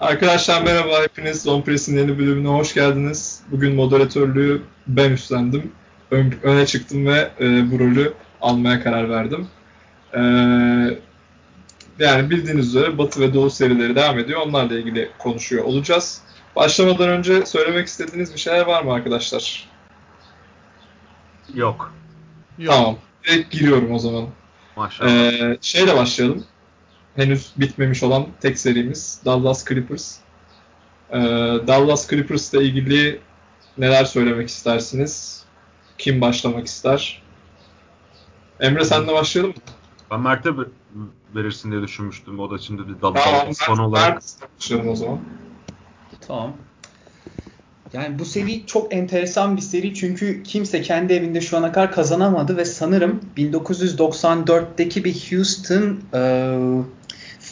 Arkadaşlar merhaba hepiniz Zone Press'in yeni bölümüne hoş geldiniz. Bugün moderatörlüğü ben üstlendim. Ön, öne çıktım ve e, bu rolü almaya karar verdim. E, yani bildiğiniz üzere Batı ve Doğu serileri devam ediyor. Onlarla ilgili konuşuyor olacağız. Başlamadan önce söylemek istediğiniz bir şeyler var mı arkadaşlar? Yok. Yok. Tamam. Direkt giriyorum o zaman. Maşallah. Ee, şeyle başlayalım henüz bitmemiş olan tek serimiz Dallas Clippers. Ee, Dallas Clippers ile ilgili neler söylemek istersiniz? Kim başlamak ister? Emre senle başlayalım mı? Ben Mert'e verirsin diye düşünmüştüm. O da şimdi bir Dallas tamam, son olarak. Mert başlayalım o zaman. Tamam. Yani bu seri çok enteresan bir seri çünkü kimse kendi evinde şu ana kadar kazanamadı ve sanırım 1994'teki bir Houston e,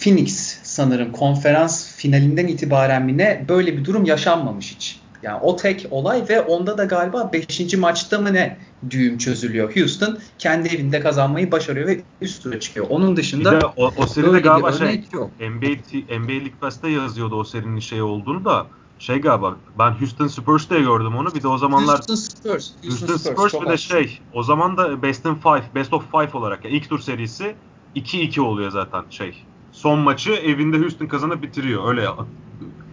Phoenix sanırım konferans finalinden itibaren mi ne böyle bir durum yaşanmamış hiç. Yani o tek olay ve onda da galiba 5. maçta mı ne düğüm çözülüyor. Houston kendi evinde kazanmayı başarıyor ve üst tura çıkıyor. Onun dışında bir de o, o seride galiba şey yok. NBA, NBA League Pass'te yazıyordu o serinin şey olduğunu da şey galiba ben Houston Spurs diye gördüm onu. Bir de o zamanlar Houston Spurs. Houston, Houston Spurs, Spurs bir de şey o zaman da Best in Five, Best of Five olarak yani ilk tur serisi 2-2 oluyor zaten şey son maçı evinde Houston kazanıp bitiriyor. Öyle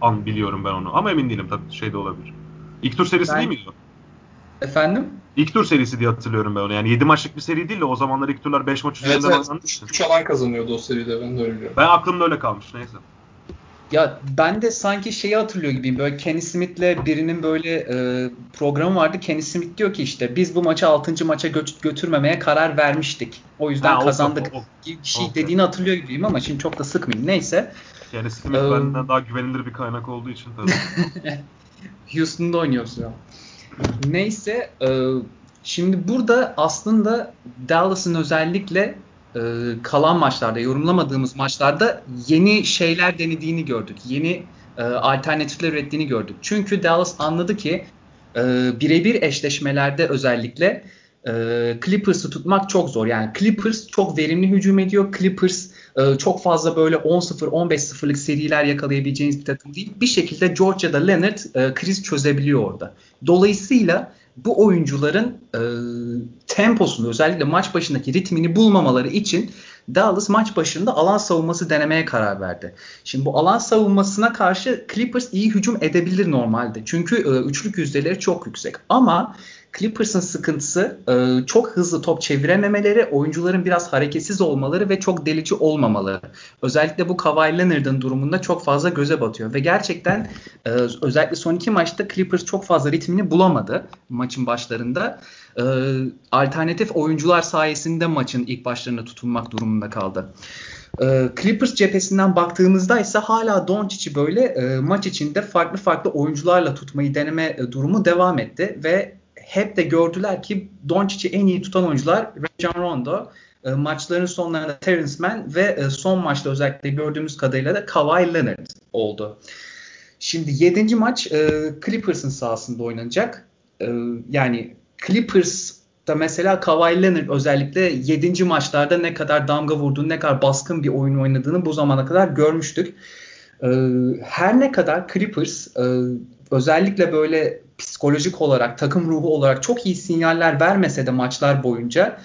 an biliyorum ben onu. Ama emin değilim tabii şey de olabilir. İlk tur serisi ben... değil miydi? Efendim? İlk tur serisi diye hatırlıyorum ben onu. Yani 7 maçlık bir seri değil de o zamanlar ilk turlar 5 maç üzerinden evet, evet. 3 alan kazanıyordu o seride ben de öyle biliyorum. Ben aklımda öyle kalmış neyse. Ya ben de sanki şeyi hatırlıyor gibiyim. Böyle Kenny Smith'le birinin böyle e, programı vardı. Kenny Smith diyor ki işte biz bu maçı 6. maça gö- götürmemeye karar vermiştik. O yüzden ha, kazandık o, şey okay. dediğini hatırlıyor gibiyim ama şimdi çok da sıkmayayım. Neyse. Kenny Smith ee, benden daha güvenilir bir kaynak olduğu için tabii. Houston'da oynuyorsun ya. Neyse e, şimdi burada aslında Dallas'ın özellikle e, kalan maçlarda, yorumlamadığımız maçlarda yeni şeyler denediğini gördük. Yeni e, alternatifler ürettiğini gördük. Çünkü Dallas anladı ki e, birebir eşleşmelerde özellikle e, Clippers'ı tutmak çok zor. Yani Clippers çok verimli hücum ediyor. Clippers e, çok fazla böyle 10-0, 15-0'lık seriler yakalayabileceğiniz bir takım değil. Bir şekilde Georgia'da Leonard e, kriz çözebiliyor orada. Dolayısıyla bu oyuncuların e, temposunu özellikle maç başındaki ritmini bulmamaları için Dallas maç başında alan savunması denemeye karar verdi. Şimdi bu alan savunmasına karşı Clippers iyi hücum edebilir normalde. Çünkü e, üçlük yüzdeleri çok yüksek. Ama Clippers'ın sıkıntısı e, çok hızlı top çevirememeleri, oyuncuların biraz hareketsiz olmaları ve çok delici olmamaları. Özellikle bu Kawhi Leonard'ın durumunda çok fazla göze batıyor ve gerçekten e, özellikle son iki maçta Clippers çok fazla ritmini bulamadı maçın başlarında. E, alternatif oyuncular sayesinde maçın ilk başlarında tutunmak durumunda kaldı. Clippers cephesinden baktığımızda ise hala Doncic'i böyle maç içinde farklı farklı oyuncularla tutmayı deneme durumu devam etti ve hep de gördüler ki Doncic'i en iyi tutan oyuncular Rajon Rondo, e, maçların sonlarında Terence Mann ve e, son maçta özellikle gördüğümüz kadarıyla da Kawhi Leonard oldu. Şimdi 7. maç e, Clippers'ın sahasında oynanacak. E, yani Clippers da mesela Kawhi Leonard özellikle 7. maçlarda ne kadar damga vurduğunu, ne kadar baskın bir oyun oynadığını bu zamana kadar görmüştük. E, her ne kadar Clippers e, özellikle böyle psikolojik olarak, takım ruhu olarak çok iyi sinyaller vermese de maçlar boyunca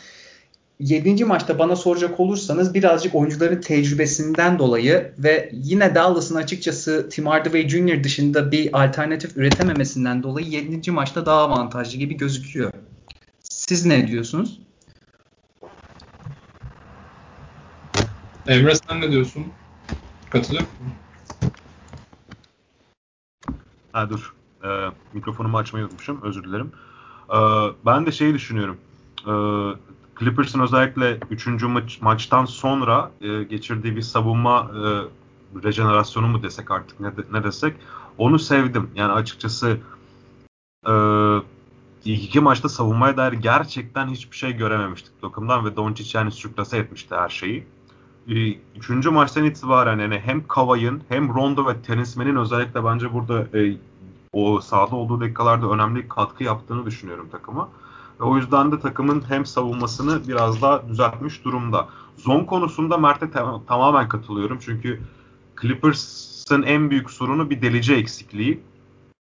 7. maçta bana soracak olursanız birazcık oyuncuların tecrübesinden dolayı ve yine Dallas'ın açıkçası Tim Hardaway Jr. dışında bir alternatif üretememesinden dolayı 7. maçta daha avantajlı gibi gözüküyor. Siz ne diyorsunuz? Emre sen ne diyorsun? Katılıyor musun? Ha dur. E, mikrofonumu açmayı unutmuşum. Özür dilerim. E, ben de şeyi düşünüyorum. E, Clippers'ın özellikle 3. Maç, maçtan sonra e, geçirdiği bir savunma e, rejenerasyonu mu desek artık ne, de, ne desek onu sevdim. Yani açıkçası e, ilk iki maçta savunmaya dair gerçekten hiçbir şey görememiştik takımdan ve Doncic yani sürklase etmişti her şeyi. E, üçüncü maçtan itibaren yani hem Kavay'ın hem Rondo ve Terence Mann'in özellikle bence burada e, o sahada olduğu dakikalarda önemli katkı yaptığını düşünüyorum takıma. Ve o yüzden de takımın hem savunmasını biraz daha düzeltmiş durumda. Zon konusunda Mert'e te- tamamen katılıyorum. Çünkü Clippers'ın en büyük sorunu bir delici eksikliği.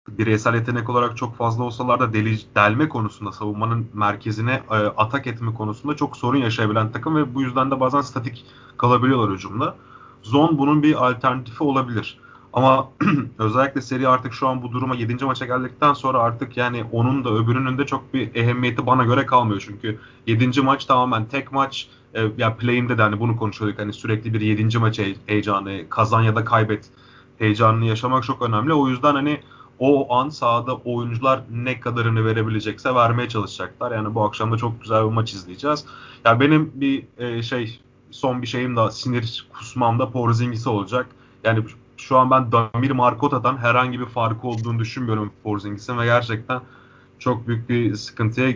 Bireysel yetenek olarak çok fazla olsalar da deli, delme konusunda savunmanın merkezine e, atak etme konusunda çok sorun yaşayabilen takım ve bu yüzden de bazen statik kalabiliyorlar hücumda. Zone bunun bir alternatifi olabilir. Ama özellikle seri artık şu an bu duruma 7. maça geldikten sonra artık yani onun da öbürünün de çok bir ehemmiyeti bana göre kalmıyor. Çünkü 7. maç tamamen tek maç. E, ya play'imde de hani bunu konuşuyorduk. Hani sürekli bir 7. maç heyecanı, kazan ya da kaybet heyecanını yaşamak çok önemli. O yüzden hani o an sahada oyuncular ne kadarını verebilecekse vermeye çalışacaklar. Yani bu akşam da çok güzel bir maç izleyeceğiz. Ya yani benim bir e, şey son bir şeyim da sinir kusmam da Porzingis'e olacak. Yani şu an ben Damir Markota'dan herhangi bir farkı olduğunu düşünmüyorum Porzingis'in ve gerçekten çok büyük bir sıkıntıya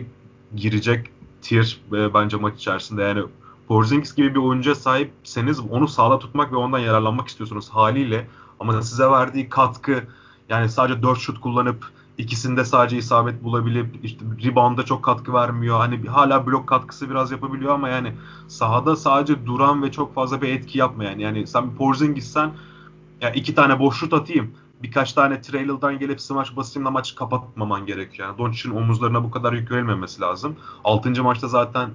girecek tier e, bence maç içerisinde. Yani Porzingis gibi bir oyuncuya sahipseniz onu sağda tutmak ve ondan yararlanmak istiyorsunuz haliyle. Ama size verdiği katkı yani sadece 4 şut kullanıp ikisinde sadece isabet bulabilip işte rebound'a çok katkı vermiyor. Hani hala blok katkısı biraz yapabiliyor ama yani sahada sadece duran ve çok fazla bir etki yapmayan. Yani sen Porzingis'sen yani iki tane boş şut atayım. Birkaç tane trailer'dan gelip smash basayım da maçı kapatmaman gerekiyor. Yani Doncic'in omuzlarına bu kadar yük verilmemesi lazım. Altıncı maçta zaten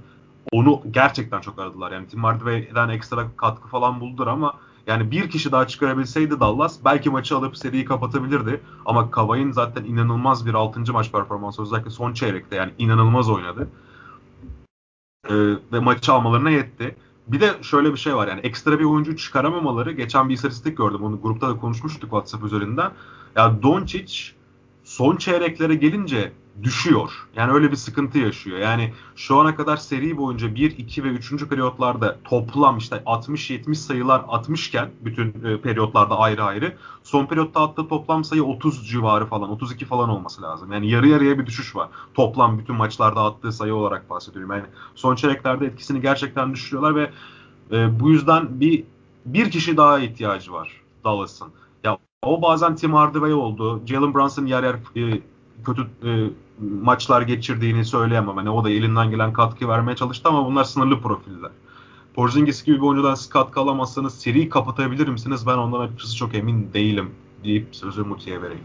onu gerçekten çok aradılar. Yani Tim Hardaway'den ekstra katkı falan buldular ama yani bir kişi daha çıkarabilseydi Dallas belki maçı alıp seriyi kapatabilirdi. Ama Kavay'ın zaten inanılmaz bir 6. maç performansı özellikle son çeyrekte yani inanılmaz oynadı. Ee, ve maçı almalarına yetti. Bir de şöyle bir şey var yani ekstra bir oyuncu çıkaramamaları. Geçen bir istatistik gördüm. Onu grupta da konuşmuştuk WhatsApp üzerinden. Ya Doncic son çeyreklere gelince düşüyor. Yani öyle bir sıkıntı yaşıyor. Yani şu ana kadar seri boyunca 1, 2 ve 3. periyotlarda toplam işte 60-70 sayılar atmışken bütün e, periyotlarda ayrı ayrı son periyotta attığı toplam sayı 30 civarı falan 32 falan olması lazım. Yani yarı yarıya bir düşüş var. Toplam bütün maçlarda attığı sayı olarak bahsediyorum. Yani son çeyreklerde etkisini gerçekten düşürüyorlar ve e, bu yüzden bir bir kişi daha ihtiyacı var Dallas'ın. Ya o bazen Tim Hardaway oldu. Jalen Brunson yer yer e, kötü e, maçlar geçirdiğini söyleyemem. Hani o da elinden gelen katkı vermeye çalıştı ama bunlar sınırlı profiller. Porzingis gibi bir oyuncudan katkı alamazsanız seri kapatabilir misiniz? Ben ondan açıkçası çok emin değilim deyip sözü Muti'ye vereyim.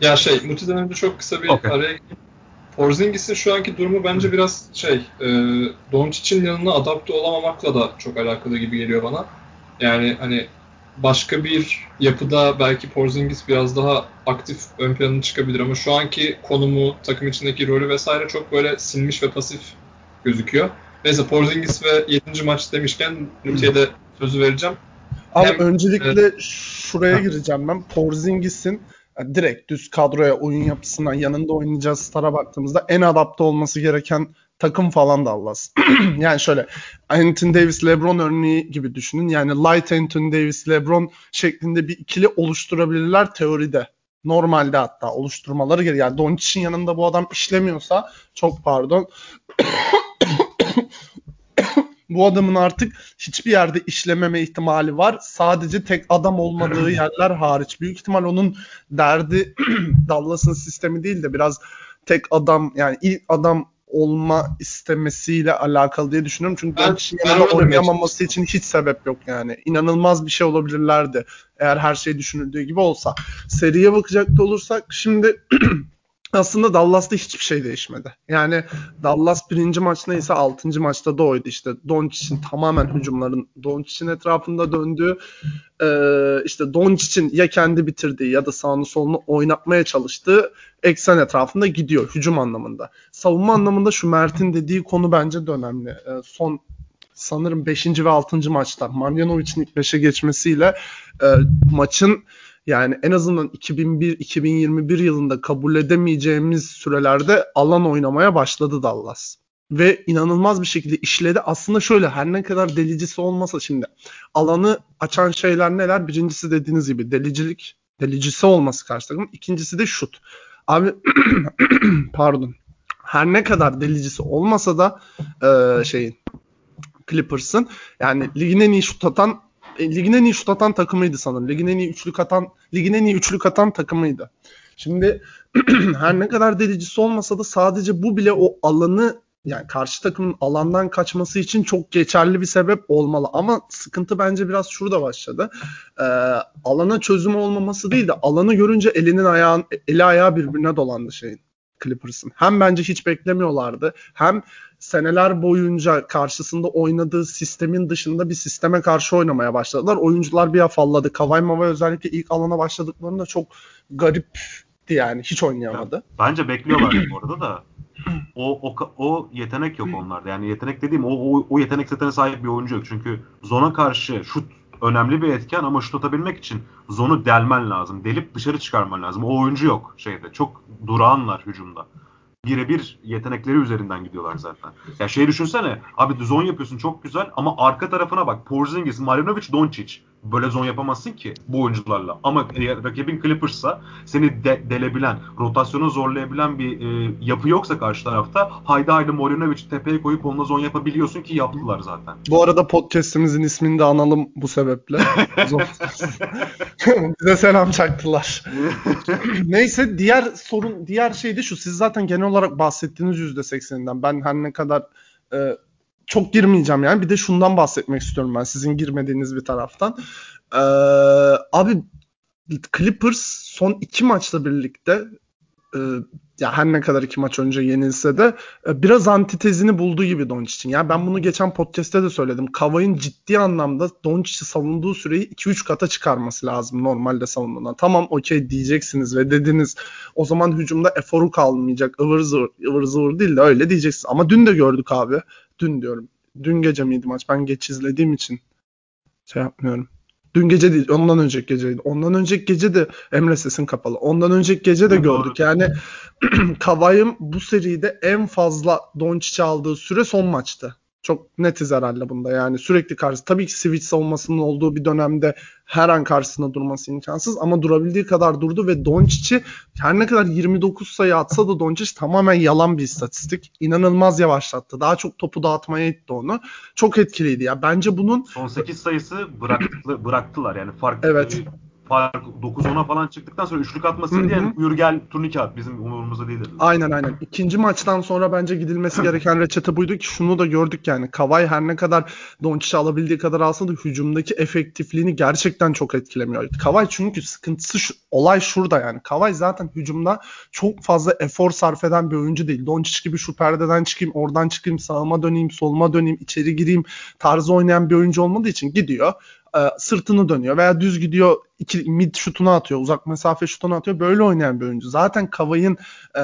Ya şey, Muti'den önce çok kısa bir okay. araya. Porzingis'in şu anki durumu bence biraz şey, e, Doncic'in yanına adapte olamamakla da çok alakalı gibi geliyor bana. Yani hani başka bir yapıda belki Porzingis biraz daha aktif ön plana çıkabilir ama şu anki konumu, takım içindeki rolü vesaire çok böyle sinmiş ve pasif gözüküyor. Neyse Porzingis ve 7. maç demişken Nuti'ye de sözü vereceğim. Abi Hem, öncelikle e, şuraya gireceğim ben. Porzingis'in yani direkt düz kadroya, oyun yapısından yanında oynayacağı stara baktığımızda en adapte olması gereken takım falan Dallas. yani şöyle Anthony Davis LeBron örneği gibi düşünün. Yani light Anthony Davis LeBron şeklinde bir ikili oluşturabilirler teoride. Normalde hatta oluşturmaları gerekiyor. Yani Doncic'in yanında bu adam işlemiyorsa çok pardon. bu adamın artık hiçbir yerde işlememe ihtimali var. Sadece tek adam olmadığı yerler hariç. Büyük ihtimal onun derdi Dallas'ın sistemi değil de biraz tek adam yani ilk adam olma istemesiyle alakalı diye düşünüyorum. Çünkü ben, ben oynayamaması için hiç sebep yok yani. İnanılmaz bir şey olabilirlerdi. Eğer her şey düşünüldüğü gibi olsa. Seriye bakacak da olursak şimdi aslında Dallas'ta hiçbir şey değişmedi. Yani Dallas birinci maç neyse altıncı maçta da oydu. İşte Doncic'in tamamen hücumların Doncic'in etrafında döndüğü e, işte Doncic'in ya kendi bitirdiği ya da sağını solunu oynatmaya çalıştığı eksen etrafında gidiyor hücum anlamında. Savunma anlamında şu Mert'in dediği konu bence de önemli. E, son sanırım 5. ve 6. maçta Marjanovic'in ilk 5'e geçmesiyle e, maçın yani en azından 2001-2021 yılında kabul edemeyeceğimiz sürelerde alan oynamaya başladı Dallas. Ve inanılmaz bir şekilde işledi. Aslında şöyle her ne kadar delicisi olmasa şimdi alanı açan şeyler neler? Birincisi dediğiniz gibi delicilik, delicisi olması karşı takım. İkincisi de şut. Abi pardon. Her ne kadar delicisi olmasa da e, şeyin Clippers'ın yani ligin en iyi şut atan ligin en iyi şut atan takımıydı sanırım. Ligin en iyi üçlük atan ligin en iyi üçlük atan takımıydı. Şimdi her ne kadar delicisi olmasa da sadece bu bile o alanı yani karşı takımın alandan kaçması için çok geçerli bir sebep olmalı. Ama sıkıntı bence biraz şurada başladı. Ee, alana çözüm olmaması değil de alanı görünce elinin ayağın eli ayağı birbirine dolandı şeyin Clippers'ın. Hem bence hiç beklemiyorlardı. Hem seneler boyunca karşısında oynadığı sistemin dışında bir sisteme karşı oynamaya başladılar. Oyuncular bir afalladı. Kawhi Mava özellikle ilk alana başladıklarında çok garipti yani. Hiç oynayamadı. Bence bekliyorlar bu arada da. O, o, o yetenek yok onlarda. Yani yetenek dediğim o, o, o yetenek setine sahip bir oyuncu yok. Çünkü zona karşı şut önemli bir etken ama şut atabilmek için zonu delmen lazım. Delip dışarı çıkarman lazım. O oyuncu yok şeyde. Çok durağanlar hücumda birebir yetenekleri üzerinden gidiyorlar zaten. Ya şey düşünsene abi zon yapıyorsun çok güzel ama arka tarafına bak Porzingis, Marjanovic, Doncic. Böyle zon yapamazsın ki bu oyuncularla. Ama rakibin Clippers'sa seni de, delebilen, rotasyonu zorlayabilen bir e, yapı yoksa karşı tarafta haydi haydi Marjanovic tepeye koyup onunla zon yapabiliyorsun ki yaptılar zaten. Bu arada podcast'imizin ismini de analım bu sebeple. Bize selam çaktılar. Neyse diğer sorun diğer şey de şu. Siz zaten genel olarak bahsettiğiniz %80'inden. Ben her ne kadar e, çok girmeyeceğim yani. Bir de şundan bahsetmek istiyorum ben sizin girmediğiniz bir taraftan. Ee, abi Clippers son iki maçla birlikte e, ya her ne kadar iki maç önce yenilse de e, biraz antitezini bulduğu gibi Doncic'in. Ya ben bunu geçen podcast'te de söyledim. Kavay'ın ciddi anlamda Doncic'i savunduğu süreyi 2-3 kata çıkarması lazım normalde savunmadan. Tamam okey diyeceksiniz ve dediniz o zaman hücumda eforu kalmayacak. ıvır zıvır, ıvır zıvır değil de öyle diyeceksiniz. Ama dün de gördük abi. Dün diyorum. Dün gece miydi maç? Ben geç izlediğim için şey yapmıyorum. Dün gece değil, ondan önceki geceydi. Ondan önceki gece de Emre sesin kapalı. Ondan önceki gece de gördük. Yani Kavay'ın bu seride en fazla Doncic'e aldığı süre son maçtı. Çok netiz herhalde bunda yani sürekli karşı. Tabii ki switch savunmasının olduğu bir dönemde her an karşısında durması imkansız ama durabildiği kadar durdu ve Doncic'i her ne kadar 29 sayı atsa da Doncic tamamen yalan bir istatistik. İnanılmaz yavaşlattı. Daha çok topu dağıtmaya itti onu. Çok etkiliydi ya. Bence bunun son 8 sayısı bıraktı, bıraktılar yani fark Evet fark 9-10'a falan çıktıktan sonra üçlük atmasın diye buyur gel turnike at bizim umurumuzda değil dedi. Aynen aynen. İkinci maçtan sonra bence gidilmesi gereken reçete buydu ki şunu da gördük yani. Kavay her ne kadar Doncic'i alabildiği kadar alsa da hücumdaki efektifliğini gerçekten çok etkilemiyor. Kavay çünkü sıkıntısı şu, olay şurada yani. Kavay zaten hücumda çok fazla efor sarf eden bir oyuncu değil. Doncic gibi şu perdeden çıkayım, oradan çıkayım, sağıma döneyim, soluma döneyim, içeri gireyim tarzı oynayan bir oyuncu olmadığı için gidiyor e, sırtını dönüyor veya düz gidiyor iki mid şutunu atıyor, uzak mesafe şutunu atıyor. Böyle oynayan bir oyuncu. Zaten Kavay'ın e,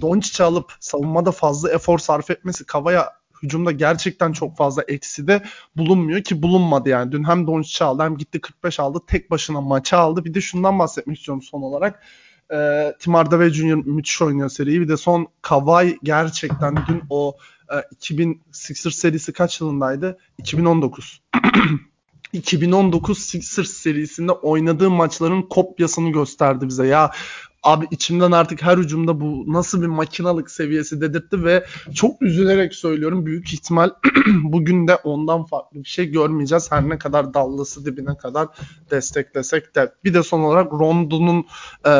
Doncic'i alıp savunmada fazla efor sarf etmesi Kavay'a hücumda gerçekten çok fazla eksi de bulunmuyor ki bulunmadı yani. Dün hem Doncic'i aldı hem gitti 45 aldı. Tek başına maçı aldı. Bir de şundan bahsetmek istiyorum son olarak. E, Tim Hardaway Jr. müthiş oynuyor seriyi. Bir de son Kavay gerçekten dün o e, 2000 Sixers serisi kaç yılındaydı? 2019. 2019 Sixers serisinde oynadığı maçların kopyasını gösterdi bize. Ya abi içimden artık her hücumda bu nasıl bir makinalık seviyesi dedirtti ve çok üzülerek söylüyorum büyük ihtimal bugün de ondan farklı bir şey görmeyeceğiz. Her ne kadar Dallas'ı dibine kadar desteklesek de. Bir de son olarak Rondo'nun e,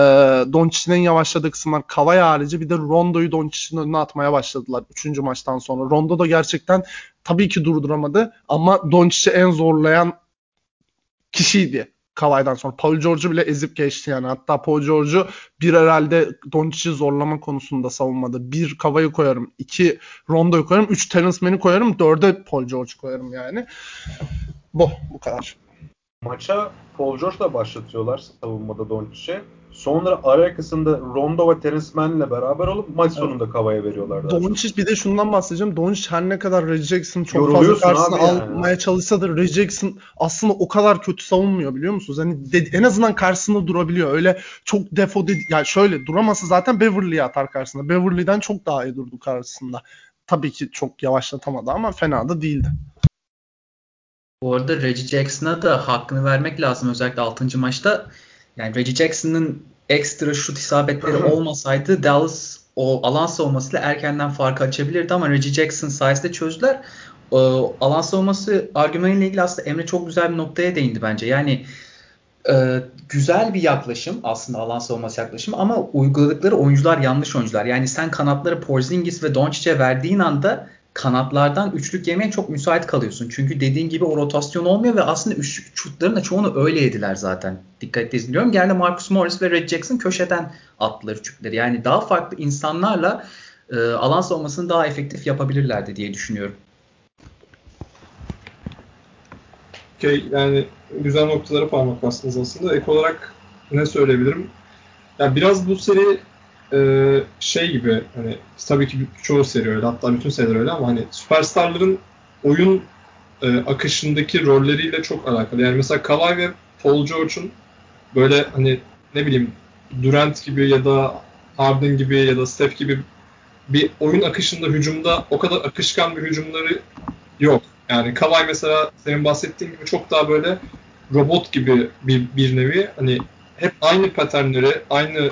Doncic'in yavaşladığı kısımlar Kavay harici bir de Rondo'yu Doncic'in önüne atmaya başladılar 3. maçtan sonra. Rondo da gerçekten tabii ki durduramadı ama Doncic'i en zorlayan kişiydi. Kavay'dan sonra. Paul George'u bile ezip geçti yani. Hatta Paul George'u bir herhalde Doncic'i zorlama konusunda savunmadı. Bir Kavay'ı koyarım. iki Rondo'yu koyarım. Üç Terence Mann'i koyarım. Dörde Paul George'u koyarım yani. Bu. Bu kadar. Maça Paul George'la başlatıyorlar savunmada Doncic'e. Sonra ara kısımda Rondo ve Terence Mann'le beraber olup maç sonunda evet. Kava'ya veriyorlar. Doncic bir de şundan bahsedeceğim. Doncic her ne kadar Jackson çok fazla karşısına yani. almaya çalışsa da Jackson aslında o kadar kötü savunmuyor biliyor musunuz? Hani de, en azından karşısında durabiliyor. Öyle çok defo dedi. Yani şöyle duramasa zaten Beverly'ye atar karşısında. Beverly'den çok daha iyi durdu karşısında. Tabii ki çok yavaşlatamadı ama fena da değildi. Bu arada Reggie Jackson'a da hakkını vermek lazım özellikle 6. maçta yani Reggie Jackson'ın ekstra şut isabetleri olmasaydı Dallas o alan savunmasıyla erkenden farkı açabilirdi ama Reggie Jackson sayesinde çözdüler. O, alan savunması argümanıyla ilgili aslında Emre çok güzel bir noktaya değindi bence. Yani e, güzel bir yaklaşım aslında alan savunması yaklaşımı ama uyguladıkları oyuncular yanlış oyuncular. Yani sen kanatları Porzingis ve Doncic'e verdiğin anda kanatlardan üçlük yemeye çok müsait kalıyorsun. Çünkü dediğin gibi o rotasyon olmuyor ve aslında üçlük şutların da çoğunu öyle yediler zaten. Dikkat izliyorum. Geldi Marcus Morris ve Red Jackson köşeden attılar üçlükleri. Yani daha farklı insanlarla e, alan savunmasını daha efektif yapabilirlerdi diye düşünüyorum. Okay, yani güzel noktalara parmak bastınız aslında. Ek olarak ne söyleyebilirim? Ya biraz bu seri e, şey gibi hani tabii ki çoğu seri öyle hatta bütün seriler öyle ama hani süperstarların oyun e, akışındaki rolleriyle çok alakalı. Yani mesela Kawhi ve Paul George'un böyle hani ne bileyim Durant gibi ya da Harden gibi ya da Steph gibi bir oyun akışında hücumda o kadar akışkan bir hücumları yok. Yani Kawhi mesela senin bahsettiğin gibi çok daha böyle robot gibi bir, bir nevi hani hep aynı paternleri, aynı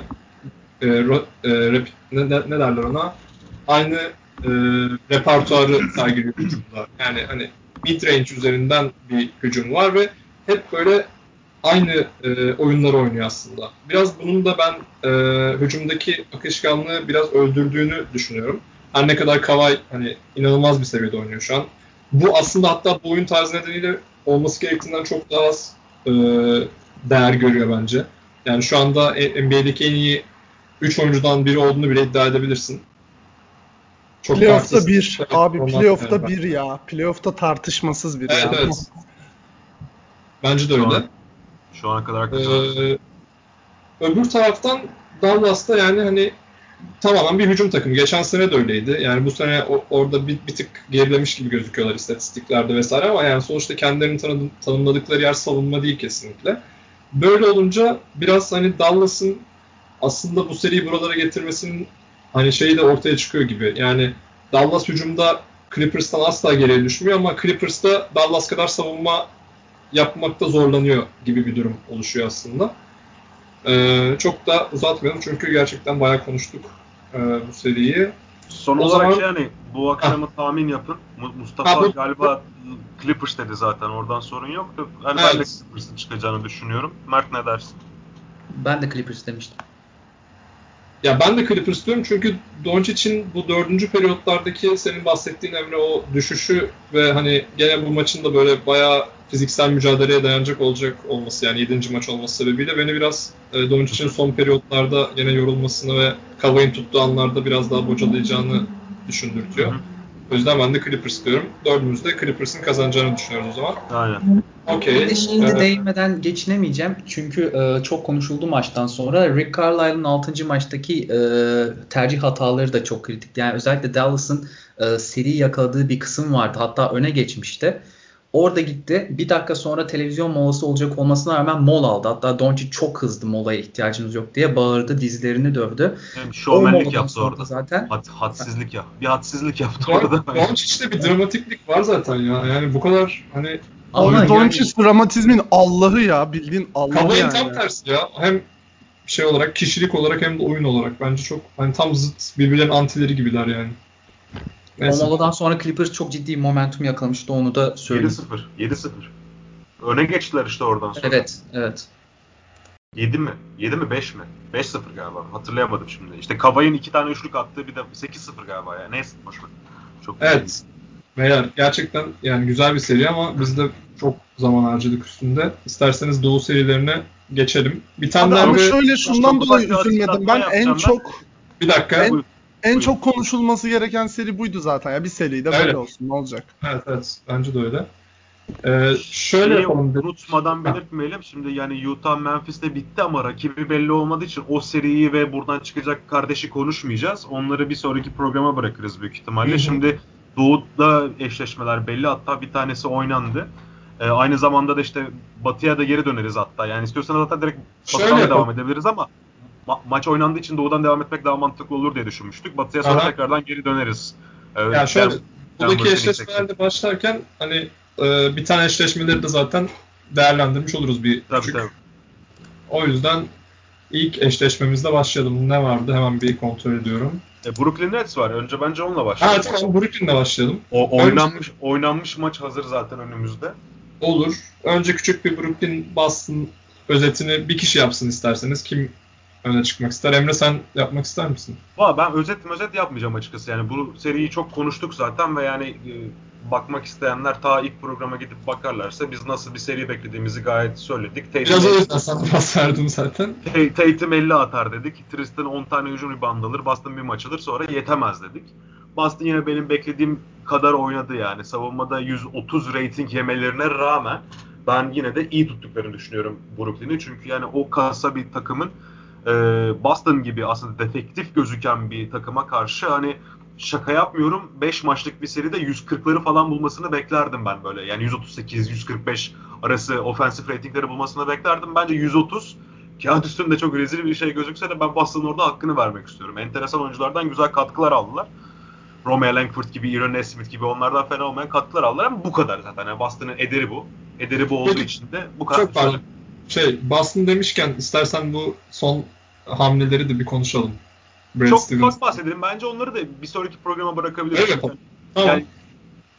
e, ro, e, rep, ne, ne derler ona? Aynı e, repertuarı sergiliyor hücumda. Yani hani mid range üzerinden bir hücum var ve hep böyle aynı e, oyunları oynuyor aslında. Biraz bunun da ben e, hücumdaki akışkanlığı biraz öldürdüğünü düşünüyorum. Her ne kadar Kawhi hani inanılmaz bir seviyede oynuyor şu an. Bu aslında hatta bu oyun tarzı nedeniyle olması gerektiğinden çok daha az e, değer görüyor bence. Yani şu anda NBA'deki en iyi 3 oyuncudan biri olduğunu bile iddia edebilirsin. Çok playoff'ta bir. Abi playoff'ta yani. bir ya. Playoff'ta tartışmasız bir evet, ya. Evet. Bence de öyle. Şu, an, şu ana kadar ee, Öbür taraftan Dallas'ta yani hani tamamen bir hücum takımı. Geçen sene de öyleydi. Yani bu sene o, orada bir, bir tık gerilemiş gibi gözüküyorlar istatistiklerde vesaire ama yani sonuçta kendilerini tanı, tanımladıkları yer savunma değil kesinlikle. Böyle olunca biraz hani Dallas'ın aslında bu seriyi buralara getirmesinin hani şeyi de ortaya çıkıyor gibi. Yani Dallas hücumda Clippers'tan asla geriye düşmüyor ama Clippers'ta Dallas kadar savunma yapmakta zorlanıyor gibi bir durum oluşuyor aslında. Ee, çok da uzatmayalım çünkü gerçekten bayağı konuştuk e, bu seriyi. Son o olarak zaman... yani bu akşamı ha. tahmin yapın. Mustafa ha, bu... galiba Clippers dedi zaten oradan sorun yoktu. Yani evet. ben de Clippers'ın çıkacağını düşünüyorum. Mert ne dersin? Ben de Clippers demiştim. Ya ben de Clippers diyorum çünkü Doncic'in bu dördüncü periyotlardaki senin bahsettiğin Emre o düşüşü ve hani gene bu maçın da böyle bayağı fiziksel mücadeleye dayanacak olacak olması yani 7. maç olması sebebiyle beni biraz e, Doncic'in son periyotlarda yine yorulmasını ve Kavay'ın tuttuğu anlarda biraz daha bocalayacağını düşündürtüyor. O yüzden ben de Clippers diyorum. Dördümüz de Clippers'ın kazanacağını düşünüyoruz o zaman. Aynen. Okay. Şimdi ee, değinmeden geçinemeyeceğim. Çünkü e, çok konuşuldu maçtan sonra. Rick Carlisle'ın 6. maçtaki e, tercih hataları da çok kritik. Yani özellikle Dallas'ın e, seri yakaladığı bir kısım vardı. Hatta öne geçmişti. Orada gitti. Bir dakika sonra televizyon molası olacak olmasına rağmen mol aldı. Hatta Doncic çok hızlı molaya ihtiyacınız yok diye bağırdı. Dizlerini dövdü. Yani şovmenlik yaptı orada. Zaten. Had, hadsizlik ya. Bir hadsizlik yaptı Don, orada. Doncic'te bir dramatiklik var zaten ya. Yani bu kadar hani Abi Doncic yani, dramatizmin Allah'ı ya. Bildiğin Allah'ı Kavay'ın yani. tam tersi ya. Hem şey olarak, kişilik olarak hem de oyun olarak bence çok hani tam zıt birbirlerinin antileri gibiler yani. Neyse. O moladan sonra Clippers çok ciddi momentum yakalamıştı onu da söyleyeyim. 7-0. 7-0. Öne geçtiler işte oradan sonra. Evet, evet. 7 mi? 7 mi 5 mi? 5-0 galiba. Hatırlayamadım şimdi. İşte Kavay'ın iki tane üçlük attığı bir de 8-0 galiba ya. Neyse boş ver. Çok evet. Beyler gerçekten yani güzel bir seri ama biz de çok zaman harcadık üstünde. İsterseniz Doğu serilerine geçelim. Bir tane daha ama şöyle şundan dolayı üzülmedim. Ben en çok bir dakika. En, en çok konuşulması gereken seri buydu zaten ya. Bir seri de böyle olsun. Ne olacak? Evet evet. Bence de öyle. Ee, şöyle Şeyi unutmadan belirtmeyelim. Şimdi yani Utah Memphis'te bitti ama rakibi belli olmadığı için o seriyi ve buradan çıkacak kardeşi konuşmayacağız. Onları bir sonraki programa bırakırız büyük ihtimalle. Şimdi Doğu'da eşleşmeler belli. Hatta bir tanesi oynandı. Ee, aynı zamanda da işte Batı'ya da geri döneriz hatta. Yani istiyorsanız hatta direkt Batı'dan devam edebiliriz ama ma- maç oynandığı için doğudan devam etmek daha mantıklı olur diye düşünmüştük. Batı'ya sonra Aha. tekrardan geri döneriz. Ee, yani şöyle buradaki eşleşmelerde başlarken hani e, bir tane eşleşmeleri de zaten değerlendirmiş oluruz bir tabii, küçük. Tabii. O yüzden ilk eşleşmemizde başlayalım. Ne vardı? Hemen bir kontrol ediyorum. E, Brooklyn Nets var. Önce bence onunla başlayalım. Evet tamam Brooklyn'le başlayalım. O oynanmış oynanmış maç hazır zaten önümüzde. Olur. Önce küçük bir Brooklyn Boston özetini bir kişi yapsın isterseniz. Kim öne çıkmak ister? Emre sen yapmak ister misin? Valla ben özet özet yapmayacağım açıkçası. Yani bu seriyi çok konuştuk zaten ve yani e, bakmak isteyenler ta ilk programa gidip bakarlarsa biz nasıl bir seri beklediğimizi gayet söyledik. Tatum, Biraz o yüzden sana pas verdim zaten. Tatum 50 atar dedik. Tristan 10 tane hücum rebound alır. Boston bir maç alır. Sonra yetemez dedik. Boston yine benim beklediğim kadar oynadı yani. Savunmada 130 rating yemelerine rağmen ben yine de iyi tuttuklarını düşünüyorum Brooklyn'i. Çünkü yani o kasa bir takımın e, Boston gibi aslında defektif gözüken bir takıma karşı hani şaka yapmıyorum 5 maçlık bir seride 140'ları falan bulmasını beklerdim ben böyle. Yani 138-145 arası offensive ratingleri bulmasını beklerdim. Bence 130 kağıt üstünde çok rezil bir şey gözükse de ben Boston'ın orada hakkını vermek istiyorum. Enteresan oyunculardan güzel katkılar aldılar. Romeo Langford gibi, Aaron Nesmith gibi onlardan fena olmayan katkılar aldılar ama bu kadar zaten. Yani Boston'ın ederi bu. Ederi bu olduğu Peki, için de bu kadar. Çok pardon. Şey, Boston demişken istersen bu son hamleleri de bir konuşalım. Brad Çok Stevens. ufak bahsedelim. Bence onları da bir sonraki programa bırakabiliriz. Evet. Yani, tamam. yani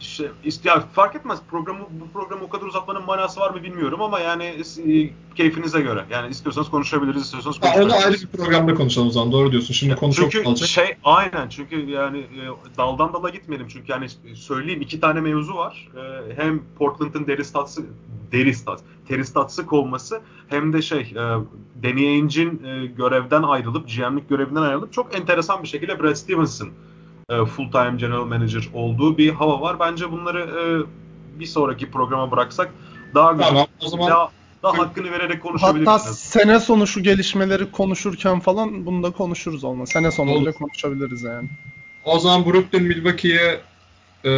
işte, ya fark etmez. Programı bu programı o kadar uzatmanın manası var mı bilmiyorum ama yani e, keyfinize göre. Yani istiyorsanız konuşabiliriz, istiyorsanız konuşabiliriz. Onu ayrı bir programda konuşalım o zaman. Doğru diyorsun. Şimdi konu çünkü çok alacak. şey aynen çünkü yani e, daldan dala gitmeyelim. Çünkü yani söyleyeyim iki tane mevzu var. E, hem Portland'ın deri statsı deri stat, Terry Stats'ı kovması hem de şey e, Danny Ainge'in e, görevden ayrılıp GM'lik görevinden ayrılıp çok enteresan bir şekilde Brad Stevens'ın e, full time general manager olduğu bir hava var. Bence bunları e, bir sonraki programa bıraksak daha güzel. Tamam, o zaman daha, daha hakkını vererek konuşabiliriz. Hatta sene sonu şu gelişmeleri konuşurken falan bunu da konuşuruz olma. Sene sonu Olur. bile konuşabiliriz yani. O zaman Brooklyn Milwaukee'ye e,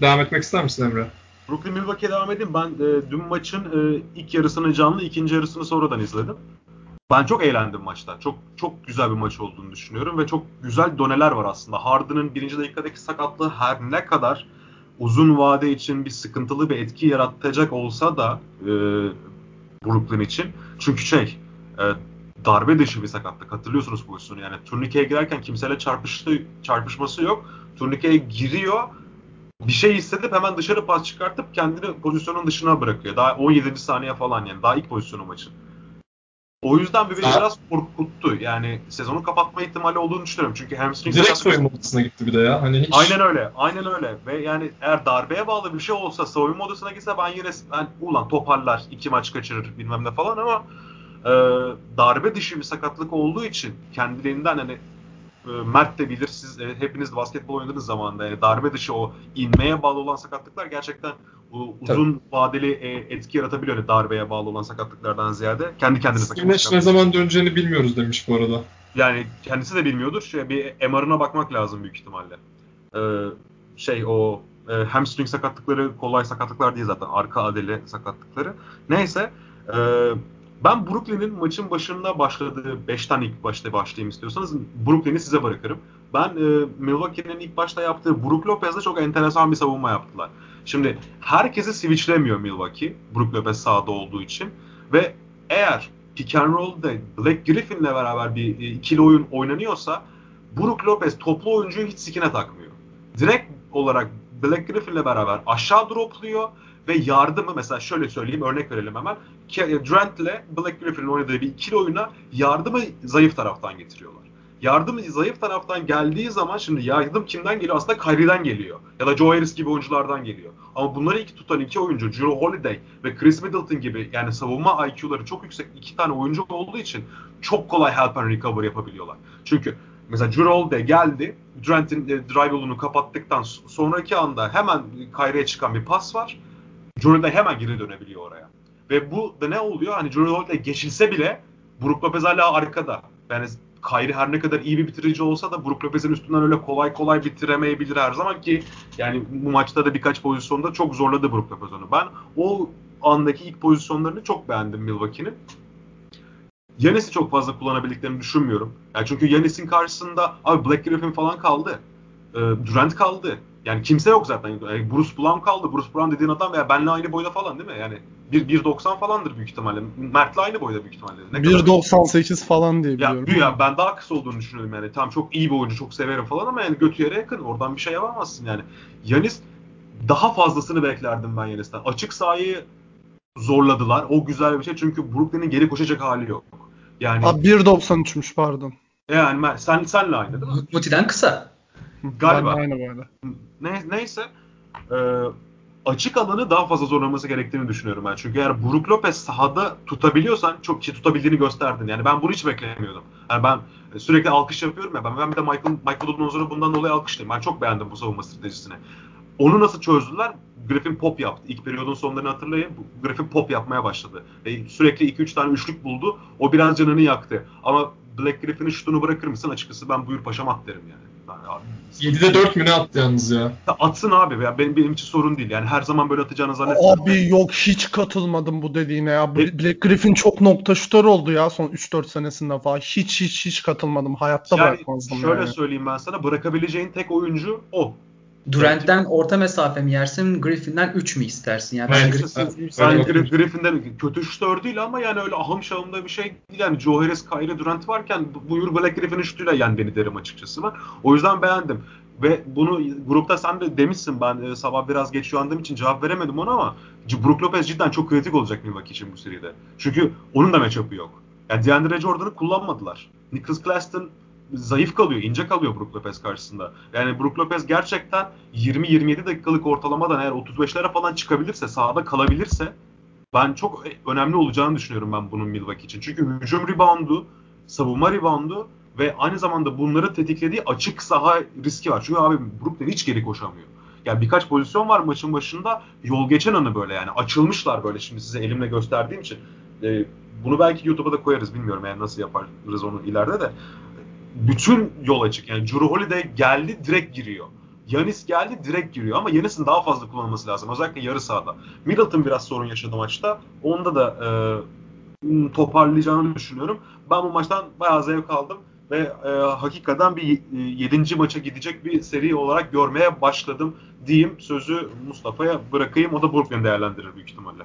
devam etmek ister misin Emre? Brooklyn Milwaukee'ye devam edeyim. Ben e, dün maçın e, ilk yarısını canlı, ikinci yarısını sonradan izledim. Ben çok eğlendim maçta. Çok çok güzel bir maç olduğunu düşünüyorum ve çok güzel doneler var aslında. Harden'ın birinci dakikadaki sakatlığı her ne kadar uzun vade için bir sıkıntılı bir etki yaratacak olsa da e, Brooklyn için. Çünkü şey e, darbe dışı bir sakatlık. Hatırlıyorsunuz pozisyonu yani. Turnikeye girerken kimseyle çarpıştı, çarpışması yok. Turnikeye giriyor. Bir şey hissedip hemen dışarı pas çıkartıp kendini pozisyonun dışına bırakıyor. Daha 17. saniye falan yani. Daha ilk pozisyonu maçın. O yüzden bir beni biraz korkuttu. Yani sezonu kapatma ihtimali olduğunu düşünüyorum. Çünkü hamstring direkt soyunma odasına gitti bir de ya. Hani hiç... Aynen öyle. Aynen öyle. Ve yani eğer darbeye bağlı bir şey olsa soyunma odasına gitse ben yine ben ulan toparlar, iki maç kaçırır bilmem ne falan ama e, darbe dışı bir sakatlık olduğu için kendiliğinden hani e, Mert de bilir siz e, hepiniz basketbol oynadığınız zamanda yani darbe dışı o inmeye bağlı olan sakatlıklar gerçekten bu uzun Tabii. vadeli e, etki yaratabiliyor yani darbeye bağlı olan sakatlıklardan ziyade. Kendi kendine sakatlık. ne zaman döneceğini bilmiyoruz demiş bu arada. Yani kendisi de bilmiyordur. Şey, bir MR'ına bakmak lazım büyük ihtimalle. Ee, şey o e, hamstring sakatlıkları kolay sakatlıklar değil zaten. Arka adeli sakatlıkları. Neyse. E, ben Brooklyn'in maçın başında başladığı 5 tane ilk başta başlayayım istiyorsanız Brooklyn'i size bırakırım. Ben e, Milwaukee'nin ilk başta yaptığı Brook Lopez'le çok enteresan bir savunma yaptılar. Şimdi herkesi switchlemiyor Milwaukee. Brook Lopez sahada olduğu için. Ve eğer pick and roll'da Black Griffin'le beraber bir e, ikili oyun oynanıyorsa Brook Lopez toplu oyuncuyu hiç sikine takmıyor. Direkt olarak Black Griffin'le beraber aşağı dropluyor ve yardımı mesela şöyle söyleyeyim örnek verelim hemen. Durant'le Black Griffin'in oynadığı bir ikili oyuna yardımı zayıf taraftan getiriyorlar. Yardım zayıf taraftan geldiği zaman şimdi yardım kimden geliyor? Aslında Kyrie'den geliyor. Ya da Joe Harris gibi oyunculardan geliyor. Ama bunları iki tutan iki oyuncu Drew Holiday ve Chris Middleton gibi yani savunma IQ'ları çok yüksek iki tane oyuncu olduğu için çok kolay help and recover yapabiliyorlar. Çünkü mesela Drew Holiday geldi. Durant'in e, drive yolunu kapattıktan sonraki anda hemen Kyrie'ye çıkan bir pas var. Drew hemen geri dönebiliyor oraya. Ve bu da ne oluyor? Hani Drew Holiday geçilse bile Brook Lopez hala arkada. Yani Kyrie her ne kadar iyi bir bitirici olsa da Brook Lopez'in üstünden öyle kolay kolay bitiremeyebilir her zaman ki yani bu maçta da birkaç pozisyonda çok zorladı Brook Lopez onu. Ben o andaki ilk pozisyonlarını çok beğendim Milwaukee'nin. Yanis'i çok fazla kullanabildiklerini düşünmüyorum. Yani çünkü Yanis'in karşısında abi Black Griffin falan kaldı. E, Durant kaldı. Yani kimse yok zaten. Yani Bruce Brown kaldı. Bruce Brown dediğin adam veya benle aynı boyda falan değil mi? Yani 1.90 falandır büyük ihtimalle. Mert'le aynı boyda büyük ihtimalle. 1.98 falan diye biliyorum. Ya, ya ben daha kısa olduğunu düşünüyorum yani. Tam çok iyi bir oyuncu, çok severim falan ama yani götü yere yakın. Oradan bir şey yapamazsın yani. Yanis daha fazlasını beklerdim ben Yanis'ten. Açık sahayı zorladılar. O güzel bir şey çünkü Brooklyn'in geri koşacak hali yok. Yani Abi 1.93'müş pardon. yani sen senle aynı değil mi? Muti'den kısa. Galiba. Ben aynı böyle. Ne, neyse e, açık alanı daha fazla zorlaması gerektiğini düşünüyorum ben. Çünkü eğer Brook Lopez sahada tutabiliyorsan çok ki tutabildiğini gösterdin. Yani ben bunu hiç beklemiyordum. Yani ben sürekli alkış yapıyorum ya. Ben, ben bir de Michael, Michael bundan dolayı alkışlayayım. Ben çok beğendim bu savunma stratejisini. Onu nasıl çözdüler? Griffin pop yaptı. İlk periyodun sonlarını hatırlayın. Griffin pop yapmaya başladı. Ve sürekli 2-3 tane üçlük buldu. O biraz canını yaktı. Ama Black Griffin'in şutunu bırakır mısın? Açıkçası ben buyur paşam at derim yani. Yani abi, 7'de 4 mü ne attı yalnız ya? ya Atsın abi ya benim, benim için sorun değil. Yani her zaman böyle atacağını zannetmiyorum. Abi yok hiç katılmadım bu dediğine ya. E- Black Griffin çok nokta şutör oldu ya son 3-4 senesinde falan. Hiç hiç hiç katılmadım. Hayatta yani bırakmazdım şöyle yani. söyleyeyim ben sana bırakabileceğin tek oyuncu o. Durant'ten orta mesafe mi yersin, Griffin'den 3 mü istersin? Yani ben. Griffin-. Yani. Griffin'den kötü şutör değil ama yani öyle ahım şahımda bir şey değil. Yani Joe Harris, Kyrie Durant varken bu- buyur Black Griffin'in şutuyla yen beni derim açıkçası ben. O yüzden beğendim. Ve bunu grupta sen de demişsin ben e, sabah biraz geç uyandığım için cevap veremedim ona ama Brook Lopez cidden çok kritik olacak Milwaukee için bu seride. Çünkü onun da matchup'ı yok. Yani DeAndre Jordan'ı kullanmadılar. Nicholas Claxton zayıf kalıyor, ince kalıyor Brook Lopez karşısında. Yani Brook Lopez gerçekten 20-27 dakikalık ortalamadan eğer 35'lere falan çıkabilirse, sahada kalabilirse ben çok önemli olacağını düşünüyorum ben bunun Milwaukee için. Çünkü hücum reboundu, savunma reboundu ve aynı zamanda bunları tetiklediği açık saha riski var. Çünkü abi Brooklyn hiç geri koşamıyor. Yani birkaç pozisyon var maçın başında yol geçen anı böyle yani açılmışlar böyle şimdi size elimle gösterdiğim için. Ee, bunu belki YouTube'a da koyarız bilmiyorum yani nasıl yaparız onu ileride de. Bütün yol açık yani Drew Holiday geldi direkt giriyor. Yanis geldi direkt giriyor ama Yanis'in daha fazla kullanılması lazım. Özellikle yarı sahada. Middleton biraz sorun yaşadı maçta. Onda da e, toparlayacağını düşünüyorum. Ben bu maçtan bayağı zevk aldım ve e, hakikaten bir 7. maça gidecek bir seri olarak görmeye başladım diyeyim. Sözü Mustafa'ya bırakayım. O da Brooklyn değerlendirir büyük ihtimalle.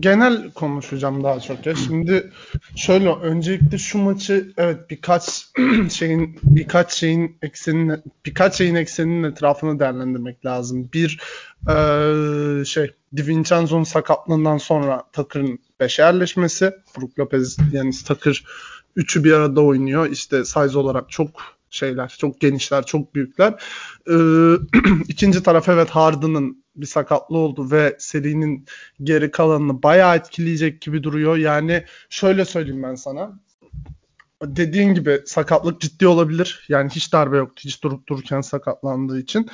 Genel konuşacağım daha çok ya. Şimdi şöyle öncelikle şu maçı evet birkaç şeyin birkaç şeyin eksenine birkaç şeyin ekseninin etrafını değerlendirmek lazım. Bir eee şey DiVincenzo'nun sakatlığından sonra Tucker'ın 5'e yerleşmesi. Brook Lopez yani Tucker üçü bir arada oynuyor. İşte size olarak çok şeyler, çok genişler, çok büyükler. Ee, ikinci taraf evet Harden'ın bir sakatlığı oldu ve serinin geri kalanını bayağı etkileyecek gibi duruyor. Yani şöyle söyleyeyim ben sana. Dediğin gibi sakatlık ciddi olabilir. Yani hiç darbe yoktu. Hiç durup dururken sakatlandığı için.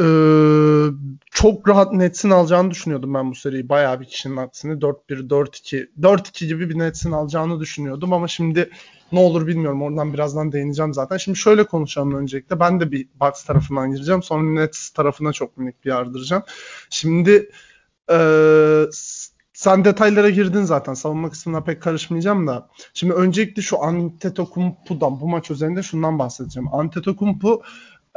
Ee, çok rahat Nets'in alacağını düşünüyordum ben bu seriyi. Bayağı bir kişinin aksine 4-1, 4-2, 4-2 gibi bir Nets'in alacağını düşünüyordum ama şimdi ne olur bilmiyorum. Oradan birazdan değineceğim zaten. Şimdi şöyle konuşalım öncelikle. Ben de bir Bucks tarafından gireceğim. Sonra Nets tarafına çok minik bir yardıracağım. Şimdi ee, sen detaylara girdin zaten. Savunma kısmına pek karışmayacağım da. Şimdi öncelikle şu Antetokounmpo'dan bu maç üzerinde şundan bahsedeceğim. Antetokounmpo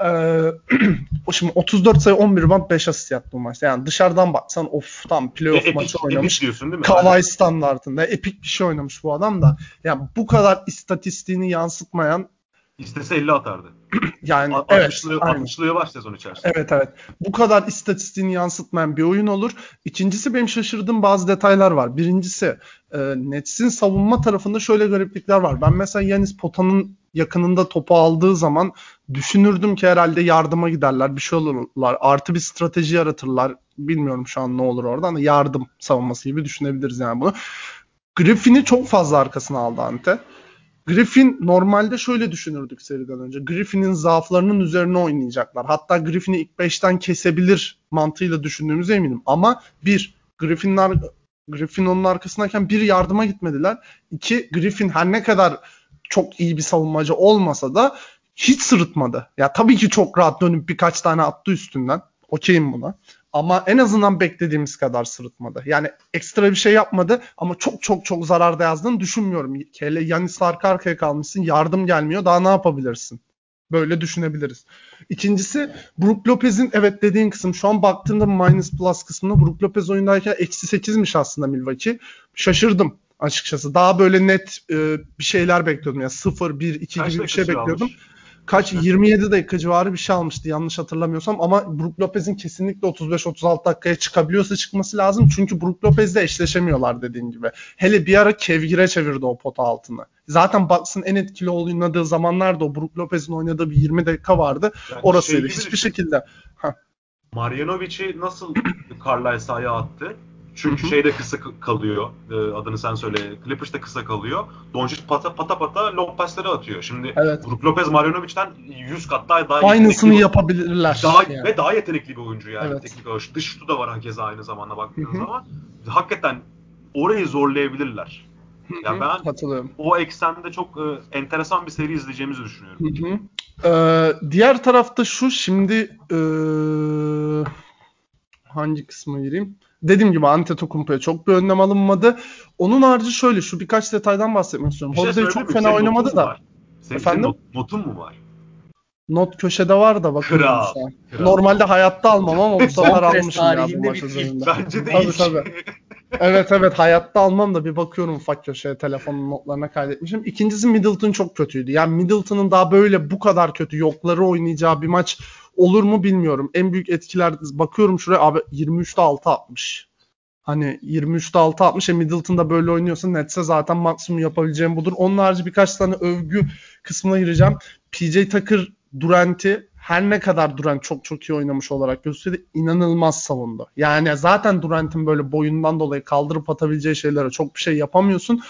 ee, şimdi 34 sayı 11 rebound 5 asist yaptı bu maçta. Yani dışarıdan baksan of tam playoff Epik, maçı oynamış. epik diyorsun değil mi? Kawhi standartında epik bir şey oynamış bu adam da. Yani bu kadar istatistiğini yansıtmayan İstese 50 atardı. yani A- evet 60'lığı aynen. 60'lığı var sezon içerisinde. Evet evet. Bu kadar istatistiğini yansıtmayan bir oyun olur. İkincisi benim şaşırdığım bazı detaylar var. Birincisi e, Nets'in savunma tarafında şöyle gariplikler var. Ben mesela Yanis potanın yakınında topu aldığı zaman düşünürdüm ki herhalde yardıma giderler. Bir şey olurlar. Artı bir strateji yaratırlar. Bilmiyorum şu an ne olur oradan da yardım savunması gibi düşünebiliriz yani bunu. Griffin'i çok fazla arkasına aldı Ante. Griffin normalde şöyle düşünürdük seriden önce. Griffin'in zaaflarının üzerine oynayacaklar. Hatta Griffin'i ilk 5'ten kesebilir mantığıyla düşündüğümüze eminim. Ama bir, Griffin'in Griffin onun arkasındayken bir yardıma gitmediler. İki, Griffin her ne kadar çok iyi bir savunmacı olmasa da hiç sırıtmadı. Ya tabii ki çok rahat dönüp birkaç tane attı üstünden. Okeyim buna. Ama en azından beklediğimiz kadar sırıtmadı. Yani ekstra bir şey yapmadı ama çok çok çok zararda yazdığını düşünmüyorum. Hele Yanis arka arkaya kalmışsın yardım gelmiyor daha ne yapabilirsin? Böyle düşünebiliriz. İkincisi Brook Lopez'in evet dediğin kısım şu an baktığımda minus plus kısmında Brook Lopez oyundayken eksi 8'miş aslında Milwaukee. Şaşırdım açıkçası. Daha böyle net e, bir şeyler bekliyordum. Yani 0, 1, 2 Kaç gibi bir şey bekliyordum. almış? kaç 27 dakika civarı bir şey almıştı yanlış hatırlamıyorsam ama Brook Lopez'in kesinlikle 35-36 dakikaya çıkabiliyorsa çıkması lazım. Çünkü Brook Lopez'le eşleşemiyorlar dediğin gibi. Hele bir ara kevgire çevirdi o pota altını. Zaten Bucks'ın en etkili oynadığı zamanlarda o Brook Lopez'in oynadığı bir 20 dakika vardı. Yani Orasıydı. şey Hiçbir düşün. şekilde. Marjanovic'i nasıl Carlisle sahaya attı? Çünkü şey de kısa kalıyor. e, Adını sen söyle. Clippers de kısa kalıyor. Doncic pata pata pata long passları atıyor. Şimdi Evet. Lopez Marjanovic'den 100 kat daha daha Aynısını yetenekli- yapabilirler. Daha, Yani. Ve daha yetenekli bir oyuncu yani Evet. teknik olarak. Dış şutu da var herkese aynı zamanda baktığınız Hı hı. zaman. Hakikaten orayı zorlayabilirler. Ya ben Katılıyorum. o eksende çok e, enteresan bir seri izleyeceğimizi düşünüyorum. Ee, diğer tarafta şu şimdi ee, hangi kısma gireyim? Dediğim gibi Antetokounmpo'ya çok bir önlem alınmadı. Onun harici şöyle şu birkaç detaydan bahsetmek istiyorum. Bir şey Holiday çok fena Senin oynamadı da. Senin, Efendim? senin not- notun mu var? Not köşede var da bakıyorum Kral, kral. Normalde hayatta almam ama bu sefer almışım ya bu maç üzerinde. Bence de Tabii, ilk. tabii. Evet evet hayatta almam da bir bakıyorum ufak köşeye telefonun notlarına kaydetmişim. İkincisi Middleton çok kötüydü. Yani Middleton'ın daha böyle bu kadar kötü yokları oynayacağı bir maç olur mu bilmiyorum. En büyük etkiler bakıyorum şuraya abi 23'te 6 atmış. Hani 23'te 6 atmış. E Middleton da böyle oynuyorsa Nets'e zaten maksimum yapabileceğim budur. Onun harici birkaç tane övgü kısmına gireceğim. PJ Tucker Durant'i her ne kadar Durant çok çok iyi oynamış olarak de inanılmaz savundu. Yani zaten Durant'in böyle boyundan dolayı kaldırıp atabileceği şeylere çok bir şey yapamıyorsun.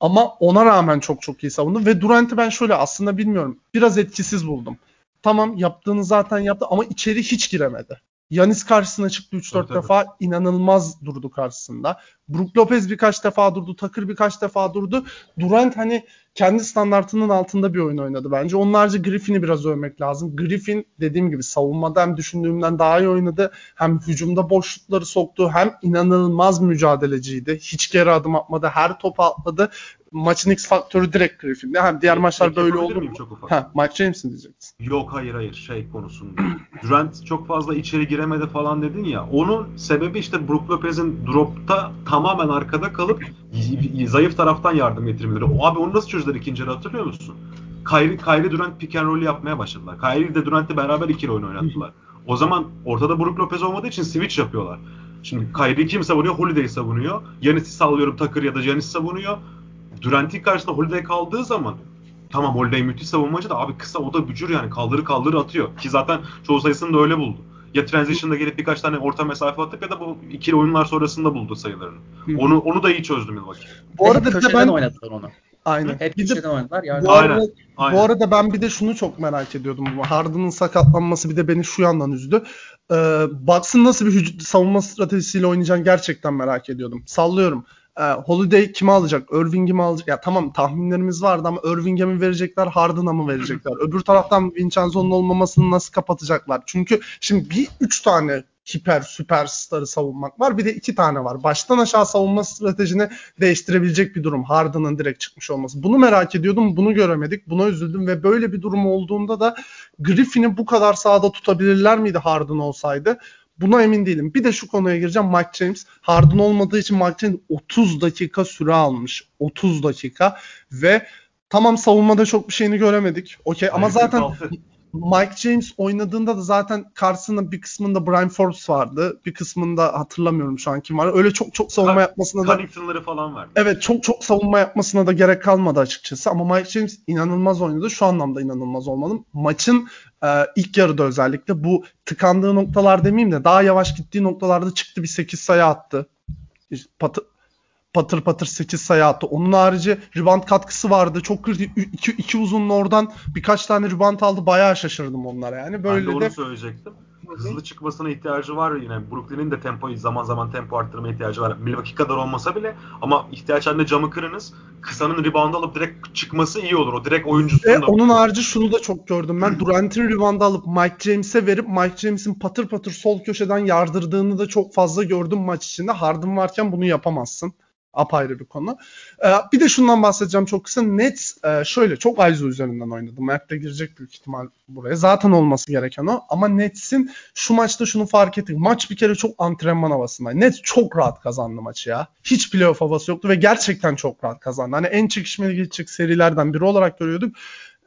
Ama ona rağmen çok çok iyi savundu. Ve Durant'i ben şöyle aslında bilmiyorum. Biraz etkisiz buldum. Tamam yaptığını zaten yaptı ama içeri hiç giremedi. Yanis karşısına çıktı 3-4 Tabii, tabii. defa inanılmaz durdu karşısında. Brook Lopez birkaç defa durdu. Tucker birkaç defa durdu. Durant hani kendi standartının altında bir oyun oynadı bence. Onun harici Griffin'i biraz övmek lazım. Griffin dediğim gibi savunmada hem düşündüğümden daha iyi oynadı. Hem hücumda boşlukları soktu. Hem inanılmaz mücadeleciydi. Hiç geri adım atmadı. Her topu atladı. Maçın X faktörü direkt Griffin'de. Hem diğer maçlar Peki, böyle yapabilir oldu miyim mu? Çok ufak. Ha, Mike James'in diyeceksin. Yok hayır hayır şey konusunda. Durant çok fazla içeri giremedi falan dedin ya. Onun sebebi işte Brook Lopez'in dropta tamamen arkada kalıp zayıf taraftan yardım getirmeleri. O abi onu nasıl çözdüler ikinci yarı hatırlıyor musun? Kyrie, Kyrie Durant pick and roll yapmaya başladılar. Kyrie de Durant'le beraber ikili oyun oynattılar. O zaman ortada Brook Lopez olmadığı için switch yapıyorlar. Şimdi Kyrie kim savunuyor? Holiday savunuyor. Yanis'i sallıyorum Tucker ya da Yanis savunuyor. Durant'in karşısında Holiday kaldığı zaman Tamam Holiday müthiş savunmacı da abi kısa o da bücür yani kaldırı kaldırı atıyor. Ki zaten çoğu sayısını da öyle buldu. Ya transition'da gelip birkaç tane orta mesafe atıp ya da bu ikili oyunlar sonrasında buldu sayılarını. Onu onu da iyi çözdü Milwaukee. Bu arada hep köşeden ben oynadılar onu. aynen. Hep Bir de oynadılar. Yani Bu Aynen, arada, aynen. bu arada ben bir de şunu çok merak ediyordum. Harden'ın sakatlanması bir de beni şu yandan üzdü. Ee, Bucks'ın nasıl bir hüc- savunma stratejisiyle oynayacağını gerçekten merak ediyordum. Sallıyorum. Ee, Holiday kimi alacak? Irving'i mi alacak? Ya tamam tahminlerimiz vardı ama Irving'e mi verecekler? Harden'a mı verecekler? Öbür taraftan Vincenzo'nun olmamasını nasıl kapatacaklar? Çünkü şimdi bir üç tane hiper süperstarı savunmak var. Bir de iki tane var. Baştan aşağı savunma stratejini değiştirebilecek bir durum. Harden'ın direkt çıkmış olması. Bunu merak ediyordum. Bunu göremedik. Buna üzüldüm ve böyle bir durum olduğunda da Griffin'i bu kadar sahada tutabilirler miydi Harden olsaydı? Buna emin değilim. Bir de şu konuya gireceğim. Mike James. Harden olmadığı için Mike James 30 dakika süre almış. 30 dakika ve tamam savunmada çok bir şeyini göremedik. Okey ama zaten 46. Mike James oynadığında da zaten karşısında bir kısmında Brian Forbes vardı. Bir kısmında hatırlamıyorum şu an kim var. Öyle çok çok savunma yapmasına da Connington'ları falan verdi. Evet çok çok savunma yapmasına da gerek kalmadı açıkçası ama Mike James inanılmaz oynadı. Şu anlamda inanılmaz olmalı. Maçın e, ilk yarıda özellikle bu tıkandığı noktalar demeyeyim de daha yavaş gittiği noktalarda çıktı bir 8 sayı attı. Patı, patır patır 8 sayı attı. Onun harici rebound katkısı vardı. Çok kritik. iki, iki uzunlu oradan birkaç tane rebound aldı. Bayağı şaşırdım onlara yani. ben de Böyle onu de söyleyecektim. Hızlı çıkmasına ihtiyacı var yine. Brooklyn'in de tempoyu zaman zaman tempo arttırmaya ihtiyacı var. Milwaukee kadar olmasa bile ama ihtiyaç halinde camı kırınız. Kısanın reboundu alıp direkt çıkması iyi olur. O direkt oyuncusun Ve da. onun harici şunu da çok gördüm ben. Durant'in reboundu alıp Mike James'e verip Mike James'in patır patır sol köşeden yardırdığını da çok fazla gördüm maç içinde. Harden varken bunu yapamazsın. Apayrı bir konu. Ee, bir de şundan bahsedeceğim çok kısa. Nets e, şöyle çok Aizu üzerinden oynadı. Mert girecek büyük ihtimal buraya. Zaten olması gereken o. Ama Nets'in şu maçta şunu fark ettik. Maç bir kere çok antrenman havasında. Nets çok rahat kazandı maçı ya. Hiç playoff havası yoktu ve gerçekten çok rahat kazandı. Hani en çekişmeli geçecek serilerden biri olarak görüyorduk.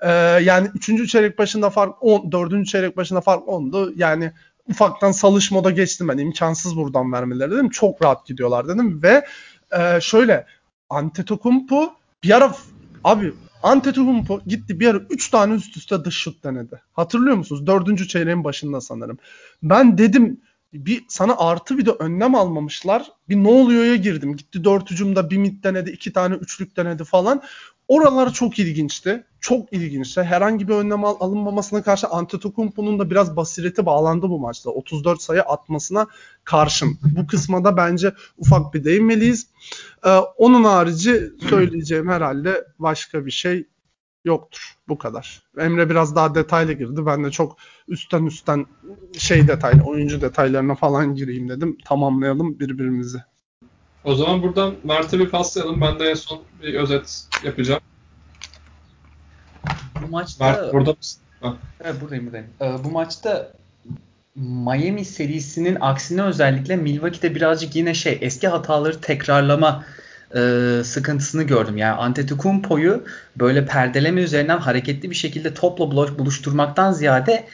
Ee, yani 3. çeyrek başında fark 10, 4. çeyrek başında fark 10'du. Yani ufaktan salış moda geçtim ben. imkansız buradan vermeleri dedim. Çok rahat gidiyorlar dedim ve e, şöyle Antetokounmpo bir ara abi Antetokounmpo gitti bir ara 3 tane üst üste dış şut denedi. Hatırlıyor musunuz? 4. çeyreğin başında sanırım. Ben dedim bir sana artı bir de önlem almamışlar. Bir ne oluyor'ya girdim. Gitti 4 hücumda bir mid denedi, 2 tane üçlük denedi falan. Oralar çok ilginçti. Çok ilginçti. Herhangi bir önlem al- alınmamasına karşı Antetokounmpo'nun da biraz basireti bağlandı bu maçta. 34 sayı atmasına karşın. Bu kısma da bence ufak bir değinmeliyiz. Ee, onun harici söyleyeceğim herhalde başka bir şey yoktur. Bu kadar. Emre biraz daha detaylı girdi. Ben de çok üstten üstten şey detaylı, oyuncu detaylarına falan gireyim dedim. Tamamlayalım birbirimizi. O zaman buradan Mert'e bir paslayalım. Ben de en son bir özet yapacağım. Bu maçta Mert burada mısın? Ha. Evet buradayım buradayım. Ee, bu maçta Miami serisinin aksine özellikle Milwaukee'de birazcık yine şey eski hataları tekrarlama e, sıkıntısını gördüm. Yani Antetokounmpo'yu böyle perdeleme üzerinden hareketli bir şekilde topla buluş- buluşturmaktan ziyade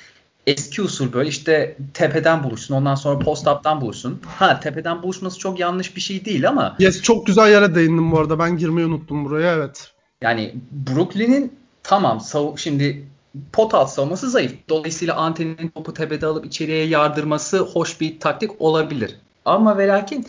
eski usul böyle işte tepeden buluşsun ondan sonra post-up'tan buluşsun. Ha tepeden buluşması çok yanlış bir şey değil ama Yes çok güzel yere değindim bu arada. Ben girmeyi unuttum buraya evet. Yani Brooklyn'in tamam sav- şimdi pot alt savunması zayıf. Dolayısıyla Ante'nin topu tepede alıp içeriye yardırması hoş bir taktik olabilir. Ama ve lakin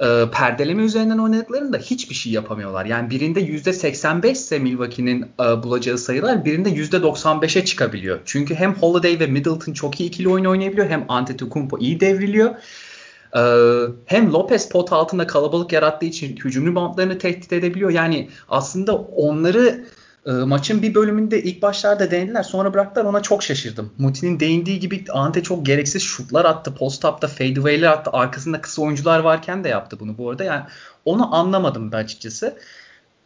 e, perdeleme üzerinden oynadıklarında hiçbir şey yapamıyorlar. Yani birinde %85 ise Milwaukee'nin e, bulacağı sayılar birinde %95'e çıkabiliyor. Çünkü hem Holiday ve Middleton çok iyi ikili oyun oynayabiliyor hem Antetokounmpo iyi devriliyor. Ee, hem Lopez pot altında kalabalık yarattığı için hücum bantlarını tehdit edebiliyor. Yani aslında onları e, maçın bir bölümünde ilk başlarda denediler sonra bıraktılar ona çok şaşırdım. Muti'nin değindiği gibi Ante çok gereksiz şutlar attı. Post-up'ta fadeaway'ler attı. Arkasında kısa oyuncular varken de yaptı bunu bu arada. Yani onu anlamadım ben açıkçası.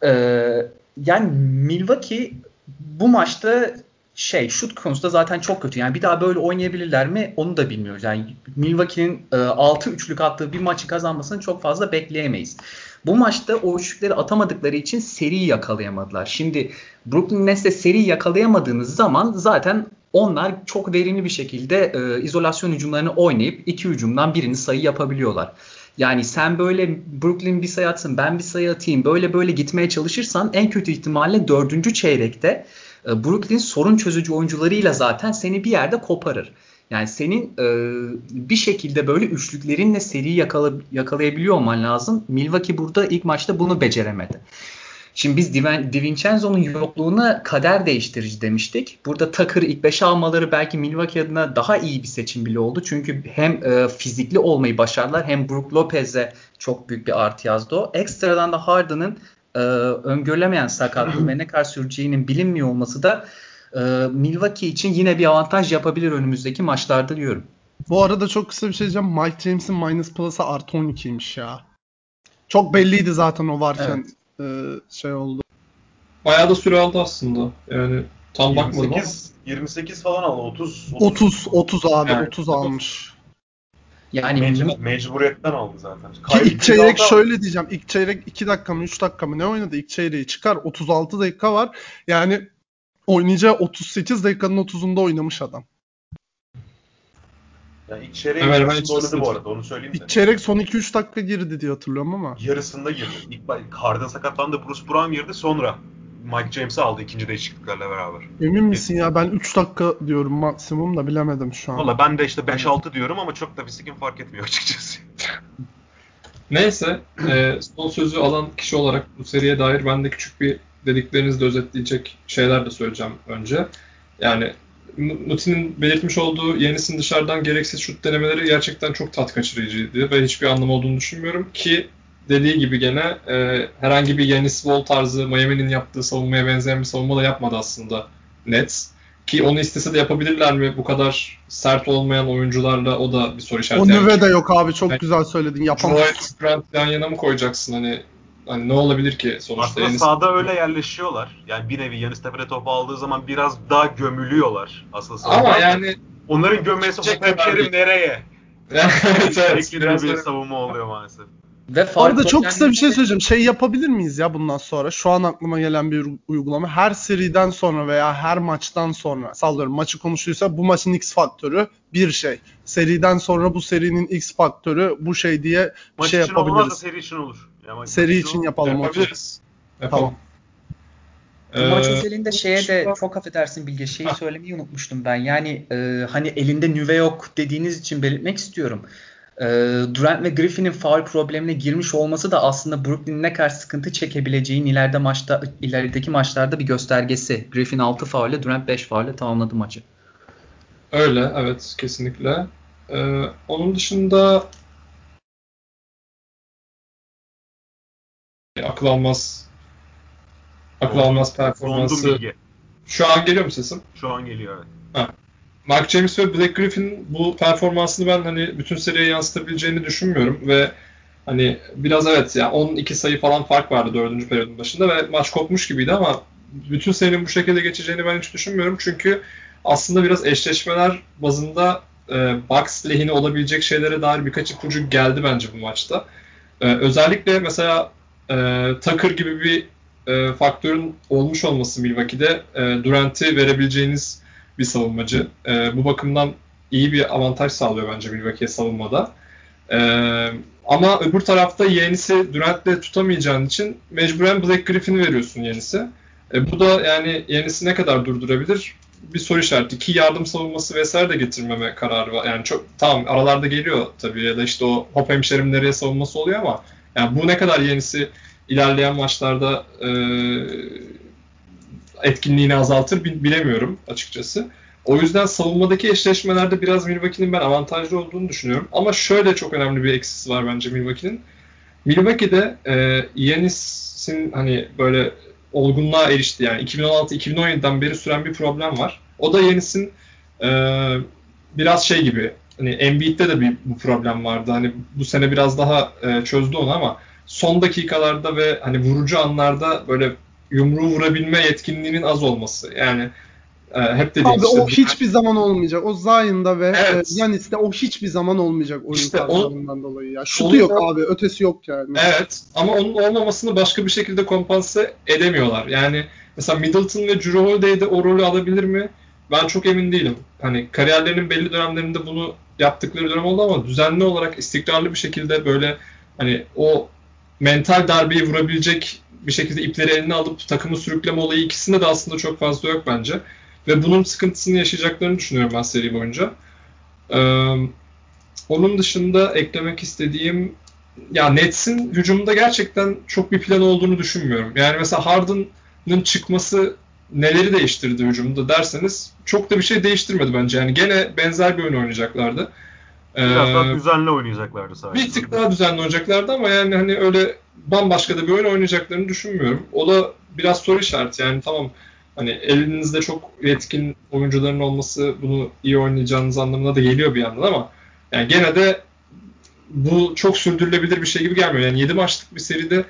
Ee, yani Milwaukee bu maçta şey şut konusunda zaten çok kötü. Yani bir daha böyle oynayabilirler mi onu da bilmiyoruz. Yani Milwaukee'nin e, 6 üçlük attığı bir maçı kazanmasını çok fazla bekleyemeyiz. Bu maçta o üçlükleri atamadıkları için seriyi yakalayamadılar. Şimdi Brooklyn Nets'te seri yakalayamadığınız zaman zaten onlar çok verimli bir şekilde e, izolasyon hücumlarını oynayıp iki hücumdan birini sayı yapabiliyorlar. Yani sen böyle Brooklyn bir sayı atsın ben bir sayı atayım böyle böyle gitmeye çalışırsan en kötü ihtimalle dördüncü çeyrekte e, Brooklyn sorun çözücü oyuncularıyla zaten seni bir yerde koparır. Yani senin e, bir şekilde böyle üçlüklerinle seriyi yakala, yakalayabiliyor olman lazım. Milwaukee burada ilk maçta bunu beceremedi. Şimdi biz DiVincenzo'nun yokluğuna kader değiştirici demiştik. Burada Tucker ilk 5'e almaları belki Milwaukee adına daha iyi bir seçim bile oldu. Çünkü hem e, fizikli olmayı başardılar hem Brook Lopez'e çok büyük bir artı yazdı o. Ekstradan da Harden'ın e, öngörülemeyen sakatlığı ve ne kadar süreceğinin bilinmiyor olması da e, Milwaukee için yine bir avantaj yapabilir önümüzdeki maçlarda diyorum. Bu arada çok kısa bir şey diyeceğim. Mike James'in minus plus'ı artı 12'ymiş ya. Çok belliydi zaten o varken e, şey oldu. Bayağı da süre aldı aslında. Yani tam bakmadım ama. 28, 28 falan aldı. 30. 30 30 abi Evet. 30 almış. Yani Mecbur, mecburiyetten aldı zaten. Ki Kay- ilk çeyrek 36 şöyle diyeceğim. İlk çeyrek 2 dakika mı 3 dakika mı ne oynadı? İlk çeyreği çıkar. 36 dakika var. Yani oynayacağı 38 dakikanın 30'unda oynamış adam. Yani ilk çeyreğin yarısında oynadı bu arada onu söyleyeyim de. İlk çeyrek son 2-3 dakika girdi diye hatırlıyorum ama. Yarısında girdi. İlk Harden sakatlandı. Bruce Brown girdi sonra. Mike James'i aldı ikinci değişikliklerle beraber. Emin misin ya? Ben 3 dakika diyorum maksimum da bilemedim şu an. Valla ben de işte 5-6 diyorum ama çok da fisikim fark etmiyor açıkçası. Neyse e, son sözü alan kişi olarak bu seriye dair ben de küçük bir dediklerinizde özetleyecek şeyler de söyleyeceğim önce. Yani Muti'nin belirtmiş olduğu Yenis'in dışarıdan gereksiz şut denemeleri gerçekten çok tat kaçırıcıydı ve hiçbir anlamı olduğunu düşünmüyorum ki dediği gibi gene e, herhangi bir Yanis Wall tarzı Miami'nin yaptığı savunmaya benzeyen bir savunma da yapmadı aslında Nets. Ki onu istese de yapabilirler mi? Bu kadar sert olmayan oyuncularla o da bir soru işareti. O Yani nüve de yok abi. Çok Evet. güzel söyledin. Yapamaz. Joel Grant yan yana mı koyacaksın hani hani ne olabilir ki sonuçta Aslında Enis sahada öyle yerleşiyorlar. Yani bir nevi Yanis tepede topu aldığı zaman biraz daha gömülüyorlar aslında. ama savunma. yani Onların gömmesi Kerim nereye? evet, evet, Şeklinde biraz bir savunma oluyor maalesef. Ve arada çok kısa bir şey söyleyeceğim. Şey yapabilir miyiz ya bundan sonra? Şu an aklıma gelen bir uygulama. Her seriden sonra veya her maçtan sonra sallıyorum maçı konuşuyorsa bu maçın X faktörü bir şey. Seriden sonra bu serinin X faktörü bu şey diye bir Maç şey için olmaz da yapabiliriz. seri için olur. Ya maç Seri için yapalım. Yapabiliriz. Yapalım. Bu maç Ee, özelinde şeye de çok affedersin Bilge şeyi Ha. söylemeyi unutmuştum ben. Yani e, hani elinde nüve yok dediğiniz için belirtmek istiyorum. E, Durant ve Griffin'in faul problemine girmiş olması da aslında Brooklyn'in ne kadar sıkıntı çekebileceğin ileride maçta ilerideki maçlarda bir göstergesi. Griffin 6 faulle, Durant 5 faulle tamamladı maçı. Öyle, evet kesinlikle. Ee, onun dışında akıl almaz akıl almaz performansı. Şu an geliyor mu sesim? Şu an geliyor evet. Mark James ve Black Griffin bu performansını ben hani bütün seriye yansıtabileceğini düşünmüyorum ve hani biraz evet ya 12 sayı falan fark vardı dördüncü periyodun başında ve maç kopmuş gibiydi ama bütün serinin bu şekilde geçeceğini ben hiç düşünmüyorum çünkü aslında biraz eşleşmeler bazında e, Bucks lehine olabilecek şeylere dair birkaç ipucu geldi bence bu maçta. E, özellikle mesela e, Tucker gibi bir e, faktörün olmuş olması Milwaukee'de e, Durant'i verebileceğiniz bir savunmacı. E, bu bakımdan iyi bir avantaj sağlıyor bence Milwaukee'ye savunmada. E, ama öbür tarafta Yenis'i Durant'le tutamayacağın için mecburen Black Griffin'i veriyorsun Yenis'e. E, bu da yani Yenis'i ne kadar durdurabilir? Bir soru işareti. Ki yardım savunması vesaire de getirmeme kararı var. Yani çok tamam aralarda geliyor tabii ya da işte o hop hemşerim nereye savunması oluyor ama yani bu ne kadar Yenis'i ilerleyen maçlarda e, etkinliğini azaltır bil- bilemiyorum açıkçası. O yüzden savunmadaki eşleşmelerde biraz Milwaukee'nin ben avantajlı olduğunu düşünüyorum. Ama şöyle çok önemli bir eksisi var bence Milwaukee'nin. Milwaukee'de e, Giannis'in hani böyle olgunluğa erişti yani 2016-2017'den beri süren bir problem var. O da Giannis'in e, biraz şey gibi hani Embiid'de de bir bu problem vardı. Hani bu sene biraz daha e, çözdü onu ama son dakikalarda ve hani vurucu anlarda böyle yumruğu vurabilme yetkinliğinin az olması. Yani e, hep dediğim Abi işte o hiçbir zaman olmayacak. O Zion'da ve Evet. e, Yanis'te o hiçbir zaman olmayacak oyun İşte o- tarzlarından dolayı ya. Şutu yok da- abi. Ötesi yok yani. Evet ama onun olmamasını başka bir şekilde kompanse edemiyorlar. Yani mesela Middleton ve Drew Holiday de o rolü alabilir mi? Ben çok emin değilim. Hani kariyerlerinin belli dönemlerinde bunu yaptıkları dönem oldu ama düzenli olarak istikrarlı bir şekilde böyle hani o mental darbeyi vurabilecek bir şekilde ipleri eline alıp takımı sürükleme olayı ikisinde de aslında çok fazla yok bence. Ve bunun sıkıntısını yaşayacaklarını düşünüyorum ben seri boyunca. Ee, onun dışında eklemek istediğim ya Nets'in hücumunda gerçekten çok bir plan olduğunu düşünmüyorum. Yani mesela Harden'ın çıkması neleri değiştirdi hücumda derseniz çok da bir şey değiştirmedi bence. Yani gene benzer bir oyun oynayacaklardı. Biraz daha Ee, düzenli oynayacaklardı sadece. bir tık daha düzenli oynayacaklardı ama yani hani öyle bambaşka da bir oyun oynayacaklarını düşünmüyorum. O da biraz soru işareti. Yani tamam hani elinizde çok yetkin oyuncuların olması bunu iyi oynayacağınız anlamına da geliyor bir yandan ama yani gene de bu çok sürdürülebilir bir şey gibi gelmiyor. Yani 7 maçlık bir seride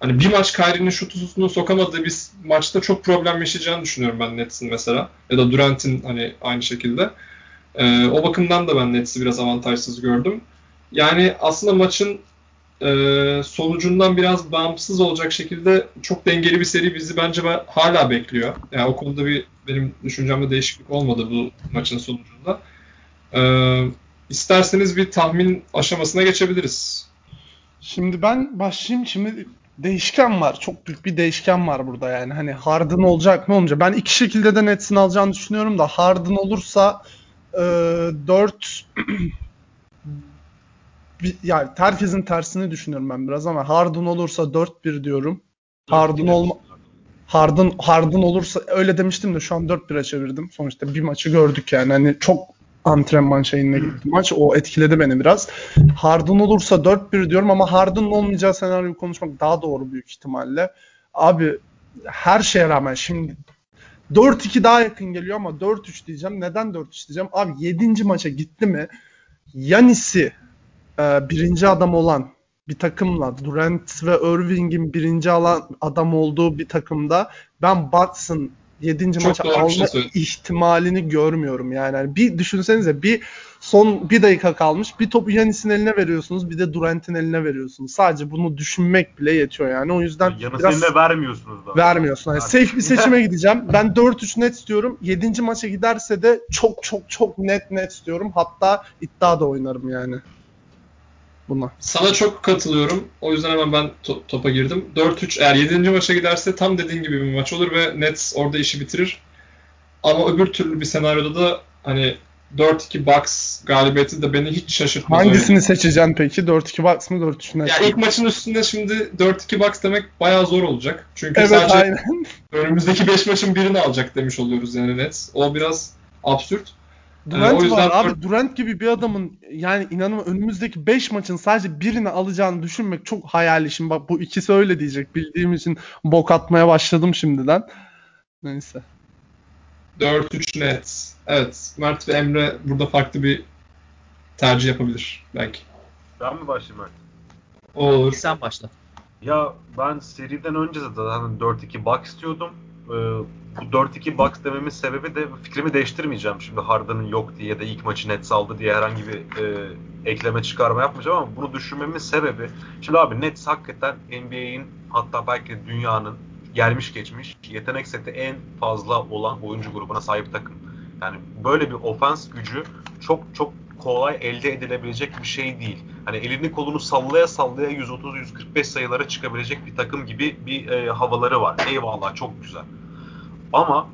hani bir maç Kyrie'nin şutunu sokamadığı bir maçta çok problem yaşayacağını düşünüyorum ben Nets'in mesela. Ya da Durant'in hani aynı şekilde. Ee, o bakımdan da ben Nets'i biraz avantajsız gördüm. Yani aslında maçın e, sonucundan biraz bağımsız olacak şekilde çok dengeli bir seri bizi bence ben- hala bekliyor. Yani o konuda bir benim düşüncemde değişiklik olmadı bu maçın sonucunda. Ee, isterseniz bir tahmin aşamasına geçebiliriz. Şimdi ben başlayayım. Şimdi değişken var. Çok büyük bir değişken var burada yani. Hani Harden olacak mı olmayacak. Ben iki şekilde de Nets'in alacağını düşünüyorum da Harden olursa e, 4 bir- yani herkesin tersini düşünüyorum ben biraz ama Harden olursa 4-1 diyorum. Harden olma Harden Harden olursa öyle demiştim de şu an 4-1'e çevirdim. Sonuçta bir maçı gördük yani. Hani çok antrenman şeyine gitti maç. O etkiledi beni biraz. Harden olursa 4-1 diyorum ama Harden'ın olmayacağı senaryoyu konuşmak daha doğru büyük ihtimalle. Abi her şeye rağmen şimdi 4-2 daha yakın geliyor ama 4-3 diyeceğim. Neden 4-3 diyeceğim? Abi 7. maça gitti mi Yanis'i e, birinci adam olan bir takımla Durant ve Irving'in birinci alan adam olduğu bir takımda ben Bucks'ın 7. Çok maçı alma şey ihtimalini görmüyorum yani. Hani bir düşünsenize bir son bir dakika kalmış. Bir topu Yanis'in eline veriyorsunuz, bir de Durant'in eline veriyorsunuz. Sadece bunu düşünmek bile yetiyor yani. O yüzden Yanı biraz seninle vermiyorsunuz da. vermiyorsun. Artık. safe bir seçime gideceğim. Ben 4-3 net istiyorum. 7. maça giderse de çok çok çok net net istiyorum. Hatta iddia da oynarım yani. Buna. Sana çok katılıyorum. O yüzden hemen ben to- topa girdim. 4-3 eğer 7. maça giderse tam dediğin gibi bir maç olur ve Nets orada işi bitirir. Ama öbür türlü bir senaryoda da hani 4-2 Bucks galibiyeti de beni hiç şaşırtmaz. Hangisini öyle. seçeceksin peki? 4-2 Bucks mı 4-3 net? Ya ilk maçın üstünde şimdi 4-2 Bucks demek bayağı zor olacak. Çünkü Evet sadece aynen. önümüzdeki 5 maçın birini alacak demiş oluyoruz yani Nets. O biraz absürt. Durant o yüzden var abi. Durant gibi bir adamın yani inanın önümüzdeki 5 maçın sadece birini alacağını düşünmek çok hayal işim. Bak bu ikisi öyle diyecek. Bildiğim için bok atmaya başladım şimdiden. Neyse. 4-3 Nets. Evet. Mert ve Emre burada farklı bir tercih yapabilir belki. Ben mi başlayayım Mert? Olur. Sen başla. Ya ben seriden önce zaten hani 4-2 Bucks istiyordum. Ee, bu 4-2 Bucks dememin sebebi de fikrimi değiştirmeyeceğim. Şimdi Harden'ın yok diye da ilk maçı Nets aldı diye herhangi bir e, ekleme çıkarma yapmayacağım ama bunu düşünmemin sebebi şimdi abi Nets hakikaten NBA'in hatta belki de dünyanın gelmiş geçmiş yetenek seti en fazla olan oyuncu grubuna sahip takım. Yani böyle bir ofans gücü çok çok kolay elde edilebilecek bir şey değil. Hani elini kolunu sallaya sallaya 130-145 sayılara çıkabilecek bir takım gibi bir e, havaları var. Eyvallah çok güzel. Ama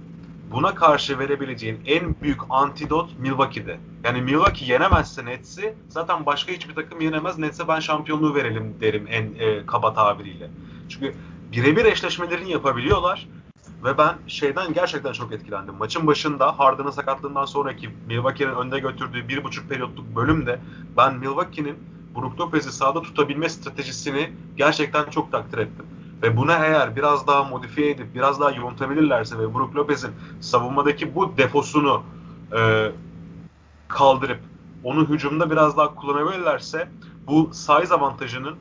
buna karşı verebileceğin en büyük antidot Milwaukee'de. Yani Milwaukee yenemezse Nets'i zaten başka hiçbir takım yenemez. Nets'e ben şampiyonluğu verelim derim en e, kaba tabiriyle. Çünkü birebir eşleşmelerini yapabiliyorlar. Ve ben şeyden gerçekten çok etkilendim. Maçın başında Harden'ın sakatlığından sonraki Milwaukee'nin önde götürdüğü bir buçuk periyotluk bölümde ben Milwaukee'nin Brook Lopez'i sahada tutabilme stratejisini gerçekten çok takdir ettim. Ve buna eğer biraz daha modifiye edip biraz daha yontabilirlerse ve Brook Lopez'in savunmadaki bu defosunu e, kaldırıp onu hücumda biraz daha kullanabilirlerse bu size avantajının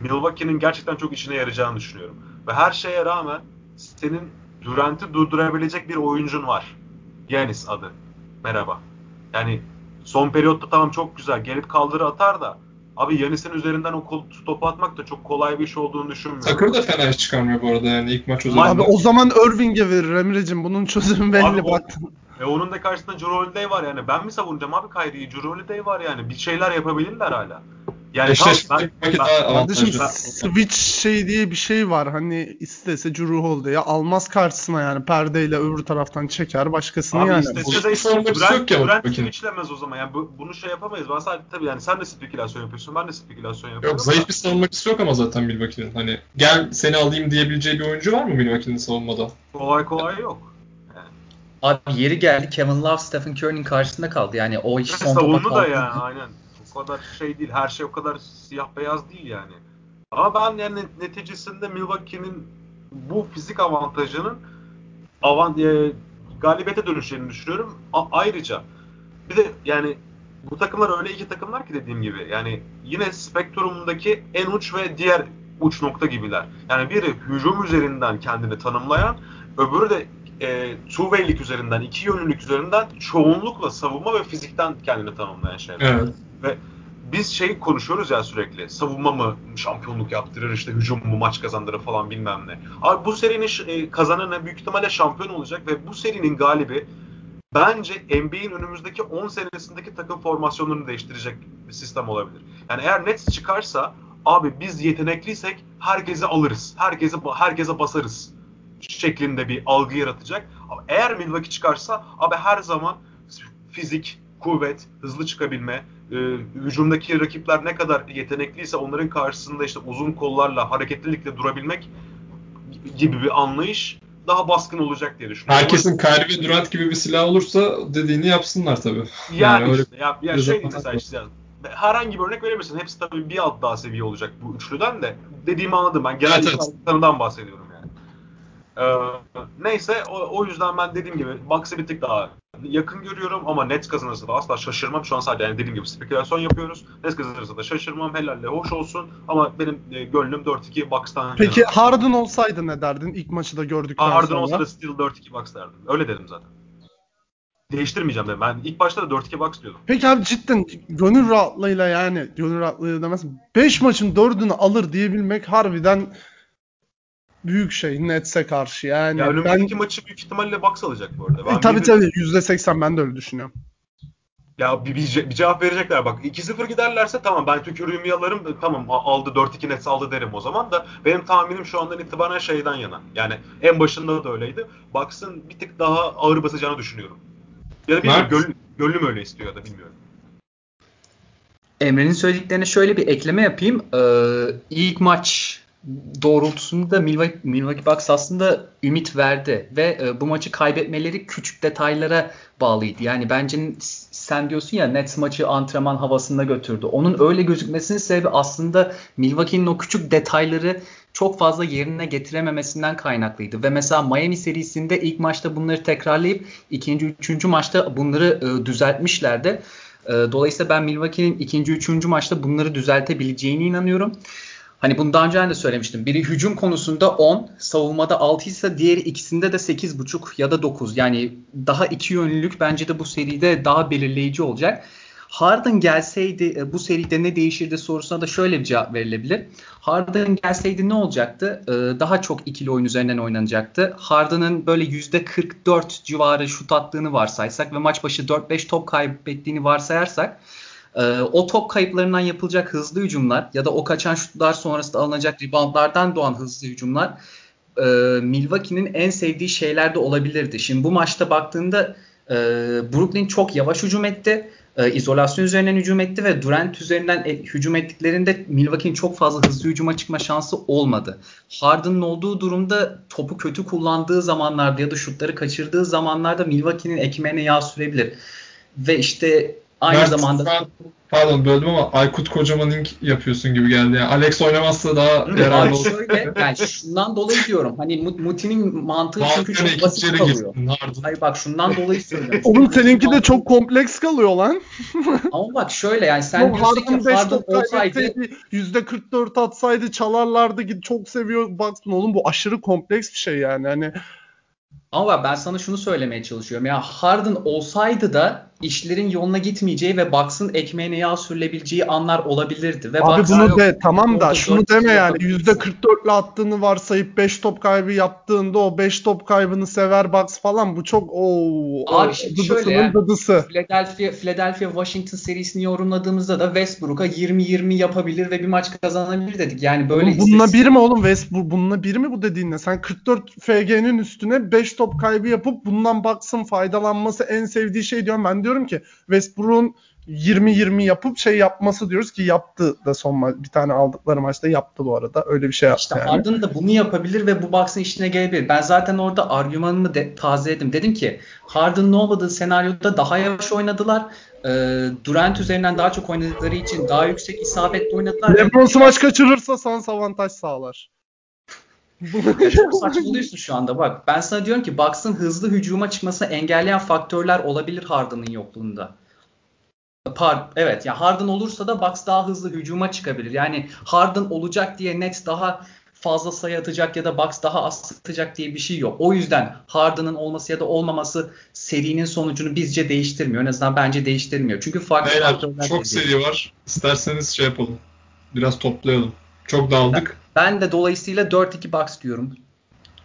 Milwaukee'nin gerçekten çok işine yarayacağını düşünüyorum. Ve her şeye rağmen senin Durant'i durdurabilecek bir oyuncun var. Yanis adı. Merhaba. Yani son periyotta tamam çok güzel gelip kaldırı atar da abi Yanis'in üzerinden o kol, topu atmak da çok kolay bir iş olduğunu düşünmüyorum. Takır da fena iş çıkarmıyor bu arada yani ilk maç özelinde. Abi o zaman Irving'e verir Emre'cim. Bunun çözümü belli Abi o- bak. E onun da karşısında Drew Holiday var yani. Ben mi savunacağım abi Kyrie'yi? Drew Holiday var yani. Bir şeyler yapabilirler hala. Yani ben- ben- daha Kardeşim switch şey diye bir şey var. Hani istese Drew Holiday'i almaz karşısına yani. Perdeyle öbür taraftan çeker başkasını Abi yani. istese de Durant, yok bakın. switchlemez o zaman. Yani bu, bunu şey yapamayız. Ben sadece tabii yani sen de spekülasyon yapıyorsun. Ben de spekülasyon yapıyorum. Yok zayıf bir savunmacısı yok ama zaten Milwaukee'nin. Hani gel seni alayım diyebileceği bir oyuncu var mı Milwaukee'nin savunmada? Kolay kolay yok. Abi yeri geldi Kevin Love Stephen Curry'nin karşısında kaldı. Yani o iş son topa savundu da kaldı. yani aynen. O kadar şey değil. Her şey o kadar siyah beyaz değil yani. Ama ben yani neticesinde Milwaukee'nin bu fizik avantajının avant e, galibiyete dönüşeceğini düşünüyorum. A- ayrıca bir de yani bu takımlar öyle iki takımlar ki dediğim gibi yani yine spektrumundaki en uç ve diğer uç nokta gibiler. Yani biri hücum üzerinden kendini tanımlayan, öbürü de e, two-way'lik üzerinden, iki yönlülük üzerinden çoğunlukla savunma ve fizikten kendini tanımlayan şeyler. Evet. Ve biz şey konuşuyoruz ya sürekli. Savunma mı şampiyonluk yaptırır, işte hücum mu maç kazandırır falan bilmem ne. Abi bu serinin e, kazananı büyük ihtimalle şampiyon olacak ve bu serinin galibi bence NBA'in önümüzdeki 10 senesindeki takım formasyonlarını değiştirecek bir sistem olabilir. Yani eğer Nets çıkarsa abi biz yetenekliysek herkese alırız. Herkese herkese basarız şeklinde bir algı yaratacak. Ama eğer Milwaukee çıkarsa abi her zaman fizik, kuvvet, hızlı çıkabilme, e, hücumdaki rakipler ne kadar yetenekliyse onların karşısında işte uzun kollarla, hareketlilikle durabilmek gibi bir anlayış daha baskın olacak diye düşünüyorum. Herkesin Kyrie ve Durant gibi bir silah olursa dediğini yapsınlar tabii. yani, yani öyle işte ya, ya şey mesela işte yani herhangi bir örnek verebilirsin. Hepsi tabii bir alt daha seviye olacak bu üçlüden de. Dediğimi anladım ben. Genel Evet, evet. bahsediyorum. Ee, neyse o, o yüzden ben dediğim gibi Bucks'ı bir tık daha yakın görüyorum ama Nets kazanırsa da asla şaşırmam. Şu an sadece yani dediğim gibi spekülasyon yapıyoruz. Nets kazanırsa da şaşırmam. Helalle hoş olsun. Ama benim e, gönlüm 4-2 Bucks'tan Peki yana. Harden olsaydı ne derdin ilk maçı da gördükten Aa, Harden sonra? olsa da still 4-2 Bucks derdim. Öyle dedim zaten. Değiştirmeyeceğim dedim. Ben ilk başta da 4-2 Bucks diyordum. Peki abi cidden gönül rahatlığıyla yani gönül rahatlığıyla demezsin. 5 maçın 4'ünü alır diyebilmek harbiden büyük şey Nets'e karşı yani. Ya ben önümüzdeki maçı büyük ihtimalle Bucks alacak bu arada. Ben E, tabii tabii %80 ben de öyle düşünüyorum. Ya bir, bir, bir cevap verecekler bak. 2-0 giderlerse tamam ben tükürüğümü yalarım. Tamam aldı 4-2 Nets aldı derim o zaman da benim tahminim şu andan itibaren şeyden yana. Yani en başında da öyleydi. Bucks'ın bir tık daha ağır basacağını düşünüyorum. Ya da bilmiyorum göl, gönlüm öyle istiyor ya da bilmiyorum. Emre'nin söylediklerine şöyle bir ekleme yapayım. Ee, ilk maç doğrultusunda Milwaukee, Milwaukee Bucks aslında ümit verdi ve e, bu maçı kaybetmeleri küçük detaylara bağlıydı. Yani bence sen diyorsun ya Nets maçı antrenman havasında götürdü. Onun öyle gözükmesinin sebebi aslında Milwaukee'nin o küçük detayları çok fazla yerine getirememesinden kaynaklıydı. Ve mesela Miami serisinde ilk maçta bunları tekrarlayıp ikinci, üçüncü maçta bunları e, düzeltmişlerdi. E, dolayısıyla ben Milwaukee'nin ikinci, üçüncü maçta bunları düzeltebileceğine inanıyorum. Hani bunu daha önce de söylemiştim. Biri hücum konusunda 10, savunmada 6 ise diğeri ikisinde de 8.5 ya da 9. Yani daha iki yönlülük bence de bu seride daha belirleyici olacak. Harden gelseydi e, bu seride ne değişirdi sorusuna da şöyle bir cevap verilebilir. Harden gelseydi ne olacaktı? E, Daha çok ikili oyun üzerinden oynanacaktı. Harden'ın böyle %44 civarı şut attığını varsaysak ve maç başı 4-5 top kaybettiğini varsayarsak ee, o top kayıplarından yapılacak hızlı hücumlar ya da o kaçan şutlar sonrasında alınacak reboundlardan doğan hızlı hücumlar e, Milwaukee'nin en sevdiği şeyler de olabilirdi. Şimdi bu maçta baktığında e, Brooklyn çok yavaş hücum etti. E, izolasyon üzerinden hücum etti ve Durant üzerinden e, hücum ettiklerinde Milwaukee'nin çok fazla hızlı hücuma çıkma şansı olmadı. Harden'ın olduğu durumda topu kötü kullandığı zamanlarda ya da şutları kaçırdığı zamanlarda Milwaukee'nin ekmeğine yağ sürebilir. Ve işte aynı Mert, zamanda an- pardon böldüm ama Aykut Kocaman'ın yapıyorsun gibi geldi. Yani Alex oynamazsa daha Hı, yararlı olur. şöyle yani şundan dolayı diyorum. Hani Mut- Muti'nin mantığı çünkü çok basit kalıyor. Hayır bak şundan dolayı söylüyorum. Oğlum seninki de çok kompleks kalıyor lan. Ama bak şöyle yani sen Oğlum diyorsun ki 5 Harden olsaydı kaybetseydi %44 atsaydı çalarlardı git çok seviyor baksın oğlum bu aşırı kompleks bir şey yani hani ama ben sana şunu söylemeye çalışıyorum. Ya Harden olsaydı da işlerin yoluna gitmeyeceği ve Bucks'ın ekmeğine yağ sürülebileceği anlar olabilirdi. Ve abi Bucks- bunu de tamam da şunu deme yani yapabilirsin. %44'le attığını varsayıp 5 top kaybı yaptığında o 5 top kaybını sever Bucks falan bu çok ooo Abi şimdi şöyle yani. dıdısı. Philadelphia, Philadelphia Washington serisini yorumladığımızda da Westbrook'a 20-20 yapabilir ve bir maç kazanabilir dedik. Yani böyle bununla bir mi oğlum Westbrook bununla bir mi bu dediğinle? Sen 44 FG'nin üstüne 5 top kaybı yapıp bundan Bucks'ın faydalanması en sevdiği şey diyorum. Ben diyorum ki Westbrook'un 20-20 yapıp şey yapması diyoruz ki yaptı da son bir tane aldıkları maçta yaptı bu arada. Öyle bir şey yaptı İşte yani. Harden da bunu yapabilir ve bu Bucks'ın işine gelebilir. Ben zaten orada argümanımı de, tazeledim. Dedim ki Harden'ın olmadığı senaryoda daha yavaş oynadılar. Ee, Durant üzerinden daha çok oynadıkları için daha yüksek isabetli oynadılar. LeBron maç kaçırırsa Suns avantaj sağlar. Ya çok saçmalıyorsun şu anda bak. Ben sana diyorum ki Bucks'ın hızlı hücuma çıkmasını engelleyen faktörler olabilir Harden'ın yokluğunda. Par evet ya Harden olursa da Bucks daha hızlı hücuma çıkabilir. Yani Harden olacak diye Nets daha fazla sayı atacak ya da Bucks daha az atacak diye bir şey yok. O yüzden Harden'ın olması ya da olmaması serinin sonucunu bizce değiştirmiyor. En azından bence değiştirmiyor. Çünkü farklı Beyler faktörler çok seri var. İsterseniz şey yapalım. Biraz toplayalım. Çok dağıldık. Ben de dolayısıyla 4-2 Bucks diyorum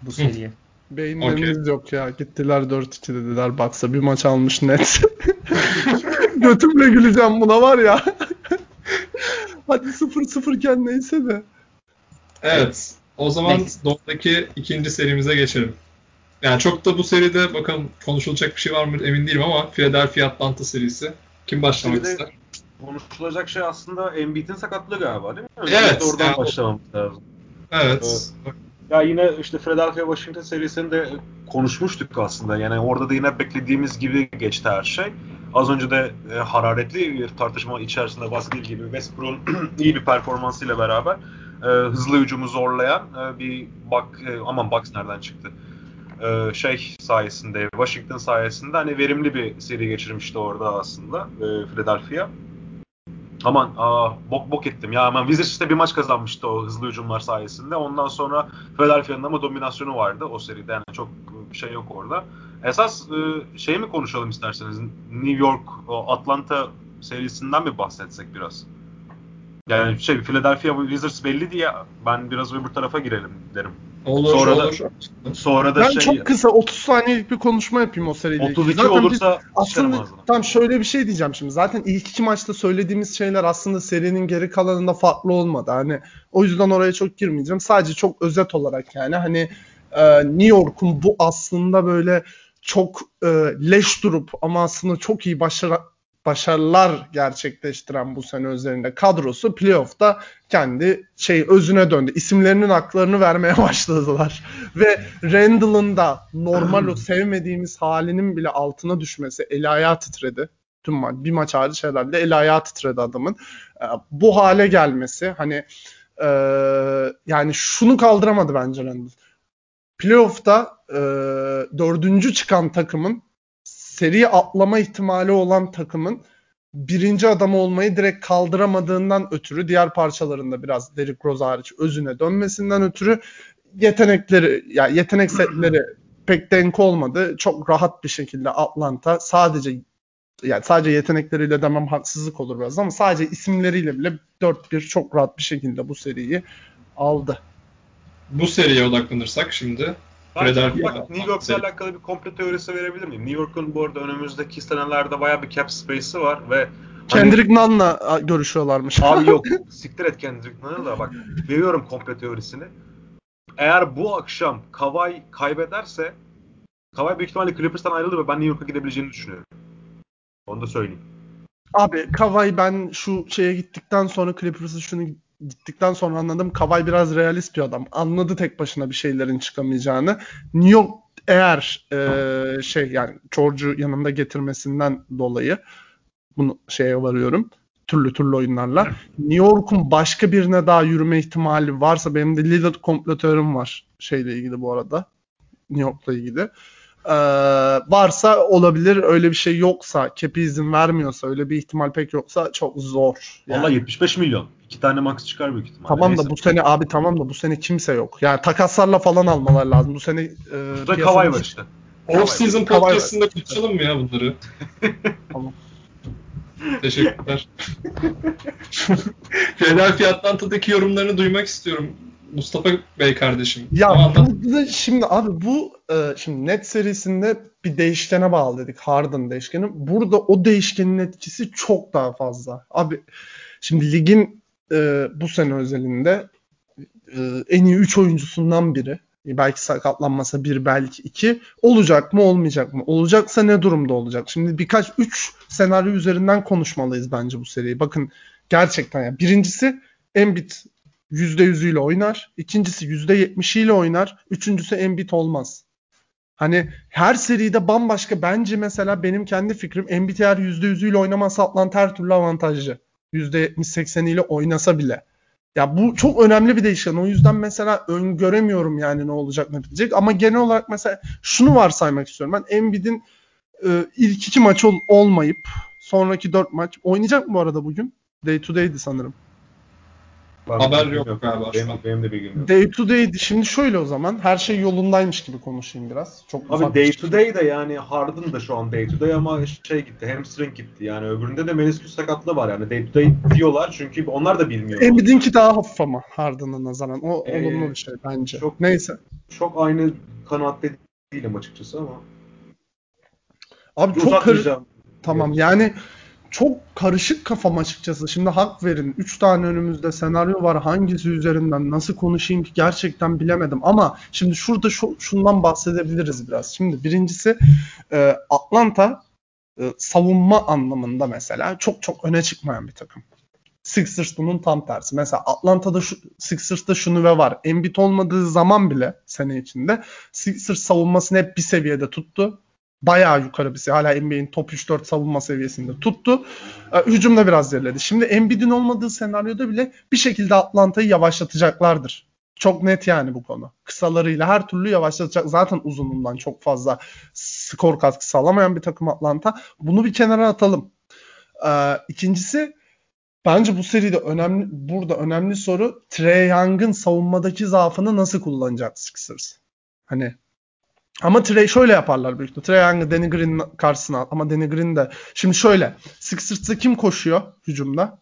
bu seriye. Beyinleriniz yok ya. Gittiler 4-2 dediler Bucks'a. Bir maç almış net. Götümle güleceğim buna var ya. Hadi 0-0 iken neyse de. Evet. O zaman Next. Doğu'daki ikinci serimize geçelim. Yani çok da bu seride bakalım konuşulacak bir şey var mı emin değilim ama Philadelphia Atlanta serisi. Kim başlamak ister? Konuşulacak şey aslında Embiid'in sakatlığı galiba değil mi? Evet, Öncelikle oradan yani başlamamız lazım. Evet. Ya yine işte Philadelphia Washington serisinde konuşmuştuk aslında. Yani orada da yine beklediğimiz gibi geçti her şey. Az önce de e, hararetli bir tartışma içerisinde bahsettiğim gibi Westbrook'un iyi bir performansıyla beraber e, hızlı hücumu zorlayan e, bir bak e, aman Bucks nereden çıktı? e, şey sayesinde, Washington sayesinde hani verimli bir seri geçirmişti orada aslında e, Philadelphia. Aman aa, bok bok ettim ya hemen Wizards işte bir maç kazanmıştı o hızlı hücumlar sayesinde. Ondan sonra Philadelphia'nın ama dominasyonu vardı o seride yani çok şey yok orada. Esas e, şey mi konuşalım isterseniz New York Atlanta serisinden mi bahsetsek biraz? Yani şey Philadelphia Wizards belli diye ben biraz öbür tarafa girelim derim. Olur, Sonra da- olur. Sonra da Ben şey çok kısa 30 saniyelik bir konuşma yapayım o seriyle. ilgili. 32 Zaten olursa aslında tam şöyle bir şey diyeceğim şimdi. Zaten ilk iki maçta söylediğimiz şeyler aslında serinin geri kalanında farklı olmadı. Hani o yüzden oraya çok girmeyeceğim. Sadece çok özet olarak yani hani e, New York'un bu aslında böyle çok e, leş durup ama aslında çok iyi başarı başarılar gerçekleştiren bu sene üzerinde kadrosu playoff'ta kendi şey özüne döndü. İsimlerinin haklarını vermeye başladılar. Ve Randall'ın da normal o sevmediğimiz halinin bile altına düşmesi eli ayağı titredi. Tüm maç, bir maç hariç herhalde eli ayağı titredi adamın. Ee, Bu hale gelmesi hani e, yani şunu kaldıramadı bence Randall. Playoff'ta e, dördüncü çıkan takımın seri atlama ihtimali olan takımın birinci adam olmayı direkt kaldıramadığından ötürü diğer parçalarında biraz Derrick Rose hariç özüne dönmesinden ötürü yetenekleri yani yetenek setleri pek denk olmadı. Çok rahat bir şekilde Atlanta sadece yani sadece yetenekleriyle demem haksızlık olur biraz ama sadece isimleriyle bile 4-1 çok rahat bir şekilde bu seriyi aldı. Bu seriye odaklanırsak şimdi Ben Philadelphia- bak, New York'la alakalı bir komplo teorisi verebilir miyim? New York'un bu arada önümüzdeki senelerde bayağı bir cap space'i var ve hani- Kendrick Nunn'la a, görüşüyorlarmış. Abi yok. Siktir et Kendrick Nunn'ı da bak. Veriyorum komplo teorisini. Eğer bu akşam Kawhi kaybederse Kawhi büyük ihtimalle Clippers'tan ayrılır ve ben New York'a gidebileceğini düşünüyorum. Onu da söyleyeyim. Abi Kawhi ben şu şeye gittikten sonra Clippers'ı şunu gittikten sonra anladım. Kawhi biraz realist bir adam. Anladı tek başına bir şeylerin çıkamayacağını. New York eğer e, şey yani George'u yanında getirmesinden dolayı bunu şeye varıyorum. Türlü türlü oyunlarla. New York'un başka birine daha yürüme ihtimali varsa benim de Lillard komplo var şeyle ilgili bu arada. New York'la ilgili. Ee, varsa olabilir. Öyle bir şey yoksa, kepi izin vermiyorsa, öyle bir ihtimal pek yoksa çok zor. Yani. Valla 75 milyon. İki tane max çıkar büyük ihtimalle. Tamam da Neyse. bu sene abi tamam da bu sene kimse yok. Yani takaslarla falan almalar lazım. Bu sene e, Burada Kawhi var işte. Off-season Kawhi var. podcast'ında konuşalım mı ya bunları? Tamam. Teşekkürler. Philadelphia Atlanta'daki yorumlarını duymak istiyorum. Mustafa Bey kardeşim. Ya anlat- burada şimdi abi bu e, şimdi net serisinde bir değişkene bağlı dedik. Harden değişkeni. Burada o değişkenin etkisi çok daha fazla. Abi şimdi ligin e, bu sene özelinde e, en iyi 3 oyuncusundan biri. Belki sakatlanmasa bir belki iki. Olacak mı olmayacak mı? Olacaksa ne durumda olacak? Şimdi birkaç 3 senaryo üzerinden konuşmalıyız bence bu seriyi. Bakın gerçekten ya. Birincisi Embiid %100'üyle oynar. İkincisi %70'iyle oynar. Üçüncüsü Embiid olmaz. Hani her seride bambaşka bence mesela benim kendi fikrim Embiid eğer %100'üyle oynamazsa Atlanta her türlü avantajlı. %70-80'iyle oynasa bile. Ya bu çok önemli bir değişken. O yüzden mesela öngöremiyorum yani ne olacak ne bitecek. Ama genel olarak mesela şunu varsaymak istiyorum. Ben Embiid'in e, ilk iki maç ol- olmayıp sonraki dört maç oynayacak mı bu arada bugün? Day to day'di sanırım. Ben- Haber bilgim yok galiba Benim, benim de bilgim yok. Day to day'di. Şimdi şöyle o zaman her şey yolundaymış gibi konuşayım biraz. Çok Abi day şey. to day de yani Harden da şu an day to day ama şey gitti hamstring gitti yani öbüründe de menisküs sakatlığı var yani day to day diyorlar çünkü onlar da bilmiyor. Embiid'inki daha hafif ama Harden'a nazaran. O Ee, olumlu bir şey bence. çok- Neyse. Çok aynı kanaatte değilim açıkçası ama. Abi çok. Uzatmayacağım. Tamam yani çok karışık kafam açıkçası. Şimdi hak verin. 3 tane önümüzde senaryo var. Hangisi üzerinden nasıl konuşayım ki gerçekten bilemedim. Ama şimdi şurada şu, şundan bahsedebiliriz biraz. Şimdi birincisi e, Atlanta e, savunma anlamında mesela çok çok öne çıkmayan bir takım. Sixers bunun tam tersi. Mesela Atlanta'da şu, Sixers'ta şunu ve var. Embiid olmadığı zaman bile sene içinde Sixers savunmasını hep bir seviyede tuttu bayağı yukarı bir seviye. Hala NBA'in top 3-4 savunma seviyesinde tuttu. Ee, Hücumda biraz geriledi. Şimdi Embiid'in olmadığı senaryoda bile bir şekilde Atlanta'yı yavaşlatacaklardır. Çok net yani bu konu. Kısalarıyla her türlü yavaşlatacak. Zaten uzunluğundan çok fazla skor katkısı alamayan bir takım Atlanta. Bunu bir kenara atalım. Ee, ikincisi bence bu seride önemli burada önemli soru Trey Young'ın savunmadaki zaafını nasıl kullanacak Sixers? Hani ama Trey şöyle yaparlar büyük ihtimalle. Trey Young'ı Danny Green'in karşısına at. Ama Danny Green de. Şimdi şöyle. Sixers'ta kim koşuyor hücumda?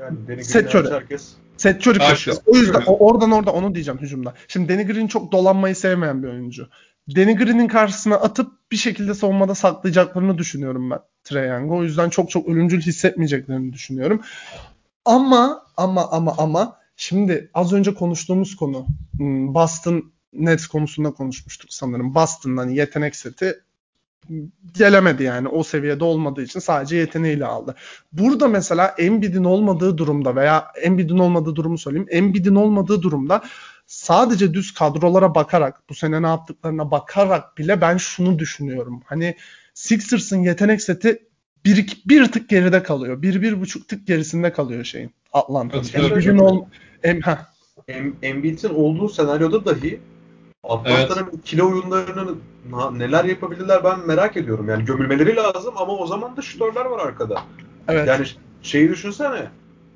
Yani Danny Curry. herkes Seth Curry koşuyor. O yüzden o- oradan orada onu diyeceğim hücumda. Şimdi Danny Green çok dolanmayı sevmeyen bir oyuncu. Danny Green'in karşısına atıp bir şekilde savunmada saklayacaklarını düşünüyorum ben Trae Young'u. O yüzden çok çok ölümcül hissetmeyeceklerini düşünüyorum. Ama ama ama ama şimdi az önce konuştuğumuz konu hmm, Boston Nets konusunda konuşmuştuk sanırım. Boston'dan yetenek seti gelemedi yani o seviyede olmadığı için sadece yeteneğiyle aldı. Burada mesela Embiid'in olmadığı durumda veya Embiid'in olmadığı durumu söyleyeyim. Embiid'in olmadığı durumda sadece düz kadrolara bakarak bu sene ne yaptıklarına bakarak bile ben şunu düşünüyorum. Hani Sixers'ın yetenek seti bir, iki- bir tık geride kalıyor. Bir, bir buçuk tık gerisinde kalıyor şeyin Atlanta'nın. Embiid'in ol, Em- Embiid'in olduğu senaryoda dahi Atlanta'nın ikili oyunlarını neler yapabilirler ben merak ediyorum. Yani gömülmeleri lazım ama o zaman da şutörler var arkada. evet. Yani şeyi düşünsene.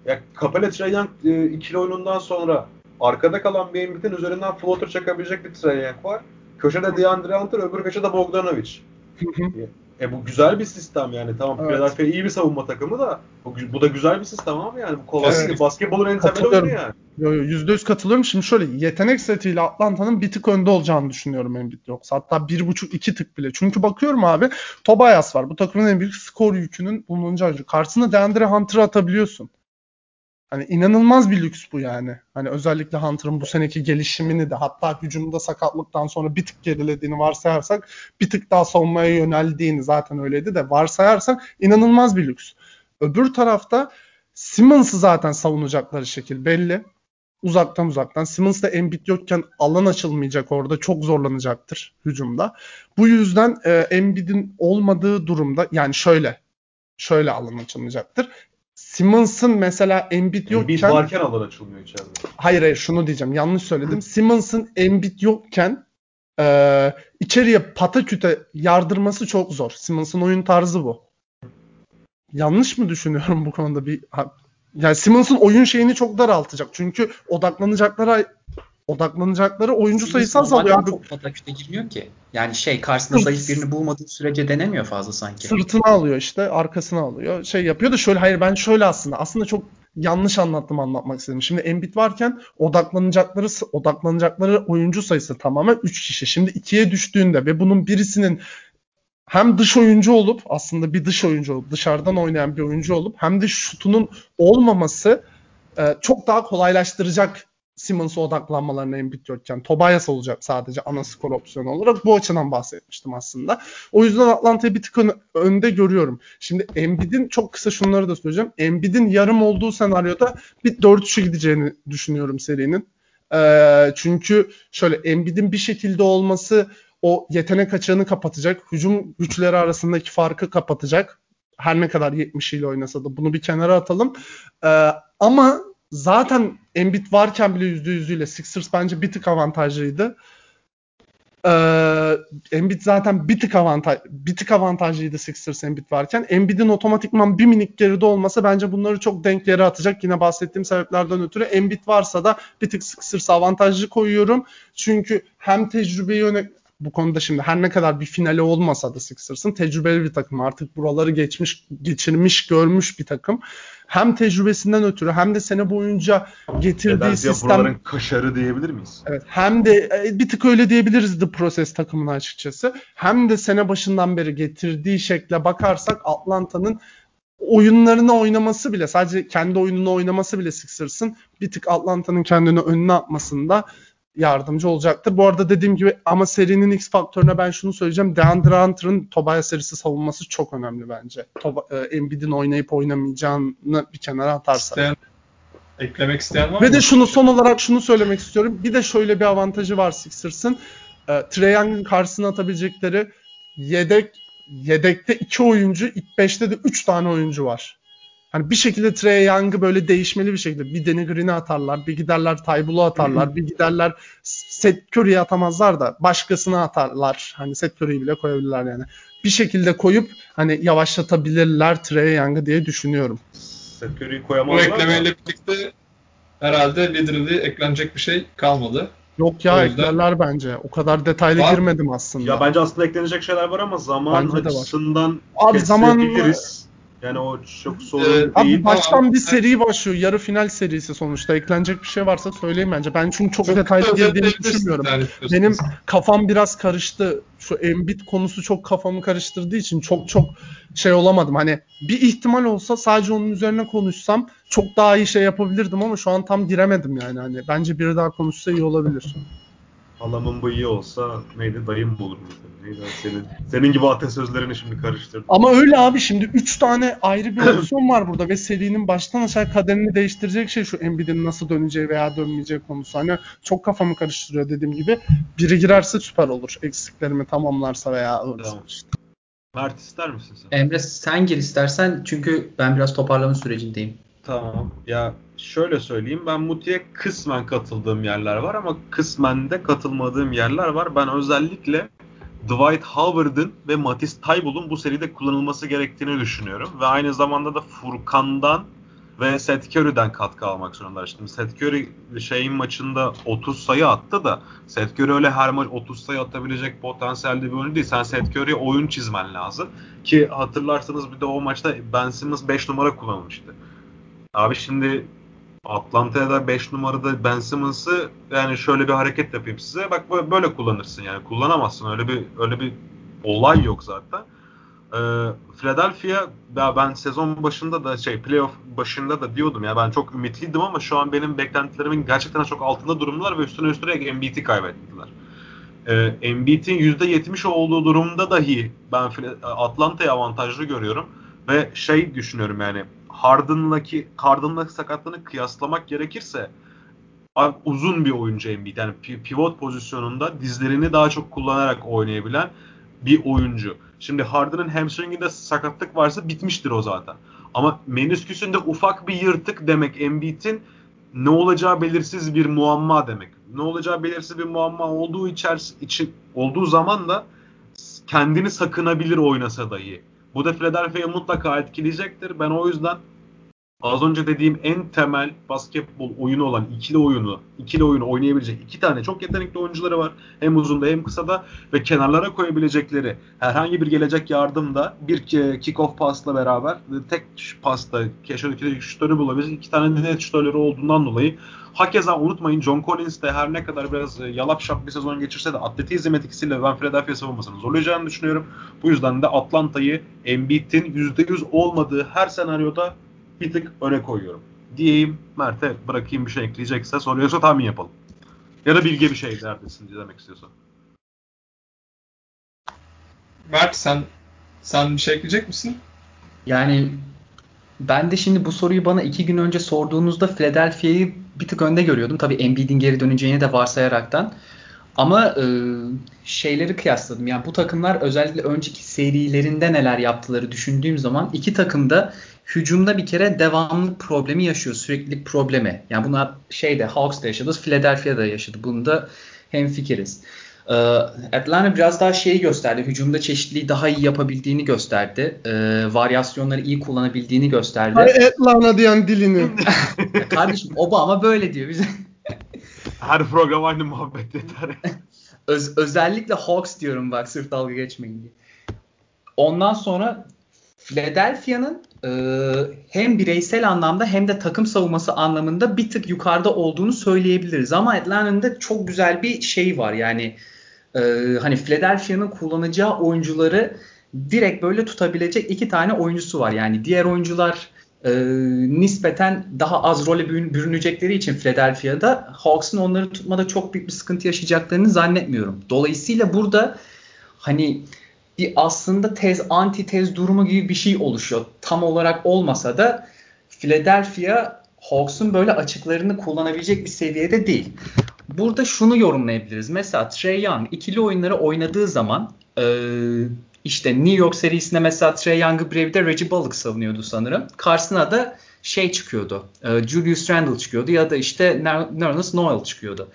Ya Capella Trae e, ikili oyunundan sonra arkada kalan bir Embiid'in üzerinden floater çakabilecek bir Trae var. Köşede DeAndre Hunter, öbür köşede Bogdanovic. E bu güzel bir sistem yani. Tamam Evet. Philadelphia iyi bir savunma takımı da bu, bu da güzel bir sistem abi yani. Bu kolay Evet. değil. Basketbolun en temel oyunu yani. Yo, yo, %100 katılıyorum. Şimdi şöyle yetenek setiyle Atlanta'nın bir tık önde olacağını düşünüyorum Embiid yoksa. Hatta bir buçuk iki tık bile. Çünkü bakıyorum abi Tobias var. Bu takımın en büyük skor yükünün oyuncu. Karşısına DeAndre Hunter'ı atabiliyorsun. Hani inanılmaz bir lüks bu yani. Hani özellikle Hunter'ın bu seneki gelişimini de hatta hücumda sakatlıktan sonra bir tık gerilediğini varsayarsak bir tık daha savunmaya yöneldiğini zaten öyleydi de varsayarsak inanılmaz bir lüks. Öbür tarafta Simmons'ı zaten savunacakları şekil belli. Uzaktan uzaktan. Simmons da Embiid yokken alan açılmayacak orada. Çok zorlanacaktır hücumda. Bu yüzden e, Embiid'in olmadığı durumda yani şöyle şöyle alan açılmayacaktır. Simmons'ın mesela Embiid Embiid yokken varken alan açılmıyor içeride. hayır hayır şunu diyeceğim yanlış söyledim. Simmons'ın Embiid yokken e, içeriye pataküte yardırması çok zor. Simmons'ın oyun tarzı bu. Yanlış mı düşünüyorum bu konuda bir yani Simmons'ın oyun şeyini çok daraltacak. Çünkü odaklanacakları odaklanacakları oyuncu sayısı azalıyor. Abi, çok pataküte girmiyor ki. Yani şey karşısında zayıf birini bulmadığı sürece denemiyor fazla sanki. Sırtını alıyor işte arkasını alıyor. Şey yapıyor da şöyle hayır ben şöyle aslında aslında çok yanlış anlattım anlatmak istedim. Şimdi Embiid varken odaklanacakları odaklanacakları oyuncu sayısı tamamen 3 kişi. Şimdi 2'ye düştüğünde ve bunun birisinin hem dış oyuncu olup aslında bir dış oyuncu olup dışarıdan oynayan bir oyuncu olup hem de şutunun olmaması e, çok daha kolaylaştıracak Simmons'a odaklanmalarını Embiid yokken. Tobias olacak sadece ana skor opsiyonu olarak. Bu açıdan bahsetmiştim aslında. O yüzden Atlanta'yı bir tık ön- önde görüyorum. Şimdi Embiid'in çok kısa şunları da söyleyeceğim. Embiid'in yarım olduğu senaryoda bir 4-3'e gideceğini düşünüyorum serinin. Ee, çünkü şöyle Embiid'in bir şekilde olması o yetenek açığını kapatacak. Hücum güçleri arasındaki farkı kapatacak. Her ne kadar 70 ile oynasa da bunu bir kenara atalım. Ee, ama zaten Embiid varken bile %100'üyle Sixers bence bir tık avantajlıydı. Ee, Embiid zaten bir tık avantaj bir tık avantajlıydı Sixers Embiid varken. Embiid'in otomatikman bir minik geride olması bence bunları çok denk yere atacak. Yine bahsettiğim sebeplerden ötürü Embiid varsa da bir tık Sixers avantajlı koyuyorum. Çünkü hem tecrübeyi öne bu konuda şimdi her ne kadar bir finali olmasa da Sixers'ın tecrübeli bir takım. Artık buraları geçmiş, geçirmiş, görmüş bir takım. Hem tecrübesinden ötürü hem de sene boyunca getirdiği Philadelphia sistem buraların kaşarı diyebilir miyiz? Evet, hem de e, bir tık öyle diyebiliriz The Process takımına açıkçası. Hem de sene başından beri getirdiği şekle bakarsak Atlanta'nın oyunlarını oynaması bile sadece kendi oyununu oynaması bile Sixers'ın bir tık Atlanta'nın kendini önüne atmasında yardımcı olacaktır. Bu arada dediğim gibi ama serinin X faktörüne ben şunu söyleyeceğim. DeAndre Hunter'ın Tobias serisi savunması çok önemli bence. Toba, e, Embiid'in oynayıp oynamayacağını bir kenara atarsak. İsteyen, eklemek isteyen var Ve mı? de şunu son olarak şunu söylemek istiyorum. Bir de şöyle bir avantajı var Sixers'ın. E, Trae Young'ın karşısına atabilecekleri yedek yedekte iki oyuncu, ilk beşte de üç tane oyuncu var. Hani bir şekilde Trey Young'ı böyle değişmeli bir şekilde. Bir Danny Green'e atarlar, bir giderler Tybull'u atarlar, bir giderler Seth Curry'e atamazlar da başkasına atarlar. Hani Seth Curry'yi bile koyabilirler yani. Bir şekilde koyup hani yavaşlatabilirler Trey Young'ı diye düşünüyorum. Seth Curry'i Bu koyamazlar eklemeyle da. birlikte herhalde literally eklenecek bir şey kalmadı. Yok ya eklerler bence. O kadar detaylı Var. girmedim aslında. Ya bence aslında eklenecek şeyler var ama zaman Bence de var. açısından Abi zaman-. Yani o çok sorun Ee, değil. Abi baştan bir seri başlıyor. Yarı final serisi sonuçta. Eklenecek bir şey varsa söyleyin bence. Ben çünkü çok, Çok detaylı girdiğimi düşünmüyorum. Benim kafam biraz karıştı. Şu Embiid konusu çok kafamı karıştırdığı için çok çok şey olamadım. Hani bir ihtimal olsa sadece onun üzerine konuşsam çok daha iyi şey yapabilirdim ama şu an tam giremedim yani. Hani bence biri daha konuşsa iyi olabilir. Halamın bıyığı olsa neydi dayım mı olur muydu? Neydi senin, senin gibi atasözlerini şimdi karıştırdım. Ama öyle abi şimdi 3 tane ayrı bir opsiyon var burada ve serinin baştan aşağı kaderini değiştirecek şey şu Embiid'in nasıl döneceği veya dönmeyeceği konusu. Hani çok kafamı karıştırıyor dediğim gibi. Biri girerse süper olur. Eksiklerimi tamamlarsa veya öyle Tamam. işte. Mert ister misin sen? Emre sen gir istersen çünkü ben biraz toparlama sürecindeyim. Tamam. Ya şöyle söyleyeyim ben Muti'ye kısmen katıldığım yerler var ama kısmen de katılmadığım yerler var. Ben özellikle Dwight Howard'ın ve Matisse Thybull'un bu seride kullanılması gerektiğini düşünüyorum. Ve aynı zamanda da Furkan'dan ve Seth Curry'den katkı almak zorundalar. Şimdi Seth Curry şeyin maçında 30 sayı attı da Seth Curry öyle her maç 30 sayı atabilecek potansiyelde bir oyuncu değil. Sen Seth Curry'e oyun çizmen lazım. Ki hatırlarsanız bir de o maçta Ben Simmons 5 numara kullanılmıştı. Abi şimdi Atlanta'ya da 5 numarada Ben Simmons'ı yani şöyle bir hareket yapayım size. Bak böyle- kullanırsın yani. Kullanamazsın. Öyle bir öyle bir olay yok zaten. Ee, Philadelphia ya ben sezon başında da şey playoff başında da diyordum ya ben çok ümitliydim ama şu an benim beklentilerimin gerçekten çok altında durumlar ve üstüne üstüne Embiid'i kaybettiler. Ee, Embiid'in %70 olduğu durumda dahi ben Atlanta'yı avantajlı görüyorum ve şey düşünüyorum yani Harden'laki Harden'la sakatlığını kıyaslamak gerekirse uzun bir oyuncu Embiid. Yani pi- pivot pozisyonunda dizlerini daha çok kullanarak oynayabilen bir oyuncu. Şimdi Harden'ın hamstringinde sakatlık varsa bitmiştir o zaten. Ama menisküsünde ufak bir yırtık demek Embiid'in ne olacağı belirsiz bir muamma demek. Ne olacağı belirsiz bir muamma olduğu içeris için olduğu zaman da kendini sakınabilir oynasa dahi. Bu da Philadelphia'yı mutlaka etkileyecektir. Ben o yüzden az önce dediğim en temel basketbol oyunu olan ikili oyunu, ikili oyunu oynayabilecek iki tane çok yetenekli oyuncuları var. Hem uzunda hem kısada ve kenarlara koyabilecekleri herhangi bir gelecek yardımda bir ki- kick-off pasla beraber tek pasta keşfedeki şutörü bulabilecek iki tane net şutörleri olduğundan dolayı Hakeza unutmayın John Collins de her ne kadar biraz e, yalap şap bir sezon geçirse de atletizm etkisiyle ben Philadelphia savunmasını zorlayacağını düşünüyorum. Bu yüzden de Atlanta'yı Embiid'in %100 olmadığı her senaryoda bir tık öne koyuyorum. Diyeyim Mert'e bırakayım bir şey ekleyecekse soruyorsa tahmin yapalım. Ya da bilge bir şey derdesin diye demek istiyorsa. Mert sen sen bir şey ekleyecek misin? Yani ben de şimdi bu soruyu bana iki gün önce sorduğunuzda Philadelphia'yı bir tık önde görüyordum. Tabii Embiid'in geri döneceğini de varsayaraktan. Ama e, şeyleri kıyasladım. Yani bu takımlar özellikle önceki serilerinde neler yaptıları düşündüğüm zaman iki takım da hücumda bir kere devamlı problemi yaşıyor. Sürekli problemi. Yani buna şeyde Hawks'da yaşadı, Philadelphia'da yaşadı. Bunda hemfikiriz. Ee, Atlanta biraz daha şeyi gösterdi. Hücumda çeşitliliği daha iyi yapabildiğini gösterdi. Ee, varyasyonları iyi kullanabildiğini gösterdi. Ay Atlanta diyen dilini. Kardeşim Obama böyle diyor bize. Her program aynı muhabbet yeter. Öz- özellikle Hawks diyorum bak sırf dalga geçmeyin diye. Ondan sonra Philadelphia'nın e, hem bireysel anlamda hem de takım savunması anlamında bir tık yukarıda olduğunu söyleyebiliriz. Ama Atlanta'nın da çok güzel bir şey var. Yani e, hani Philadelphia'nın kullanacağı oyuncuları direkt böyle tutabilecek iki tane oyuncusu var. Yani diğer oyuncular e, nispeten daha az role bürün- bürünecekleri için Philadelphia'da Hawks'ın onları tutmada çok büyük bir sıkıntı yaşayacaklarını zannetmiyorum. Dolayısıyla burada hani bir aslında tez antitez durumu gibi bir şey oluşuyor. Tam olarak olmasa da Philadelphia Hawks'un böyle açıklarını kullanabilecek bir seviyede değil. Burada şunu yorumlayabiliriz. Mesela Trey Young ikili oyunları oynadığı zaman e, İşte New York serisinde mesela Trey Young'ı Brave'de Reggie Bullock savunuyordu sanırım. Karşısına da şey çıkıyordu. E, Julius Randle çıkıyordu ya da işte Nerlens Noel çıkıyordu.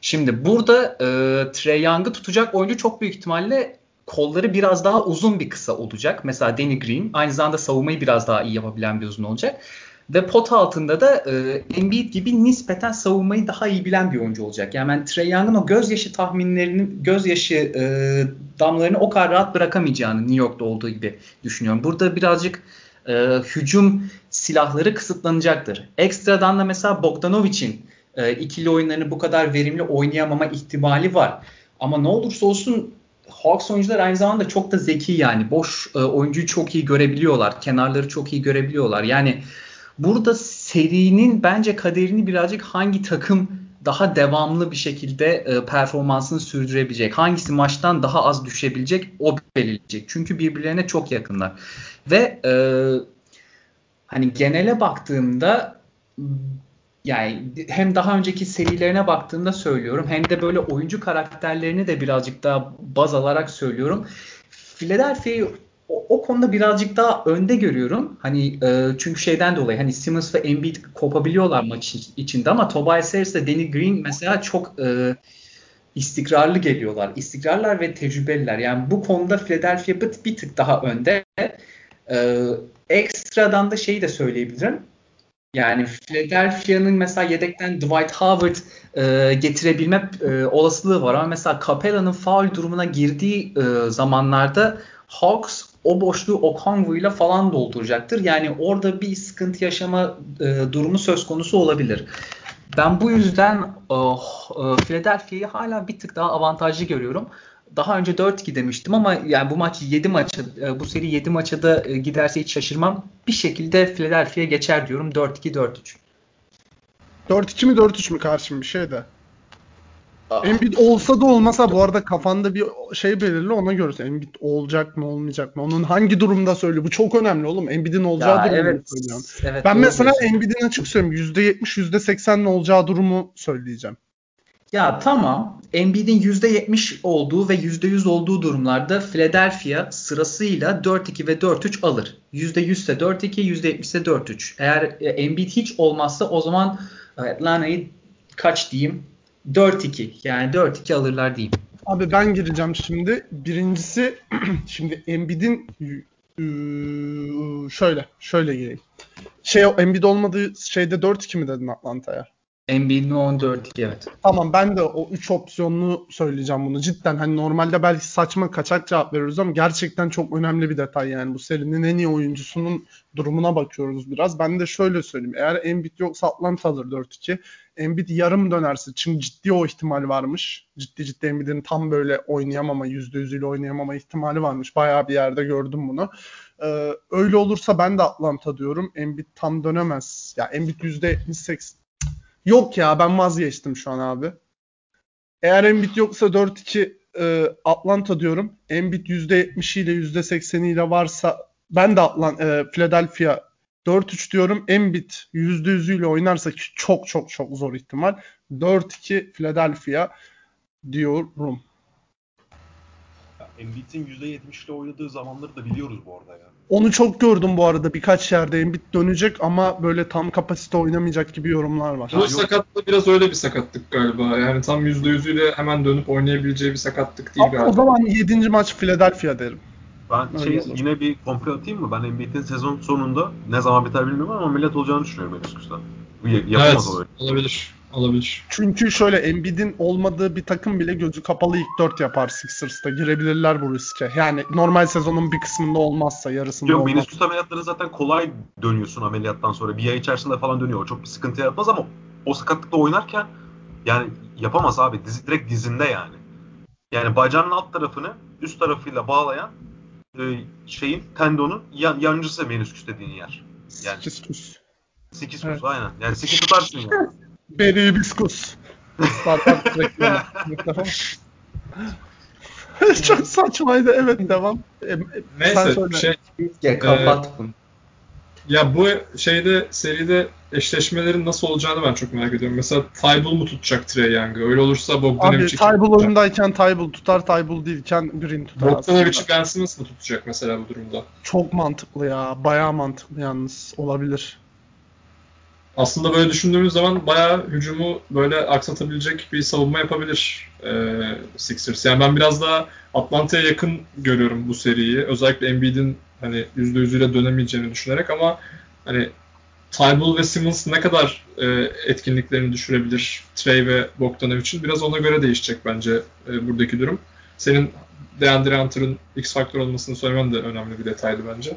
Şimdi burada e, Trey Young'ı tutacak oyuncu çok büyük ihtimalle kolları biraz daha uzun bir kısa olacak. Mesela Danny Green aynı zamanda savunmayı biraz daha iyi yapabilen bir uzun olacak. Ve pot altında da e, Embiid gibi nispeten savunmayı daha iyi bilen bir oyuncu olacak. Yani ben Trey Young'ın o gözyaşı tahminlerinin, gözyaşı e, damlarını o kadar rahat bırakamayacağını New York'ta olduğu gibi düşünüyorum. Burada birazcık e, hücum silahları kısıtlanacaktır. Ekstradan da mesela Bogdanovic'in e, ikili oyunlarını bu kadar verimli oynayamama ihtimali var. Ama ne olursa olsun Hawks oyuncular aynı zamanda çok da zeki yani. Boş e, oyuncuyu çok iyi görebiliyorlar. Kenarları çok iyi görebiliyorlar. Yani burada serinin bence kaderini birazcık hangi takım daha devamlı bir şekilde e, performansını sürdürebilecek, hangisi maçtan daha az düşebilecek o belirleyecek. Çünkü birbirlerine çok yakınlar. Ve e, hani genele baktığımda yani hem daha önceki serilerine baktığımda söylüyorum hem de böyle oyuncu karakterlerini de birazcık daha baz alarak söylüyorum. Philadelphia'yı o, o konuda birazcık daha önde görüyorum. Hani e, çünkü şeyden dolayı hani Simmons ve Embiid kopabiliyorlar maç içinde ama Tobias Harris ile Danny Green mesela çok e, istikrarlı geliyorlar. İstikrarlar ve tecrübeliler. Yani bu konuda Philadelphia bir, bir tık daha önde. E, ekstradan da şeyi de söyleyebilirim. Yani Philadelphia'nın mesela yedekten Dwight Howard e, getirebilme e, olasılığı var ama mesela Capella'nın faul durumuna girdiği e, zamanlarda Hawks o boşluğu Okongwu ile falan dolduracaktır. Yani orada bir sıkıntı yaşama e, durumu söz konusu olabilir. Ben bu yüzden oh, e, Philadelphia'yı hala bir tık daha avantajlı görüyorum. Daha önce 4-2 demiştim ama yani bu maç 7 maçı e, bu seri 7 maça da e, giderse hiç şaşırmam. Bir şekilde Philadelphia geçer diyorum 4-2 4-3. 4-2 mi 4-3 mü karşım bir şey de. Embiid olsa da olmasa bu arada kafanda bir şey belirli ona göre. Embiid olacak mı olmayacak mı? Onun hangi durumda söylüyor? Bu çok önemli oğlum. Embiid'in olacağı ya, durumunu evet, söylüyorum. Evet, ben mesela Embiid'in açık söyleyeyim %70 %80'le olacağı durumu söyleyeceğim. Ya tamam. Embiid'in %70 olduğu ve %100 olduğu durumlarda Philadelphia sırasıyla 4-2 ve 4-3 alır. %100 ise 4-2, %70 ise 4-3. Eğer e, Embiid hiç olmazsa o zaman Atlanta'yı kaç diyeyim? 4-2. Yani 4-2 alırlar diyeyim. Abi ben gireceğim şimdi. Birincisi şimdi Embiid'in şöyle şöyle gireyim. Şey Embiid olmadığı şeyde 4-2 mi dedin Atlanta'ya? Mi 14 evet. Tamam ben de o 3 opsiyonlu söyleyeceğim bunu. Cidden hani normalde belki saçma kaçak cevap veriyoruz ama gerçekten çok önemli bir detay yani. Bu serinin en iyi oyuncusunun durumuna bakıyoruz biraz. Ben de şöyle söyleyeyim. Eğer Embiid yoksa Atlanta alır 4-2. Embiid yarım dönerse çünkü ciddi o ihtimal varmış. Ciddi ciddi Embiid'in tam böyle oynayamama, %100 ile oynayamama ihtimali varmış. Bayağı bir yerde gördüm bunu. Ee, öyle olursa ben de Atlanta diyorum. Embiid tam dönemez. Ya Embiid %78 Yok ya ben vazgeçtim şu an abi. Eğer Embiid yoksa 4-2 e, Atlanta diyorum. Embiid %70 ile %80 ile varsa ben de Atlanta, e, Philadelphia 4-3 diyorum. Embiid %100 ile oynarsa ki çok çok çok zor ihtimal. 4-2 Philadelphia diyorum. Embiid'in %70 ile oynadığı zamanları da biliyoruz bu arada ya. Onu çok gördüm bu arada birkaç yerde Embiid dönecek ama böyle tam kapasite oynamayacak gibi yorumlar var. Bu sakatlık biraz öyle bir sakatlık galiba. Yani tam %100'üyle hemen dönüp oynayabileceği bir sakatlık değil Abi, galiba. O zaman 7. maç Philadelphia derim. Ben şey, yine bir komple atayım mı? Ben Embiid'in sezon sonunda ne zaman biter bilmiyorum ama ameliyat olacağını düşünüyorum Meniskus'ta. Yapamaz evet, o olabilir. Olabilir. Çünkü şöyle Embiid'in olmadığı bir takım bile gözü kapalı ilk 4 yapar Sixers'ta. Girebilirler bu riske. Yani normal sezonun bir kısmında olmazsa yarısında Yok, olmaz. Meniskus ameliyatları zaten kolay dönüyorsun ameliyattan sonra. Bir ay içerisinde falan dönüyor. Çok bir sıkıntı yaratmaz ama o sakatlıkla oynarken yani yapamaz abi. Dizi, direkt dizinde yani. Yani bacağının alt tarafını üst tarafıyla bağlayan e, şeyin tendonun yan, yancısı menisküs dediğin yer. Yani, sikiskus. Sikiskus evet. aynen. Yani sikis tutarsın yani. Beri hibiskus. Çok saçmaydı. Evet devam. E, Neyse şey ya, kapat bunu. ya bu şeyde seride eşleşmelerin nasıl olacağını ben çok merak ediyorum. Mesela Tybal mu tutacak Trey Young'ı? Öyle olursa Abi Bogdanovic'i Tybal oyundayken Tybal tutar, Tybal değilken Green tutar Bogdanovic'i. Ben Simmons mı tutacak mesela bu durumda? Çok mantıklı ya. Bayağı mantıklı yalnız. Olabilir. Aslında böyle düşündüğümüz zaman bayağı hücumu böyle aksatabilecek bir savunma yapabilir e, Sixers. Yani ben biraz daha Atlanta'ya yakın görüyorum bu seriyi. Özellikle Embiid'in hani %100'üyle dönemeyeceğini düşünerek ama hani Tybal ve Simmons ne kadar e, etkinliklerini düşürebilir Trey ve Bogdanovic'in biraz ona göre değişecek bence e, buradaki durum. Senin DeAndre Hunter'ın X faktör olmasını söylemen de önemli bir detaydı bence.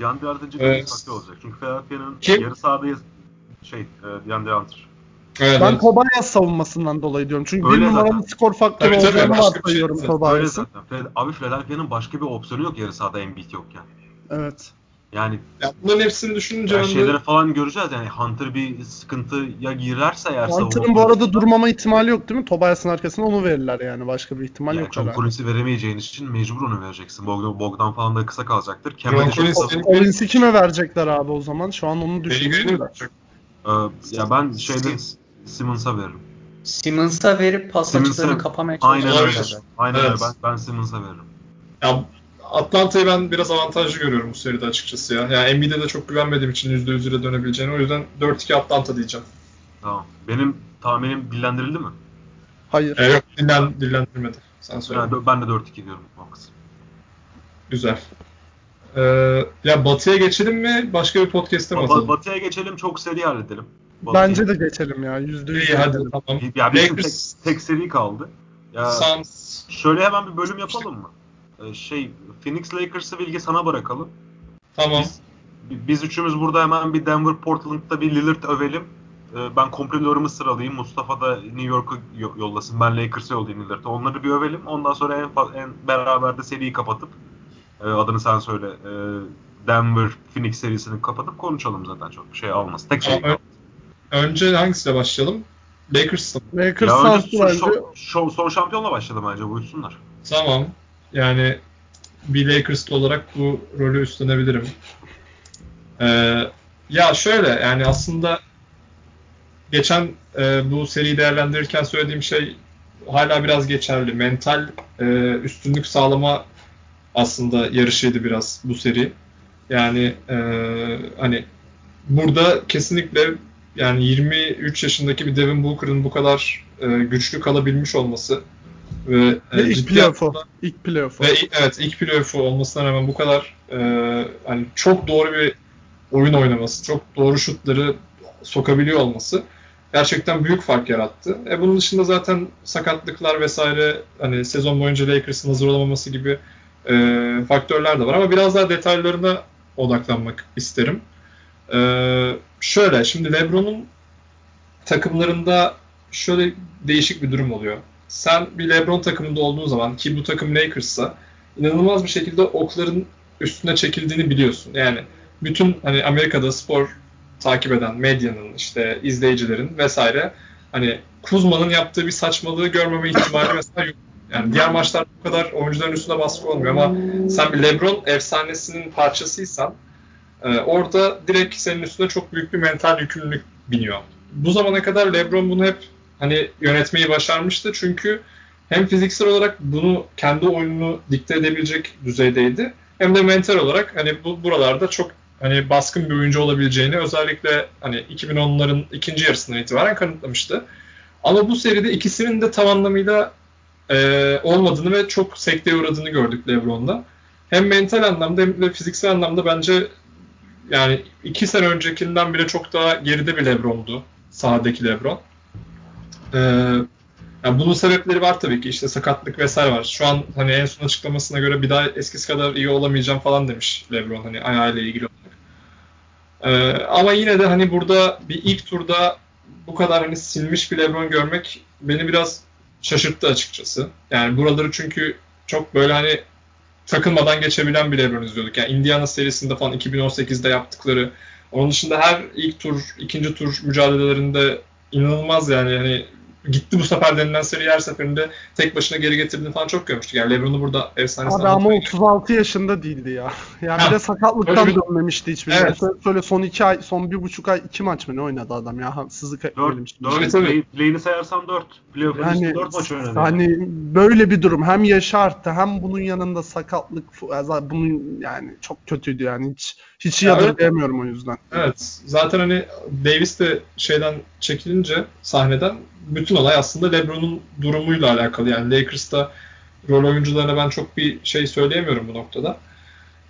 DeAndre Evet. bir faktör olacak. Çünkü Philadelphia'nın yarı sahada şey, e, DeAndre Hunter. Evet, Ben evet. Tobias savunmasından dolayı diyorum. Çünkü Öyle bir numaralı zaten. skor faktörü Tabii, olacağını şey varsayıyorum. Öyle Tobias'ın. Abi Philadelphia'nın başka bir opsiyonu yok yarı sahada Embiid yokken. Evet. Yani Ya bunların hepsini düşününce ya ben de- şeyleri falan göreceğiz yani Hunter bir sıkıntıya girerse eğer Hunter'ın bu arada durmama ihtimali yok değil mi? Tobias'ın arkasına onu verirler yani. Başka bir ihtimal yani yok çok herhalde. Collins'i veremeyeceğin için mecbur onu vereceksin. Bogdan, Bogdan falan da kısa kalacaktır. Senin- Collins'i kime verecekler abi o zaman? Şu an onu düşünüyorum? Ee, ya ben şeyde Simmons'a veririm. Simmons'a verip pas Simmons'a- açılarını kapamaya Aynen çalışacaklar. Olabilir. öyle. Aynen Evet. öyle. Ben, ben Simmons'a veririm. Ya Atlanta'yı ben biraz avantajlı görüyorum bu seride açıkçası ya. Yani Embiid'e de çok güvenmediğim için %100 ile dönebileceğini. O yüzden 4-2 Atlanta diyeceğim. Tamam. Benim tahminim dillendirildi mi? Hayır. Yok dillen, dillendirmedi. Sen söyle. Ben, de- ben de 4-2 diyorum. Max. Güzel. Ee, ya Batı'ya geçelim mi? Başka bir podcast'te mi atalım? Batı'ya geçelim çok seri halledelim. Batı'yı- Bence de geçelim ya. Yüzde yüz İyi hadi tamam. Ya bizim tek, Lakers, tek seri kaldı. Ya Suns. şöyle hemen bir bölüm yapalım mı? Ee, şey Phoenix Lakers'ı Bilge sana bırakalım. Tamam. Biz, biz üçümüz burada hemen bir Denver Portland'da bir Lillard övelim. Ee, ben komplolarımı sıralayayım. Mustafa da New York'a yo- yollasın. Ben Lakers'a yollayayım Lillard'ı. Onları bir övelim. Ondan sonra en, en beraber de seriyi kapatıp e, adını sen söyle. e, Denver Phoenix serisini kapatıp konuşalım zaten çok bir şey almaz. Tek şey. Önce hangisiyle başlayalım? Lakers'la. Lakers Ya önce bence son, son, son şampiyonla başladı bence buyursunlar. Tamam. Yani bir Lakers'lı olarak bu rolü üstlenebilirim. Ee, ya şöyle yani aslında geçen e, bu seriyi değerlendirirken söylediğim şey hala biraz geçerli. Mental e, üstünlük sağlama aslında yarışıydı biraz bu seri. Yani e, hani burada kesinlikle yani 23 yaşındaki bir Devin Booker'ın bu kadar e, güçlü kalabilmiş olması ve, e, ve ilk playoff'u. İlk playoff'u. ve evet ilk playoff'u olmasına rağmen bu kadar e, hani çok doğru bir oyun oynaması, çok doğru şutları sokabiliyor olması gerçekten büyük fark yarattı. E bunun dışında zaten sakatlıklar vesaire hani sezon boyunca Lakers'ın hazır olamaması gibi e, faktörler de var ama biraz daha detaylarına odaklanmak isterim. E, şöyle şimdi LeBron'un takımlarında şöyle değişik bir durum oluyor. Sen bir LeBron takımında olduğun zaman ki bu takım Lakers'sa inanılmaz bir şekilde okların üstüne çekildiğini biliyorsun. Yani bütün hani Amerika'da spor takip eden medyanın işte izleyicilerin vesaire hani Kuzma'nın yaptığı bir saçmalığı görmeme ihtimali mesela yok. Yani diğer maçlarda bu kadar oyuncuların üstüne baskı olmuyor ama sen bir LeBron efsanesinin parçasıysan e, orada direkt senin üstüne çok büyük bir mental yükümlülük biniyor. Bu zamana kadar LeBron bunu hep hani yönetmeyi başarmıştı çünkü hem fiziksel olarak bunu kendi oyununu dikte edebilecek düzeydeydi hem de mental olarak hani bu buralarda çok hani baskın bir oyuncu olabileceğini özellikle hani 2010'ların ikinci yarısından itibaren kanıtlamıştı. Ama bu seride ikisinin de tam anlamıyla e, olmadığını ve çok sekteye uğradığını gördük LeBron'da. Hem mental anlamda hem de fiziksel anlamda bence yani iki sene öncekinden bile çok daha geride bir LeBron'du sahadaki LeBron. Ee, yani bunun sebepleri var tabii ki işte sakatlık vesaire var. Şu an hani en son açıklamasına göre bir daha eskisi kadar iyi olamayacağım falan demiş LeBron hani ayağıyla ilgili olarak. Ee, ama yine de hani burada bir ilk turda bu kadar hani silmiş bir LeBron görmek beni biraz şaşırttı açıkçası. Yani buraları çünkü çok böyle hani takılmadan geçebilen bir LeBron izliyorduk. Yani Indiana serisinde falan 2018'de yaptıkları onun dışında her ilk tur, ikinci tur mücadelelerinde inanılmaz yani hani gitti bu sefer denilen seri her seferinde tek başına geri getirdiğini falan çok görmüştük. Yani LeBron'u burada efsanesi Abi ama 36 yaşında değildi ya. Yani Ha, bir de sakatlıktan bir- dönmemişti hiçbir Evet. evet. Söyle son iki ay, son bir buçuk ay iki maç mı ne oynadı adam ya? Haksızlık etmeyelim 4, şimdi. 4 Tabii, tabii. play, play'ini sayarsan 4. Playoff'un Yani, 4 maç oynadı. hani böyle bir durum hem yaşı arttı hem bunun yanında sakatlık bunun yani çok kötüydü yani hiç hiç Ya evet. yadırgayamıyorum o yüzden. Evet. Zaten hani Davis de şeyden çekilince sahneden bütün olay aslında LeBron'un durumuyla alakalı. Yani Lakers'ta rol oyuncularına ben çok bir şey söyleyemiyorum bu noktada.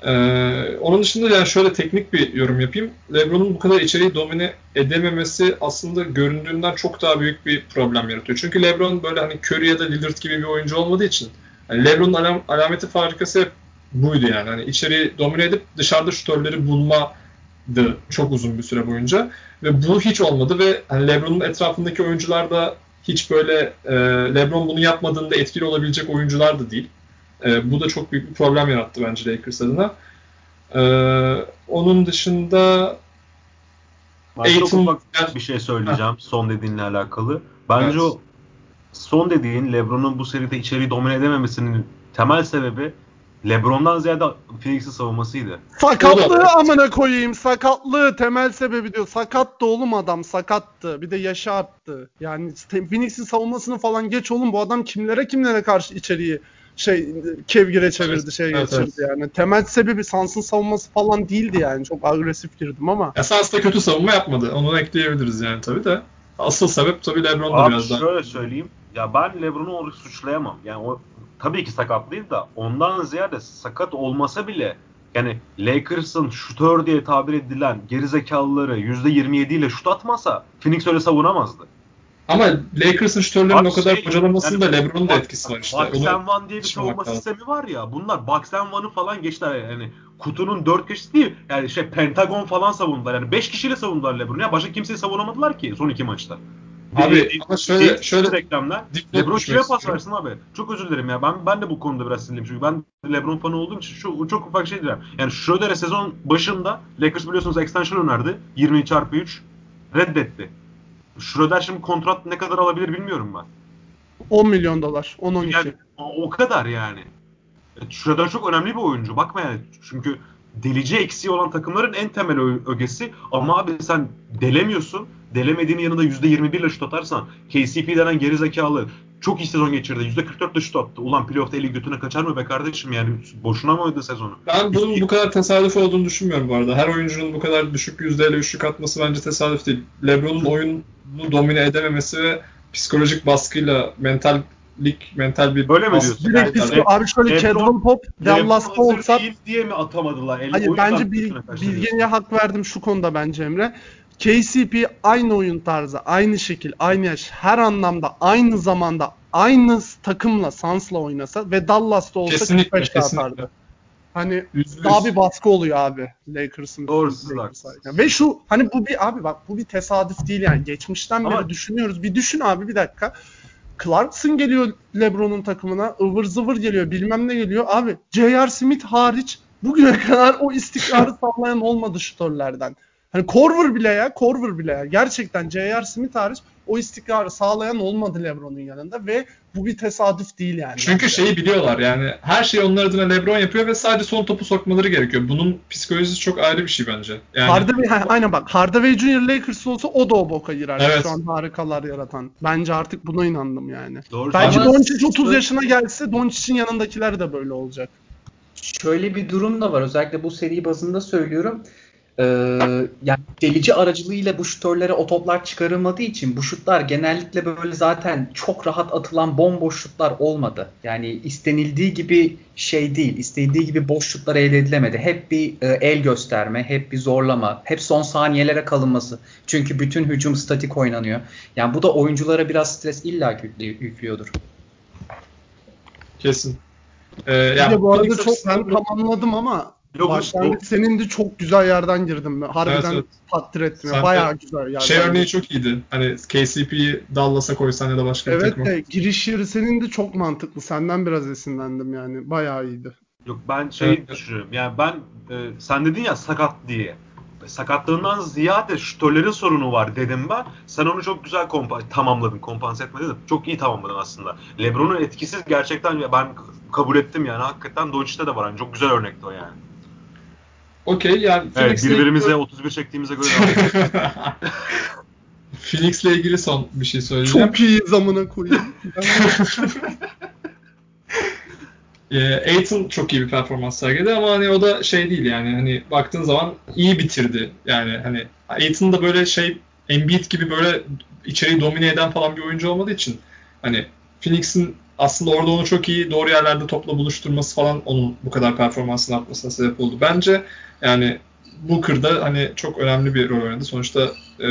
Ee, onun dışında yani şöyle teknik bir yorum yapayım. LeBron'un bu kadar içeriği domine edememesi aslında göründüğünden çok daha büyük bir problem yaratıyor. Çünkü LeBron böyle hani Curry ya da Lillard gibi bir oyuncu olmadığı için hani LeBron'un alam- alameti farikası hep buydu yani. Hani içeriği domine edip dışarıda şutörleri bulmadı çok uzun bir süre boyunca. Ve bu hiç olmadı ve hani LeBron'un etrafındaki oyuncular da hiç böyle e, LeBron bunu yapmadığında etkili olabilecek oyuncular da değil. E, bu da çok büyük bir problem yarattı bence Lakers adına. E, onun dışında ufak bir şey söyleyeceğim son dediğinle alakalı. Bence Evet. o son dediğin LeBron'un bu seride içeriği domine edememesinin temel sebebi LeBron'dan ziyade Phoenix'in savunmasıydı. Sakatlığı amına koyayım. Sakatlığı temel sebebi diyor. Sakattı oğlum adam sakattı. Bir de yaşı arttı. Yani Phoenix'in savunmasını falan geç oğlum. Bu adam kimlere kimlere karşı içeriği şey kevgire çevirdi Evet, şey evet, geçirdi yani. Temel sebebi Sans'ın savunması falan değildi yani. Çok agresif girdim ama. esas da kötü savunma yapmadı. Onu ekleyebiliriz yani tabii de. Asıl sebep tabii LeBron'da Abi biraz daha. şöyle söyleyeyim. Ya ben LeBron'u suçlayamam. Yani o tabii ki sakatlıydı da ondan ziyade sakat olmasa bile yani Lakers'ın şutör diye tabir edilen gerizekalıları %27 ile şut atmasa Phoenix öyle savunamazdı. Ama Lakers'ın şutörlerin o kadar şey, bocalamasında yani LeBron'un da etkisi var işte. Box and One diye bir savunma sistemi var ya. Bunlar Box and One'ı falan geçtiler yani. Kutunun dört köşesi değil. Yani şey Pentagon falan savundular. Yani 5 kişiyle savundular LeBron'u. Ya başka kimseyi savunamadılar ki son iki maçta. Abi, ama şöyle- şöyle- reklamlar. LeBron kime pas versin abi? Çok özür dilerim ya. Ben ben de bu konuda biraz sinirliyim. Çünkü ben LeBron fanı olduğum için şu çok ufak şey diyeceğim. Yani Schroeder'e sezon başında Lakers biliyorsunuz extension önerdi. 20 çarpı 3 reddetti. Schroeder şimdi kontrat ne kadar alabilir bilmiyorum ben. 10 milyon dolar. 10-12. Yani o, o kadar yani. Schroeder çok önemli bir oyuncu. Bakma yani. Çünkü delici eksiği olan takımların en temel ögesi. Ama abi sen delemiyorsun. Delemediğin yanında %21 ile şut atarsan KCP denen geri zekalı çok iyi sezon geçirdi. %44 ile şut attı. Ulan playoff'ta eli götüne kaçar mı be kardeşim yani? Boşuna mı oynadı sezonu? Ben bunun bu kadar tesadüf olduğunu düşünmüyorum bu arada. Her oyuncunun bu kadar düşük yüzdeyle üçlük atması bence tesadüf değil. LeBron'un oyunu domine edememesi ve psikolojik baskıyla mentallik, mental bir Öyle mi diyorsun? Direkt Yani- psiko- abi şöyle Lebron- Caldwell Pop olsa değil diye mi atamadılar? Hayır bence bil, Bilge'ye hak verdim şu konuda bence Emre. KCP aynı oyun tarzı, aynı şekil, aynı yaş, her anlamda aynı zamanda aynı takımla, Suns'la oynasa ve Dallas'ta olsa Kesinlikle, 45 de kesinlikle. atardı. Hani yüz. daha bir baskı oluyor abi Lakers'ın. Doğru, üstünde siz Lakers arasında. Ve şu hani bu bir abi bak bu bir tesadüf değil yani. Geçmişten Ama- beri düşünüyoruz. Bir düşün abi bir dakika. Clarkson geliyor LeBron'un takımına. ıvır zıvır geliyor. Bilmem ne geliyor. Abi J.R. Smith hariç bugüne kadar o istikrarı sağlayan olmadı şutörlerden. Hani Korver bile ya, Korver bile ya. Gerçekten J.R. Smith hariç o istikrarı sağlayan olmadı LeBron'un yanında ve bu bir tesadüf değil yani. Çünkü bence. şeyi biliyorlar yani her şeyi onlar adına LeBron yapıyor ve sadece son topu sokmaları gerekiyor. Bunun psikolojisi çok ayrı bir şey bence. Yani Hardaway, ha, aynen bak Hardaway Junior Lakers olsa o da o boka girer. Evet. Şu an harikalar yaratan. Bence artık buna inandım yani. Doğru Belki Ama- Doncic 30 yaşına gelse Doncic'in yanındakiler de böyle olacak. Şöyle bir durum da var. Özellikle bu seri bazında söylüyorum. Ee, yani delici aracılığıyla bu şutörlere o toplar çıkarılmadığı için bu şutlar genellikle böyle zaten çok rahat atılan bomboş şutlar olmadı. Yani istenildiği gibi şey değil, istenildiği gibi boş şutlar elde edilemedi. Hep bir e, el gösterme, hep bir zorlama, hep son saniyelere kalınması. Çünkü bütün hücum statik oynanıyor. Yani bu da oyunculara biraz stres illa yüklü- yüklüyordur. kesin. Ee, Bir yani de bu arada çok ben tamamladım ama Yok, başlangıç yok. senin de çok güzel yerden girdim. Harbiden Evet, evet. takdir ettim. Sen Bayağı güzel yerden. şey örneği çok iyiydi. Hani KCP'yi Dallas'a koysan ya da başka bir Evet takıma. de giriş yeri senin de çok mantıklı. Senden biraz esinlendim yani. Bayağı iyiydi. Yok ben şey Evet. düşünüyorum. Yani ben e, sen dedin ya sakat diye. sakatlığından ziyade şutörlerin sorunu var dedim ben. Sen onu çok güzel kompa- tamamladın, kompanse etmedin. de Çok iyi tamamladın aslında. LeBron'un etkisiz gerçekten ben kabul ettim yani. Hakikaten Doncic'te de var. Yani çok güzel örnekti o yani. Okey yani Evet, Phoenix'le birbirimize ilgili, 31 çektiğimize göre Phoenix'le ilgili son bir şey söyleyeceğim. Çok iyi zamına koyayım. Ee, Aiton çok iyi bir performans sergiledi ama hani o da şey değil yani hani baktığın zaman iyi bitirdi. Yani hani Aiton da böyle şey Embiid gibi böyle içeriği domine eden falan bir oyuncu olmadığı için hani Phoenix'in aslında orada onu çok iyi doğru yerlerde topla buluşturması falan onun bu kadar performansını artmasına sebep oldu. Bence yani Booker'da hani çok önemli bir rol oynadı. Sonuçta e,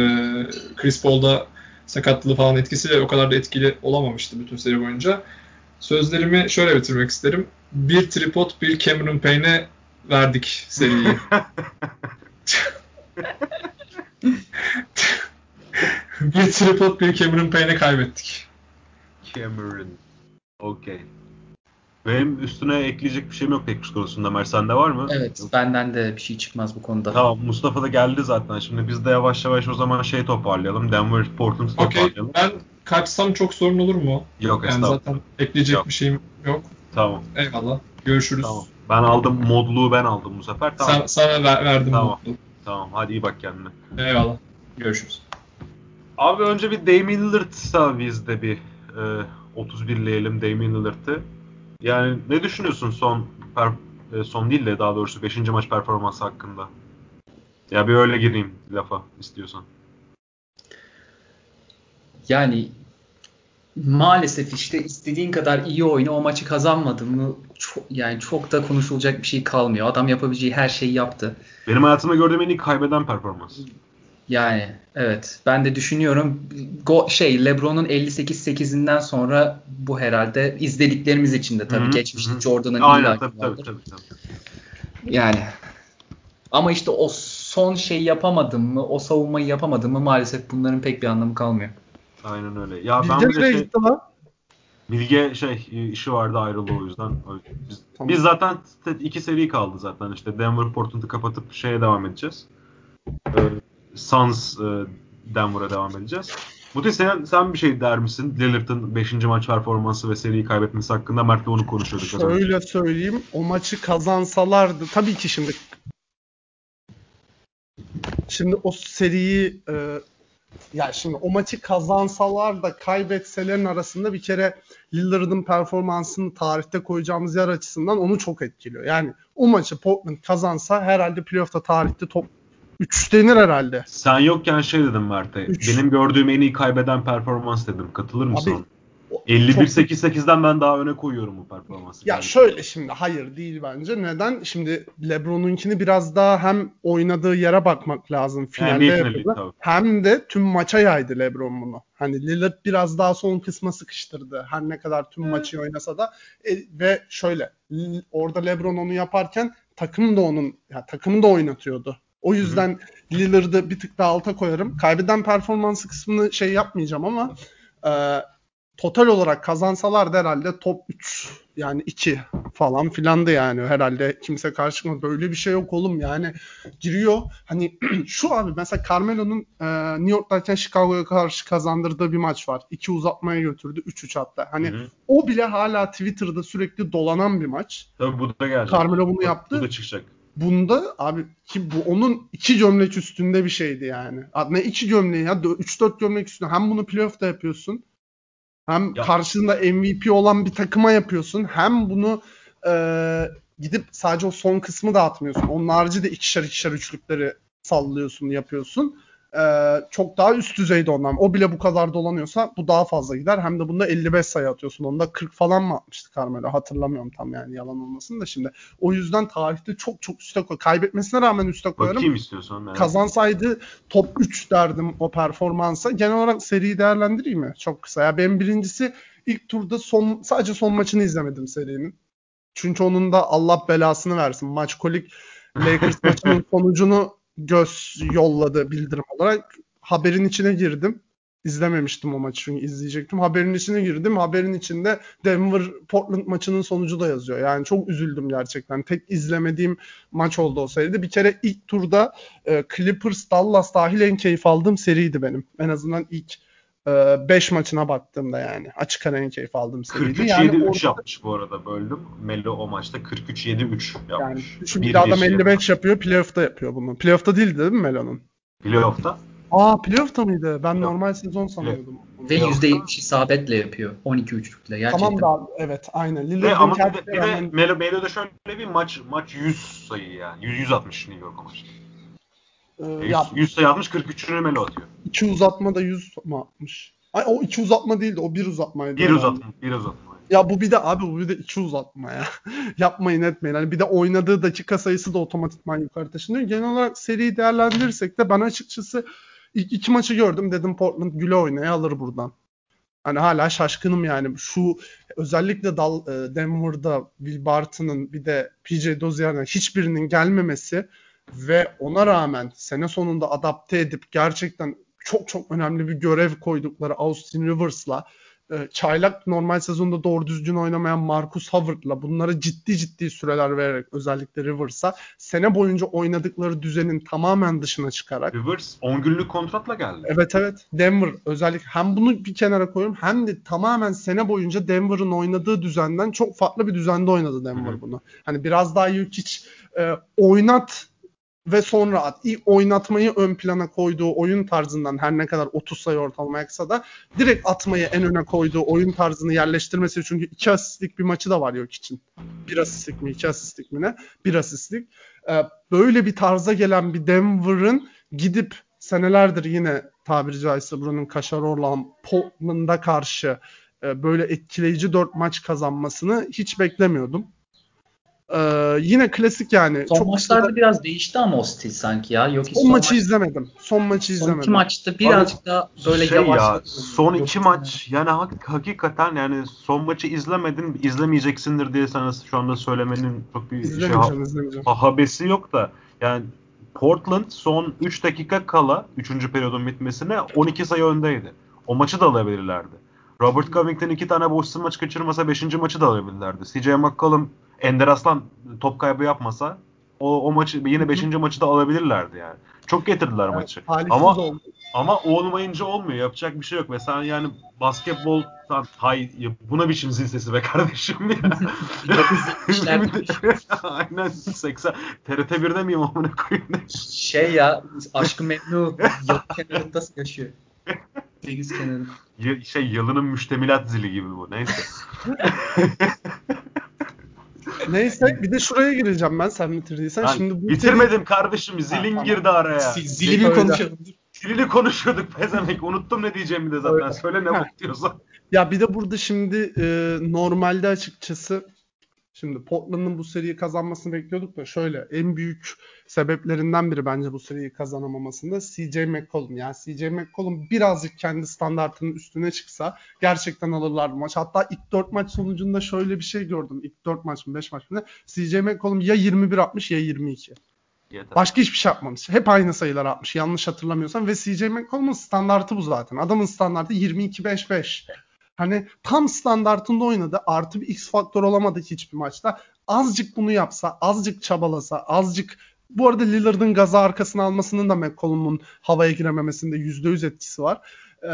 Chris Paul'da sakatlığı falan etkisiyle o kadar da etkili olamamıştı bütün seri boyunca. Sözlerimi şöyle bitirmek isterim. Bir tripod, bir Cameron Payne'e verdik seriyi. bir tripod, bir Cameron Payne'e kaybettik. Cameron. Okey. Benim üstüne ekleyecek bir şeyim yok tek konusunda. Mer sende var mı? Evet, Yok. benden de bir şey çıkmaz bu konuda. Tamam Mustafa da geldi zaten. Şimdi biz de yavaş yavaş o zaman şey toparlayalım. Denver Portland'ı Okey, toparlayalım. ben kaçsam çok sorun olur mu? Yok Yani zaten ekleyecek Yok. bir şeyim yok. Tamam. Eyvallah. Görüşürüz. Tamam. Ben aldım modluğu ben aldım bu sefer. Tamam. Sen, sana ver- verdim Tamam. mutlu. Tamam. Hadi iyi bak kendine. Eyvallah. Görüşürüz. Abi önce bir Damian Lillard'sa biz de bir e, 31'leyelim Damian Lillard'ı. Yani ne düşünüyorsun son per, e, son değil de daha doğrusu 5. maç performansı hakkında? Ya bir öyle gireyim lafa istiyorsan. Yani maalesef işte istediğin kadar iyi oyna o maçı kazanmadın mı çok, yani çok da konuşulacak bir şey kalmıyor. Adam yapabileceği her şeyi yaptı. Benim hayatımda gördüğüm en iyi kaybeden performans. Yani evet ben de düşünüyorum Go, şey LeBron'un 58-8'inden sonra bu herhalde izlediklerimiz için de tabii Hı hı, geçmişte. Jordan'ın Aynen tabii tabii, tabii tabii. Yani ama işte o son şey yapamadım mı, o savunmayı yapamadım mı maalesef bunların pek bir anlamı kalmıyor. Aynen öyle. Ya ben Bilge bir de nereye şey? Bilge şey işi vardı ayrıldı o yüzden. Biz, Tamam. biz zaten te- iki seri kaldı zaten işte Denver Portland'ı kapatıp şeye devam edeceğiz. Ee, Suns e, Denver'a devam edeceğiz. Muti sen, sen bir şey der misin? Lillard'ın 5. maç performansı ve seriyi kaybetmesi hakkında Mert'le onu konuşuyorduk. az. Şöyle söyleyeyim. O maçı kazansalardı tabii ki şimdi şimdi o seriyi e, ya şimdi o maçı kazansalar da kaybetselerin arasında bir kere Lillard'ın performansını tarihte koyacağımız yer açısından onu çok etkiliyor. Yani o maçı Portland kazansa herhalde playoff'ta tarihte top 3 denir herhalde. Sen yokken şey dedim Mert'e. Benim gördüğüm en iyi kaybeden performans dedim. Katılır mısın? Abi, ona? O- 51-8-8'den ben daha öne koyuyorum bu performansı. Ya Yani. şöyle şimdi hayır değil bence. Neden? Şimdi LeBron'unkini biraz daha hem oynadığı yere bakmak lazım finalde NBA finali, yapıyordu. tabii. Hem de tüm maça yaydı LeBron bunu. Hani Lillard biraz daha son kısma sıkıştırdı. Her ne kadar tüm maçı oynasa da E, ve şöyle orada LeBron onu yaparken takım da onun ya takımı da oynatıyordu. O yüzden Lillard'ı bir tık daha alta koyarım. Kaybeden performansı kısmını şey yapmayacağım ama e, total olarak kazansalar da herhalde top 3 yani 2 falan filandı yani herhalde kimse karşıma böyle bir şey yok oğlum yani giriyor hani şu abi mesela Carmelo'nun e, New York'tayken Chicago'ya karşı kazandırdığı bir maç var. 2 uzatmaya götürdü 3-3 hatta. Hani Hı hı. o bile hala Twitter'da sürekli dolanan bir maç. Tabii bu da gelecek. Carmelo bunu Bu- yaptı. Bu da çıkacak. Bunda abi ki bu onun iki gömlek üstünde bir şeydi yani. Ne iki gömleği ya 3-4 gömlek üstünde. Hem bunu playoff'ta yapıyorsun. Hem Ya- karşında MVP olan bir takıma yapıyorsun. Hem bunu e, gidip sadece o son kısmı dağıtmıyorsun. Onun harici de ikişer ikişer üçlükleri sallıyorsun, yapıyorsun. E, çok daha üst düzeyde ondan. O bile bu kadar dolanıyorsa bu daha fazla gider. Hem de bunda 55 sayı atıyorsun. Onda 40 falan mı atmıştı Carmelo? Hatırlamıyorum tam yani yalan olmasın da şimdi. O yüzden tarihte çok çok üste koy. Kaybetmesine rağmen üste koyarım. Bakayım istiyorsan. merak Kazansaydı top 3 derdim o performansa. Genel olarak seriyi değerlendireyim mi? Çok kısa. Ya ben birincisi ilk turda son sadece son maçını izlemedim serinin. Çünkü onun da Allah belasını versin. Maç kolik Lakers maçının sonucunu göz yolladı bildirim olarak. Haberin içine girdim. İzlememiştim o maçı çünkü izleyecektim. Haberin içine girdim. Haberin içinde Denver Portland maçının sonucu da yazıyor. Yani çok üzüldüm gerçekten. Tek izlemediğim maç oldu o seride. Bir kere ilk turda e, Clippers Dallas dahil en keyif aldığım seriydi benim. En azından ilk 5 e, maçına baktığımda yani. Açık ara en keyif aldığım seriydi. 43-7-3 yani orada... yapmış bu arada böldüm. Melo o maçta 43-7-3 yapmış. Yani bir adam 55 yapıyor. Playoff'ta yapıyor bunu. Playoff'ta değildi değil mi Melo'nun? Playoff'ta. Aa playoff'ta mıydı? Ben Playoff. normal sezon sanıyordum. Ve %70 isabetle yapıyor. 12 üçlükle gerçekten. Tamam da evet aynen. Lillard'ın ama bir de, bir de Melo, Melo'da şöyle bir maç maç 100 sayı yani. 100 160 New York maçta. Ee, 100, 100 sayı atmış 43'ünü Melo atıyor. İki uzatma da 100 mu atmış? Ay o iki uzatma değildi o bir uzatmaydı. Bir uzatma, bir uzatma. Ya bu bir de abi bu bir de iki uzatma ya. Yapmayın etmeyin. Hani bir de oynadığı dakika sayısı da otomatikman yukarı taşınıyor. Genel olarak seriyi değerlendirirsek de ben açıkçası ilk iki maçı gördüm. Dedim Portland güle oynaya alır buradan. Hani hala şaşkınım yani. Şu özellikle Dal, e, Denver'da Will Barton'ın bir de PJ Dozier'den hiçbirinin gelmemesi ve ona rağmen sene sonunda adapte edip gerçekten çok çok önemli bir görev koydukları Austin Rivers'la e, çaylak normal sezonda doğru düzgün oynamayan Marcus Howard'la bunlara ciddi ciddi süreler vererek özellikle Rivers'a sene boyunca oynadıkları düzenin tamamen dışına çıkarak Rivers 10 günlük kontratla geldi. Evet evet. Denver özellikle hem bunu bir kenara koyuyorum hem de tamamen sene boyunca Denver'ın oynadığı düzenden çok farklı bir düzende oynadı Denver Hı-hı. bunu. Hani biraz daha Jokic e, oynat ve sonra at. Oynatmayı ön plana koyduğu oyun tarzından her ne kadar 30 sayı ortalama yaksa da direkt atmayı en öne koyduğu oyun tarzını yerleştirmesi çünkü iki asistlik bir maçı da var yok için. Bir asistlik mi iki asistlik mi ne? Bir asistlik. Ee, böyle bir tarza gelen bir Denver'ın gidip senelerdir yine tabiri caizse buranın kaşarı olan Portland'a karşı e, böyle etkileyici 4 maç kazanmasını hiç beklemiyordum. Ee, yine klasik yani. Son çok maçlarda kısa... biraz değişti ama o stil sanki ya. Yok son maçı maç... izlemedim. Son maçı izlemedim. Son iki maçta birazcık Abi, daha böyle şey yavaş. Ya, son iki maç yani hak, hakikaten yani son maçı izlemedin izlemeyeceksindir diye sana şu anda söylemenin çok bir şey ha, habesi yok da yani Portland son 3 dakika kala 3. periyodun bitmesine 12 sayı öndeydi. O maçı da alabilirlerdi. Robert Covington iki tane boş maç kaçırmasa 5. maçı da alabilirlerdi. CJ McCollum Ender Aslan top kaybı yapmasa o, o maçı yine 5. maçı da alabilirlerdi yani. Çok getirdiler evet, maçı. Ama oldu. ama olmayınca olmuyor. Yapacak bir şey yok. Mesela yani basketbol hay buna biçim zil sesi be kardeşim ya. Aynen 80 TRT 1'de miyim amına koyayım? Şey ya Aşkı Memnu yol kenarında yaşıyor. Deniz kenarı. Y- şey yılının müştemilat zili gibi bu. Neyse. Neyse bir de şuraya gireceğim ben sen bitirdiysen. Ben Şimdi bu bitirmedim kardeşim zilin ha, girdi araya. Zili mi konuşalım? Zilini konuşuyorduk pezemek. Unuttum ne diyeceğimi de zaten. Öyle. Söyle ne bakıyorsan. Ya bir de burada şimdi e, normalde açıkçası Şimdi Portland'ın bu seriyi kazanmasını bekliyorduk da şöyle en büyük sebeplerinden biri bence bu seriyi kazanamamasında CJ McCollum. Yani CJ McCollum birazcık kendi standartının üstüne çıksa gerçekten alırlar bu maç. Hatta ilk 4 maç sonucunda şöyle bir şey gördüm. İlk 4 maç mı 5 maç mı? CJ McCollum ya 21 atmış ya 22. Yeter. Başka hiçbir şey yapmamış. Hep aynı sayılar atmış. Yanlış hatırlamıyorsam. Ve CJ McCollum'un standartı bu zaten. Adamın standartı 22-5-5. Hani tam standartında oynadı. Artı bir X faktör olamadı hiçbir maçta. Azıcık bunu yapsa, azıcık çabalasa, azıcık bu arada Lillard'ın gazı arkasına almasının da McCollum'un havaya girememesinde %100 etkisi var e,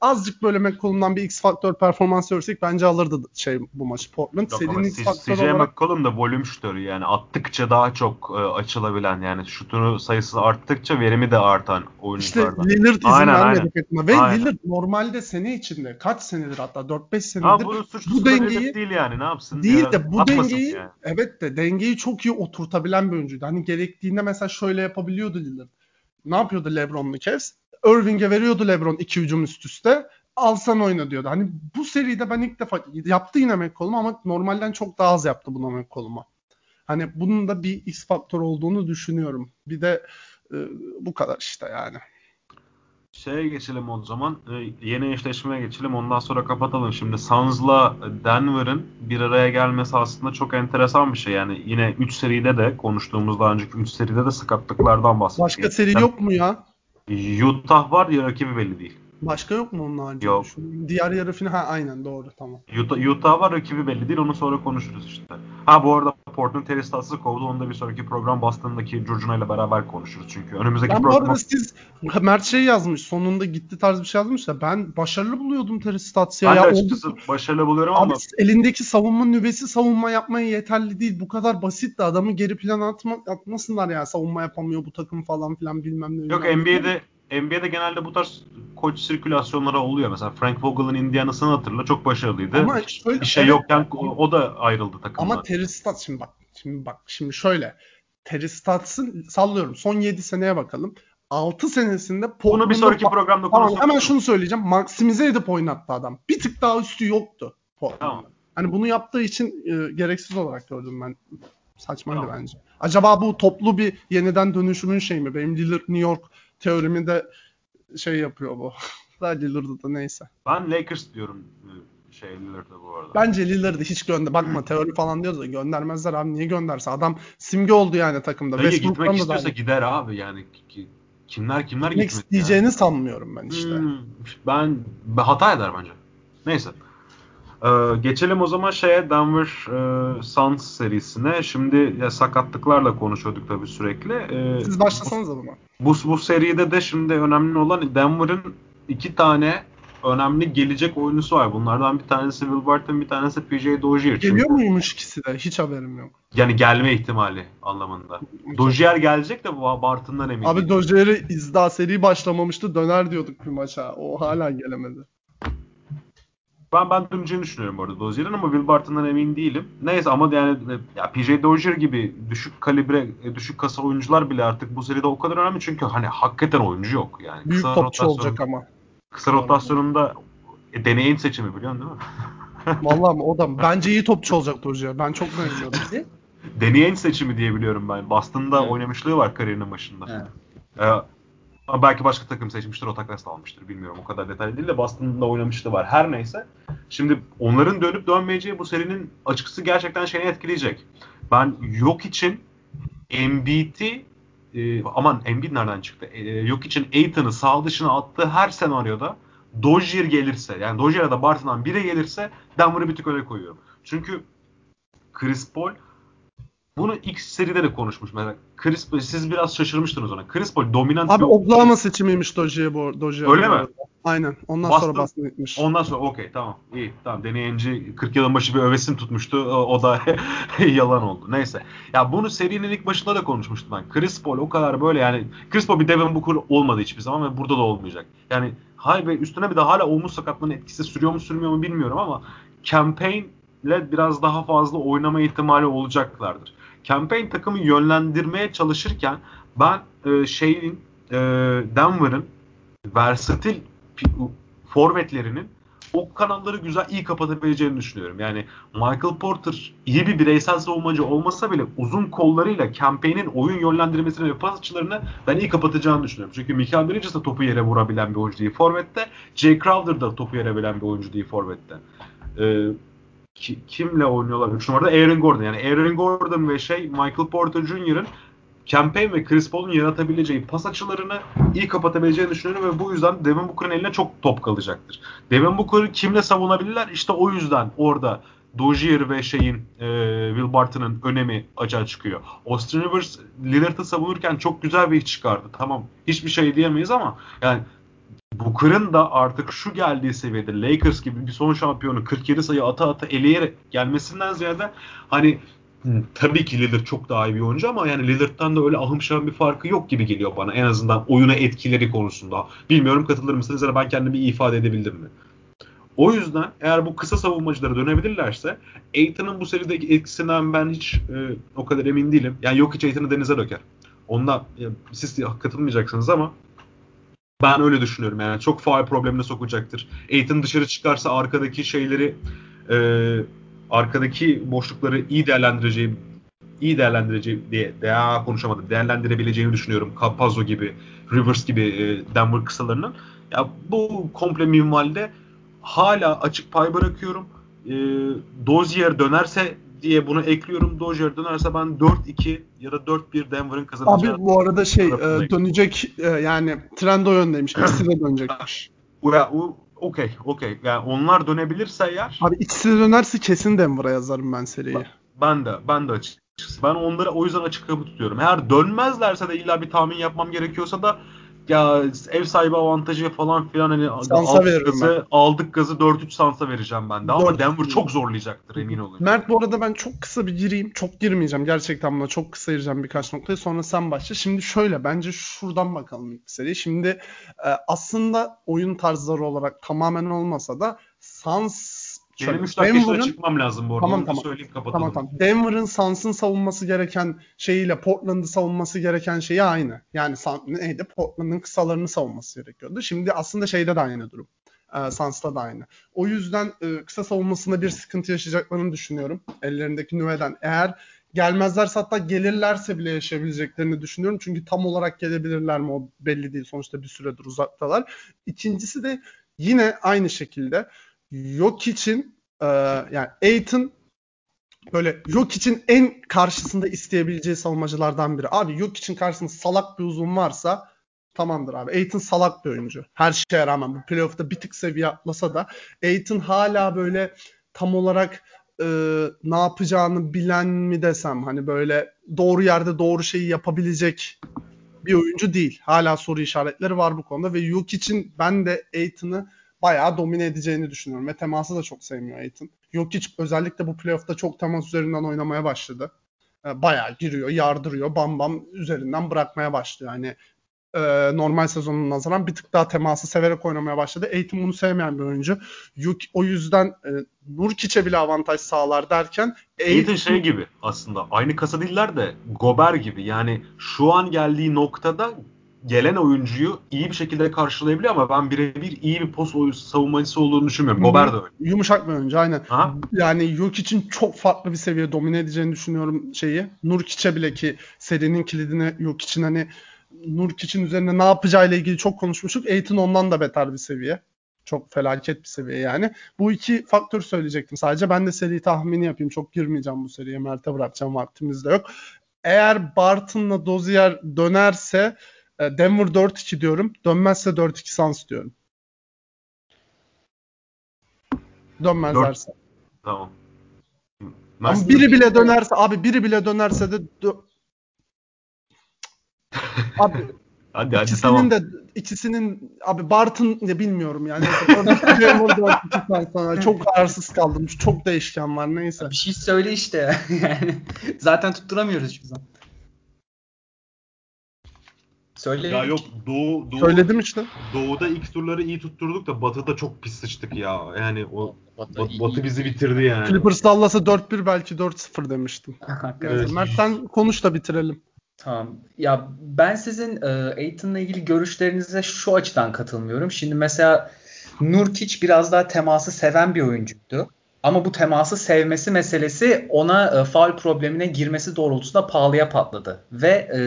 azıcık böyle McCollum'dan bir X faktör performans görsek bence alırdı şey bu maçı Portland. Yok Serinin X faktör CJ olarak... McCollum da volüm şutörü yani attıkça daha çok e, açılabilen yani şutunu sayısı arttıkça verimi de artan oyunculardan. İşte Lillard izin aynen, vermedi. Ve aynen. Lillard normalde sene içinde kaç senedir hatta 4-5 senedir ha, bu, bu dengeyi değil yani ne yapsın? Değil de bu dengeyi yani. evet de dengeyi çok iyi oturtabilen bir oyuncuydu. Hani gerektiğinde mesela şöyle yapabiliyordu Lillard. Ne yapıyordu LeBron'lu Cavs? Irving'e veriyordu LeBron iki hücum üst üste. Alsan oyna diyordu. Hani bu seride ben ilk defa yaptı yine McCollum ama normalden çok daha az yaptı bunu McCollum'a. Hani bunun da bir X faktör olduğunu düşünüyorum. Bir de e, bu kadar işte yani. Şeye geçelim o zaman. E, yeni eşleşmeye geçelim. Ondan sonra kapatalım. Şimdi Suns'la Denver'ın bir araya gelmesi aslında çok enteresan bir şey. Yani yine 3 seride de konuştuğumuz daha önceki 3 seride de sakatlıklardan bahsettik. Başka seri yok mu ya? Utah var ya rakibi belli değil. Başka yok mu onun haricinde? Yok. Şu- Diğer yarı final ha aynen doğru tamam. Utah, Utah var rakibi belli değil onu sonra konuşuruz işte. Ha bu arada Portland Terry Stats'ı kovdu onu da bir sonraki program Boston'daki Curcuna ile beraber konuşuruz çünkü. Önümüzdeki Ben program arada siz Mert şey yazmış sonunda gitti tarz bir şey yazmış da ben başarılı buluyordum Terry Stotts ya. ben de ya açıkçası oldukça- başarılı buluyorum Abi ama elindeki savunma nüvesi savunma yapmaya yeterli değil. Bu kadar basit de adamı geri plana atma, atmasınlar ya. Savunma yapamıyor bu takım falan filan bilmem ne. yok. NBA'de NBA'de genelde bu tarz koç sirkülasyonları oluyor. Mesela Frank Vogel'ın Indiana'sını hatırla çok başarılıydı. Ama şöyle, bir şey evet, yokken o, o da ayrıldı takımdan. Ama Terry Stotts şimdi bak şimdi bak şimdi şöyle. Terry Stotts'ın sallıyorum son 7 seneye bakalım. 6 senesinde Bunu bir sonraki programda konuşalım. hemen şunu söyleyeceğim. Maksimize edip oynattı adam. Bir tık daha üstü yoktu. Portland'da. Tamam. Hani bunu yaptığı için e, gereksiz olarak gördüm ben. Saçmaydı Tamam. bence. Acaba bu toplu bir yeniden dönüşümün şey mi? Benim Lillard New York teorimi de şey yapıyor bu. Daha Lillard'ı da neyse. Ben Lakers diyorum e, şey Lillard'a bu arada. Bence Lillard'ı hiç gönder. Bakma teori falan diyoruz da göndermezler abi. Niye gönderse? Adam simge oldu yani takımda. Dayı gitmek da istiyorsa dahil. gider abi yani ki- kimler kimler Gitmek isteyeceğini sanmıyorum ben işte. Hmm, ben, ben hata eder bence. Neyse. Ee, geçelim o zaman şeye Denver e, Suns serisine. Şimdi ya sakatlıklarla konuşuyorduk tabii sürekli. Ee, Siz başlasanız buna. Bu, bu seride de şimdi önemli olan Denver'ın iki tane önemli gelecek oyuncusu var. Bunlardan bir tanesi Will Barton, bir tanesi PJ Dozier. Çünkü- Geliyor muymuş ikisi de? Hiç haberim yok. Yani gelme ihtimali anlamında. Dozier gelecek de Barton'dan emin Abi. Dozier'i daha seri başlamamıştı. Döner diyorduk bir maça. O hala gelemedi. Ben ben döneceğini düşünüyorum bu arada Dozier'in ama Will Barton'dan emin değilim. Neyse ama yani ya PJ Dozier gibi düşük kalibre, e, düşük kasa oyuncular bile artık bu seride o kadar önemli çünkü hani hakikaten oyuncu yok yani. Büyük Kısa topçu rotasyon- olacak ama. Kısa rotasyonunda e, deneyin seçimi biliyorsun değil mi? Vallahi o da bence iyi topçu olacak Dozier. Ben çok beğeniyorum. Deneyin seçimi diye biliyorum ben. Boston'da Evet. oynamışlığı var kariyerinin başında. Evet. Ee, ama belki başka takım seçmiştir, o takas almıştır. Bilmiyorum o kadar detaylı değil de Boston'da oynamışlığı var. Her neyse. Şimdi onların dönüp dönmeyeceği bu serinin açıkçası gerçekten şeyini etkileyecek. Ben yok için Embiid'i e, aman Embiid nereden çıktı? E, yok için Aiton'u sağ dışına attığı her senaryoda Dozier gelirse yani Dozier ya da Barton'dan biri gelirse Denver'ı bir tık öne koyuyorum. Çünkü Chris Paul bunu ilk seride de konuşmuş mesela. Chris Paul, siz biraz şaşırmıştınız ona. Chris Paul dominant Abi bir Oklahoma seçimiymiş Dozier bu Dozier. Öyle mi? Aynen. Ondan Boston- sonra Boston gitmiş. Ondan sonra okey tamam iyi tamam deneyenci 40 yılın başı bir övesim tutmuştu o, o da yalan oldu neyse. Ya bunu serinin ilk başında da konuşmuştum ben. Chris Paul o kadar böyle yani Chris Paul bir Devin Booker olmadı hiçbir zaman ve burada da olmayacak. Yani hay ve üstüne bir de hala omuz sakatlığının etkisi sürüyor mu sürmüyor mu bilmiyorum ama campaign ile biraz daha fazla oynama ihtimali olacaklardır. Campaign takımı yönlendirmeye çalışırken ben e, şeyin e, Denver'ın versatil forvetlerinin o kanalları güzel iyi kapatabileceğini düşünüyorum. Yani Michael Porter iyi bir bireysel savunmacı olmasa bile uzun kollarıyla campaign'in oyun yönlendirmesini ve pas açılarını ben iyi kapatacağını düşünüyorum. Çünkü Michael Bridges de topu yere vurabilen bir oyuncu değil Forvet'te. Jay Crowder da topu yere bilen bir oyuncu değil Forvet'te. Ee, ki- kimle oynuyorlar? 3 numarada Aaron Gordon. Yani Aaron Gordon ve şey Michael Porter Jr.'ın Campaign ve Chris Paul'un yaratabileceği pas açılarını iyi kapatabileceğini düşünüyorum ve bu yüzden Devin Booker'ın eline çok top kalacaktır. Devin Booker'ı kimle savunabilirler? İşte o yüzden orada Dozier ve şeyin e, Will Barton'ın önemi açığa çıkıyor. Austin Rivers Lillard'ı savunurken çok güzel bir iş çıkardı. Tamam hiçbir şey diyemeyiz ama yani Booker'ın da artık şu geldiği seviyede Lakers gibi bir son şampiyonu 47 sayı ata ata eleyerek gelmesinden ziyade hani Tabii ki Lillard çok daha iyi bir oyuncu ama yani Lillard'dan da öyle ahım şahım bir farkı yok gibi geliyor bana en azından oyuna etkileri konusunda. Bilmiyorum katılır mısınız ya ben kendimi ifade edebildim mi? O yüzden eğer bu kısa savunmacılara dönebilirlerse Aiton'un bu serideki etkisinden ben hiç e, o kadar emin değilim. Yani yok hiç Aiton'u denize döker. Ondan ya, siz katılmayacaksınız ama ben öyle düşünüyorum. Yani çok faal problemine sokacaktır. Aiton dışarı çıkarsa arkadaki şeyleri e, arkadaki boşlukları iyi değerlendireceği iyi değerlendireceği diye daha konuşamadım. Değerlendirebileceğini düşünüyorum. Campazzo gibi, Rivers gibi e, Denver kısalarının. Ya bu komple minvalde hala açık pay bırakıyorum. E, Dozier dönerse diye bunu ekliyorum. Dozier dönerse ben 4-2 ya da 4-1 Denver'ın kazanacağı. Abi bu arada şey e, dönecek e, yani trend o yöndeymiş. İkisi de dönecekmiş. Ya, o- Okey, okey. Yani onlar dönebilirse eğer Abi ikisi de dönerse kesin Denver'a yazarım ben seriyi. ben de ben de açıkçası. Ben onları o yüzden açık kapı tutuyorum. Eğer dönmezlerse de illa bir tahmin yapmam gerekiyorsa da ya ev sahibi avantajı falan filan hani Sansa aldık gazı, aldık gazı 4-3 Sansa vereceğim ben de. Ama 4-3 Denver çok zorlayacaktır emin olun. Mert bu arada ben çok kısa bir gireyim. Çok girmeyeceğim gerçekten buna. Çok kısa gireceğim birkaç noktaya. Sonra sen başla. Şimdi şöyle bence şuradan bakalım ilk seriye. Şimdi e, aslında oyun tarzları olarak tamamen olmasa da Suns Benim 3 dakika Denver'ın- çıkmam lazım bu arada. Tamam, Onu tamam. söyleyip kapatalım. Tamam tamam. Denver'ın Suns'ın savunması gereken şeyiyle Portland'ı savunması gereken şeyi aynı. Yani Sun, neydi? Portland'ın kısalarını savunması gerekiyordu. Şimdi aslında şeyde de aynı durum. Ee, Suns'ta da aynı. O yüzden e, kısa savunmasında bir sıkıntı yaşayacaklarını düşünüyorum. Ellerindeki nüveden. Eğer gelmezlerse hatta gelirlerse bile yaşayabileceklerini düşünüyorum. Çünkü tam olarak gelebilirler mi o belli değil. Sonuçta bir süredir uzaktalar. İkincisi de yine aynı şekilde yok için e, yani Aiton böyle yok için en karşısında isteyebileceği savunmacılardan biri. Abi yok için karşısında salak bir uzun varsa tamamdır abi. Aiton salak bir oyuncu. Her şeye rağmen bu playoff'ta bir tık seviye atlasa da Aiton hala böyle tam olarak e, ne yapacağını bilen mi desem hani böyle doğru yerde doğru şeyi yapabilecek bir oyuncu değil. Hala soru işaretleri var bu konuda ve yok için ben de Aiton'ı bayağı domine edeceğini düşünüyorum. Ve teması da çok sevmiyor Aiton. Jokic özellikle bu playoff'ta çok temas üzerinden oynamaya başladı. E, Bayağı giriyor, yardırıyor, bam bam üzerinden bırakmaya başlıyor. Yani e, normal sezonun nazaran bir tık daha teması severek oynamaya başladı. Aiton bunu sevmeyen bir oyuncu. Yok, o yüzden e, Nurkic'e bile avantaj sağlar derken Aiton şey gibi aslında. Aynı kasa değiller de Gober gibi. Yani şu an geldiği noktada gelen oyuncuyu iyi bir şekilde karşılayabiliyor ama ben birebir iyi bir post savunmacısı olduğunu düşünmüyorum. Hı hı. Gober de öyle. yumuşak bir oyuncu aynen. Aha. Yani yok için çok farklı bir seviye domine edeceğini düşünüyorum şeyi. Nurkic'e bile ki serinin kilidine yok için hani Nurkic'in üzerine ne yapacağıyla ilgili çok konuşmuştuk. Aiton ondan da beter bir seviye. Çok felaket bir seviye yani. Bu iki faktör söyleyecektim sadece. Ben de seri tahmini yapayım. Çok girmeyeceğim bu seriye. Mert'e bırakacağım. Vaktimiz de yok. Eğer Barton'la Dozier dönerse Denver 4-2 diyorum. Dönmezse 4-2 Suns diyorum. Dönmezlerse. Tamam. Ama biri bile dönerse abi biri bile dönerse de dö- abi Hadi hadi ikisinin tamam. de ikisinin abi Barton ya bilmiyorum yani. Saat sonra çok kararsız kaldım. Çok değişken var neyse. Bir şey söyle işte. yani zaten tutturamıyoruz hiçbir zaman. Söyle. Ya yok Doğu, Doğu Söyledim işte. Doğu'da ilk turları iyi tutturduk da Batı'da çok pis sıçtık ya. Yani o Batı, Bat- Batı bizi bitirdi yani. Clippers Dallas'a 4-1 belki 4-0 demiştim. Hakikaten. Neyse, Mert sen konuş da bitirelim. Tamam. Ya ben sizin e, Aiton'la ilgili görüşlerinize şu açıdan katılmıyorum. Şimdi mesela Nurkic biraz daha teması seven bir oyuncuydu. Ama bu teması sevmesi meselesi ona e, faul problemine girmesi doğrultusunda pahalıya patladı. Ve e,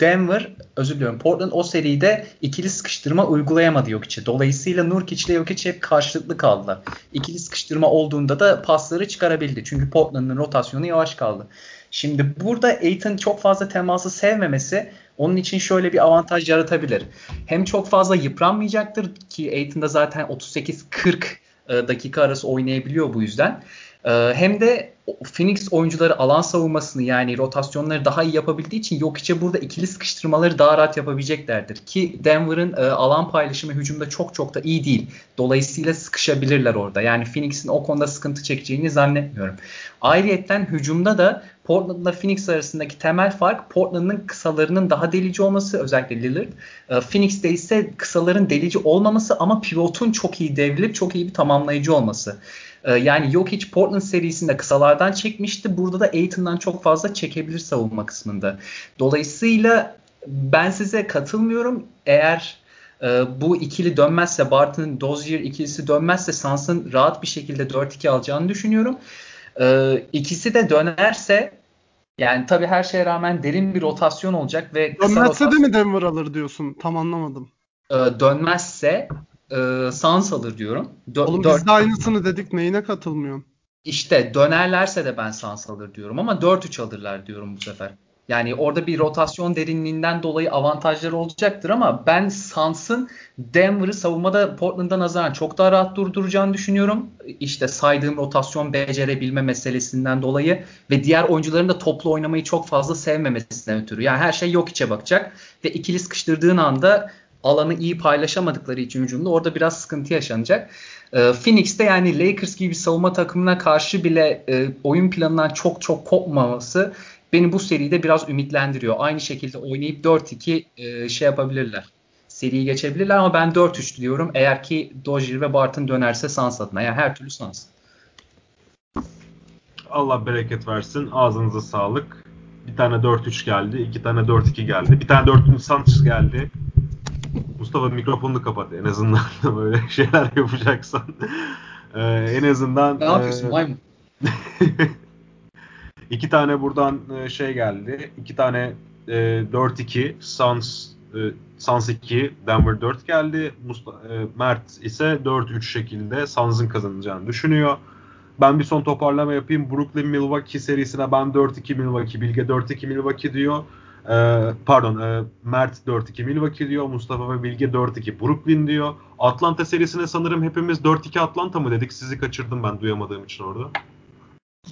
Denver, özür diliyorum Portland o seride ikili sıkıştırma uygulayamadı Jokic'e. Dolayısıyla Nurkic ile Jokic hep karşılıklı kaldılar. İkili sıkıştırma olduğunda da pasları çıkarabildi. Çünkü Portland'ın rotasyonu yavaş kaldı. Şimdi burada Aiton çok fazla teması sevmemesi onun için şöyle bir avantaj yaratabilir. Hem çok fazla yıpranmayacaktır ki Aiton da zaten 38-40 e, dakika arası oynayabiliyor bu yüzden. E, Hem de Phoenix oyuncuları alan savunmasını yani rotasyonları daha iyi yapabildiği için Jokic'e burada ikili sıkıştırmaları daha rahat yapabileceklerdir. Ki Denver'ın e, alan paylaşımı hücumda çok çok da iyi değil. Dolayısıyla sıkışabilirler orada. Yani Phoenix'in o konuda sıkıntı çekeceğini zannetmiyorum. Ayrıyeten hücumda da Portland'la Phoenix arasındaki temel fark Portland'ın kısalarının daha delici olması özellikle Lillard. E, Phoenix'te ise kısaların delici olmaması ama pivotun çok iyi devrilip çok iyi bir tamamlayıcı olması. E, Yani Jokic Portland serisinde kısalardan çekmişti. Burada da Aiton'dan çok fazla çekebilir savunma kısmında. Dolayısıyla ben size katılmıyorum. Eğer e, bu ikili dönmezse Barton Dozier ikilisi dönmezse Suns'ın rahat bir şekilde 4-2 alacağını düşünüyorum. E, ikisi de dönerse yani tabii her şeye rağmen derin bir rotasyon olacak ve Dönmezse de rotasyon- mi Denver alır diyorsun? Tam anlamadım. e, dönmezse e, Suns alır diyorum. Dö- Oğlum dört- biz de aynısını dedik. Neyine katılmıyorsun? İşte dönerlerse de ben Suns alır diyorum ama 4-3 alırlar diyorum bu sefer. Yani orada bir rotasyon derinliğinden dolayı avantajları olacaktır ama ben Suns'ın Denver'ı savunmada Portland'a nazaran çok daha rahat durduracağını düşünüyorum. İşte saydığım rotasyon becerebilme meselesinden dolayı ve diğer oyuncuların da toplu oynamayı çok fazla sevmemesinden ötürü. Yani her şey yok içe bakacak ve ikili sıkıştırdığın anda alanı iyi paylaşamadıkları için hücumda orada biraz sıkıntı yaşanacak. Ee, Phoenix'te yani Lakers gibi bir savunma takımına karşı bile e, oyun planından çok çok kopmaması beni bu seride biraz ümitlendiriyor. Aynı şekilde oynayıp 4-2 e, şey yapabilirler. Seriyi geçebilirler ama ben 4-3 diyorum. Eğer ki Dozier ve Barton dönerse Suns adına. Yani her türlü Suns. Allah bereket versin. Ağzınıza sağlık. Bir tane 4-3 geldi. iki tane 4-2 geldi. Bir tane 4-3 Suns geldi. Mustafa mikrofonunu kapat en azından böyle şeyler yapacaksan. Ee, en azından Ne yapıyorsun e, maymun? iki tane buradan e, şey geldi. İki tane e, 4-2 Suns e, Suns 2 Denver 4 geldi. Musta, e, Mert ise 4-3 şekilde Suns'ın kazanacağını düşünüyor. Ben bir son toparlama yapayım. Brooklyn Milwaukee serisine ben 4-2 Milwaukee, Bilge 4-2 Milwaukee diyor. Ee, pardon e, Mert 4-2 Milwaukee diyor. Mustafa ve Bilge 4-2 Brooklyn diyor. Atlanta serisine sanırım hepimiz 4-2 Atlanta mı dedik? Sizi kaçırdım ben duyamadığım için orada.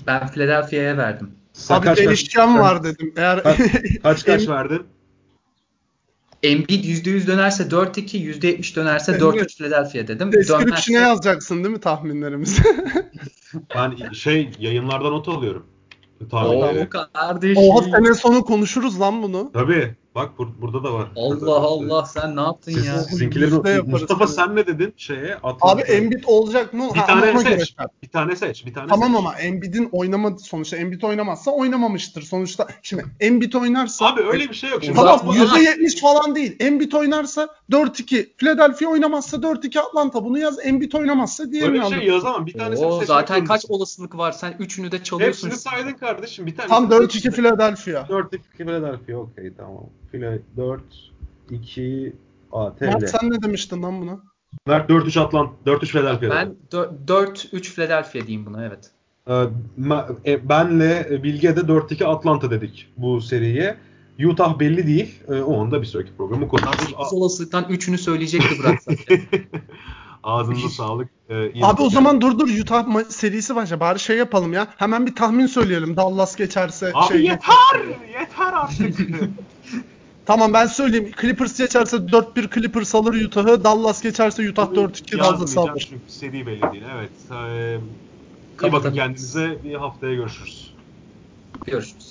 Ben Philadelphia'ya verdim. Sen Abi kaç, var dedim. Eğer Kaç- kaç kaç verdin? Embiid %100 dönerse 4-2, %70 dönerse Evet. 4-3 Philadelphia dedim. description'e Dönmezse- yazacaksın değil mi tahminlerimizi? Ben şey yayınlarda not alıyorum. Tahmin Oo kardeşim. Oha sene sonu konuşuruz lan bunu. Tabii. Bak bur- burada da var. Allah Allah sen ne yaptın Siz, ya? sizinkileri yaparız Mustafa tabii. sen ne dedin şeye? Atlanta. Abi Embiid olacak mı? bir Ha, tane göre seç. çarp. Bir tane seç. Bir tane Tamam seç. ama Embiid'in oynamadı sonuçta. Embiid oynamazsa oynamamıştır. Sonuçta şimdi Embiid oynarsa Abi öyle bir şey yok. Şimdi Tamam bu- %70 falan değil. Embiid oynarsa 4-2. Philadelphia oynamazsa 4-2 Atlanta. Bunu yaz. Embiid oynamazsa diğerini Öyle bir şey yazamam. Bir tanesini Oo, zaten kaç zorundasın. olasılık var? Sen üçünü de çalıyorsun. Hepsini saydın kardeşim. Bir tane. Tam 4-2 Philadelphia. 4-2 Philadelphia. Okey tamam. Phila 4 2 ATL. Mert sen ne demiştin lan buna? Mert 4-3 Atlant 4-3 Philadelphia. Ben 4-3 Philadelphia diyeyim buna evet. Ee, e, benle Bilge de 4-2 Atlanta dedik bu seriye. Utah belli değil. Ee, o anda bir sonraki programı konuşuruz. Olasılıktan üçünü söyleyecekti Burak zaten. Ağzınıza sağlık. Ee, Abi o zaman dur dur Utah serisi başla. Bari şey yapalım ya. Hemen bir tahmin söyleyelim. Dallas geçerse Abi şey. yeter! Yeter artık. Tamam ben söyleyeyim. Clippers geçerse 4-1 Clippers alır Utah'ı. Dallas geçerse Utah 4-2 Dallas alır. çünkü seri belli değil. Evet. Ee, iyi bakın kendinize. Bir haftaya görüşürüz. Görüşürüz.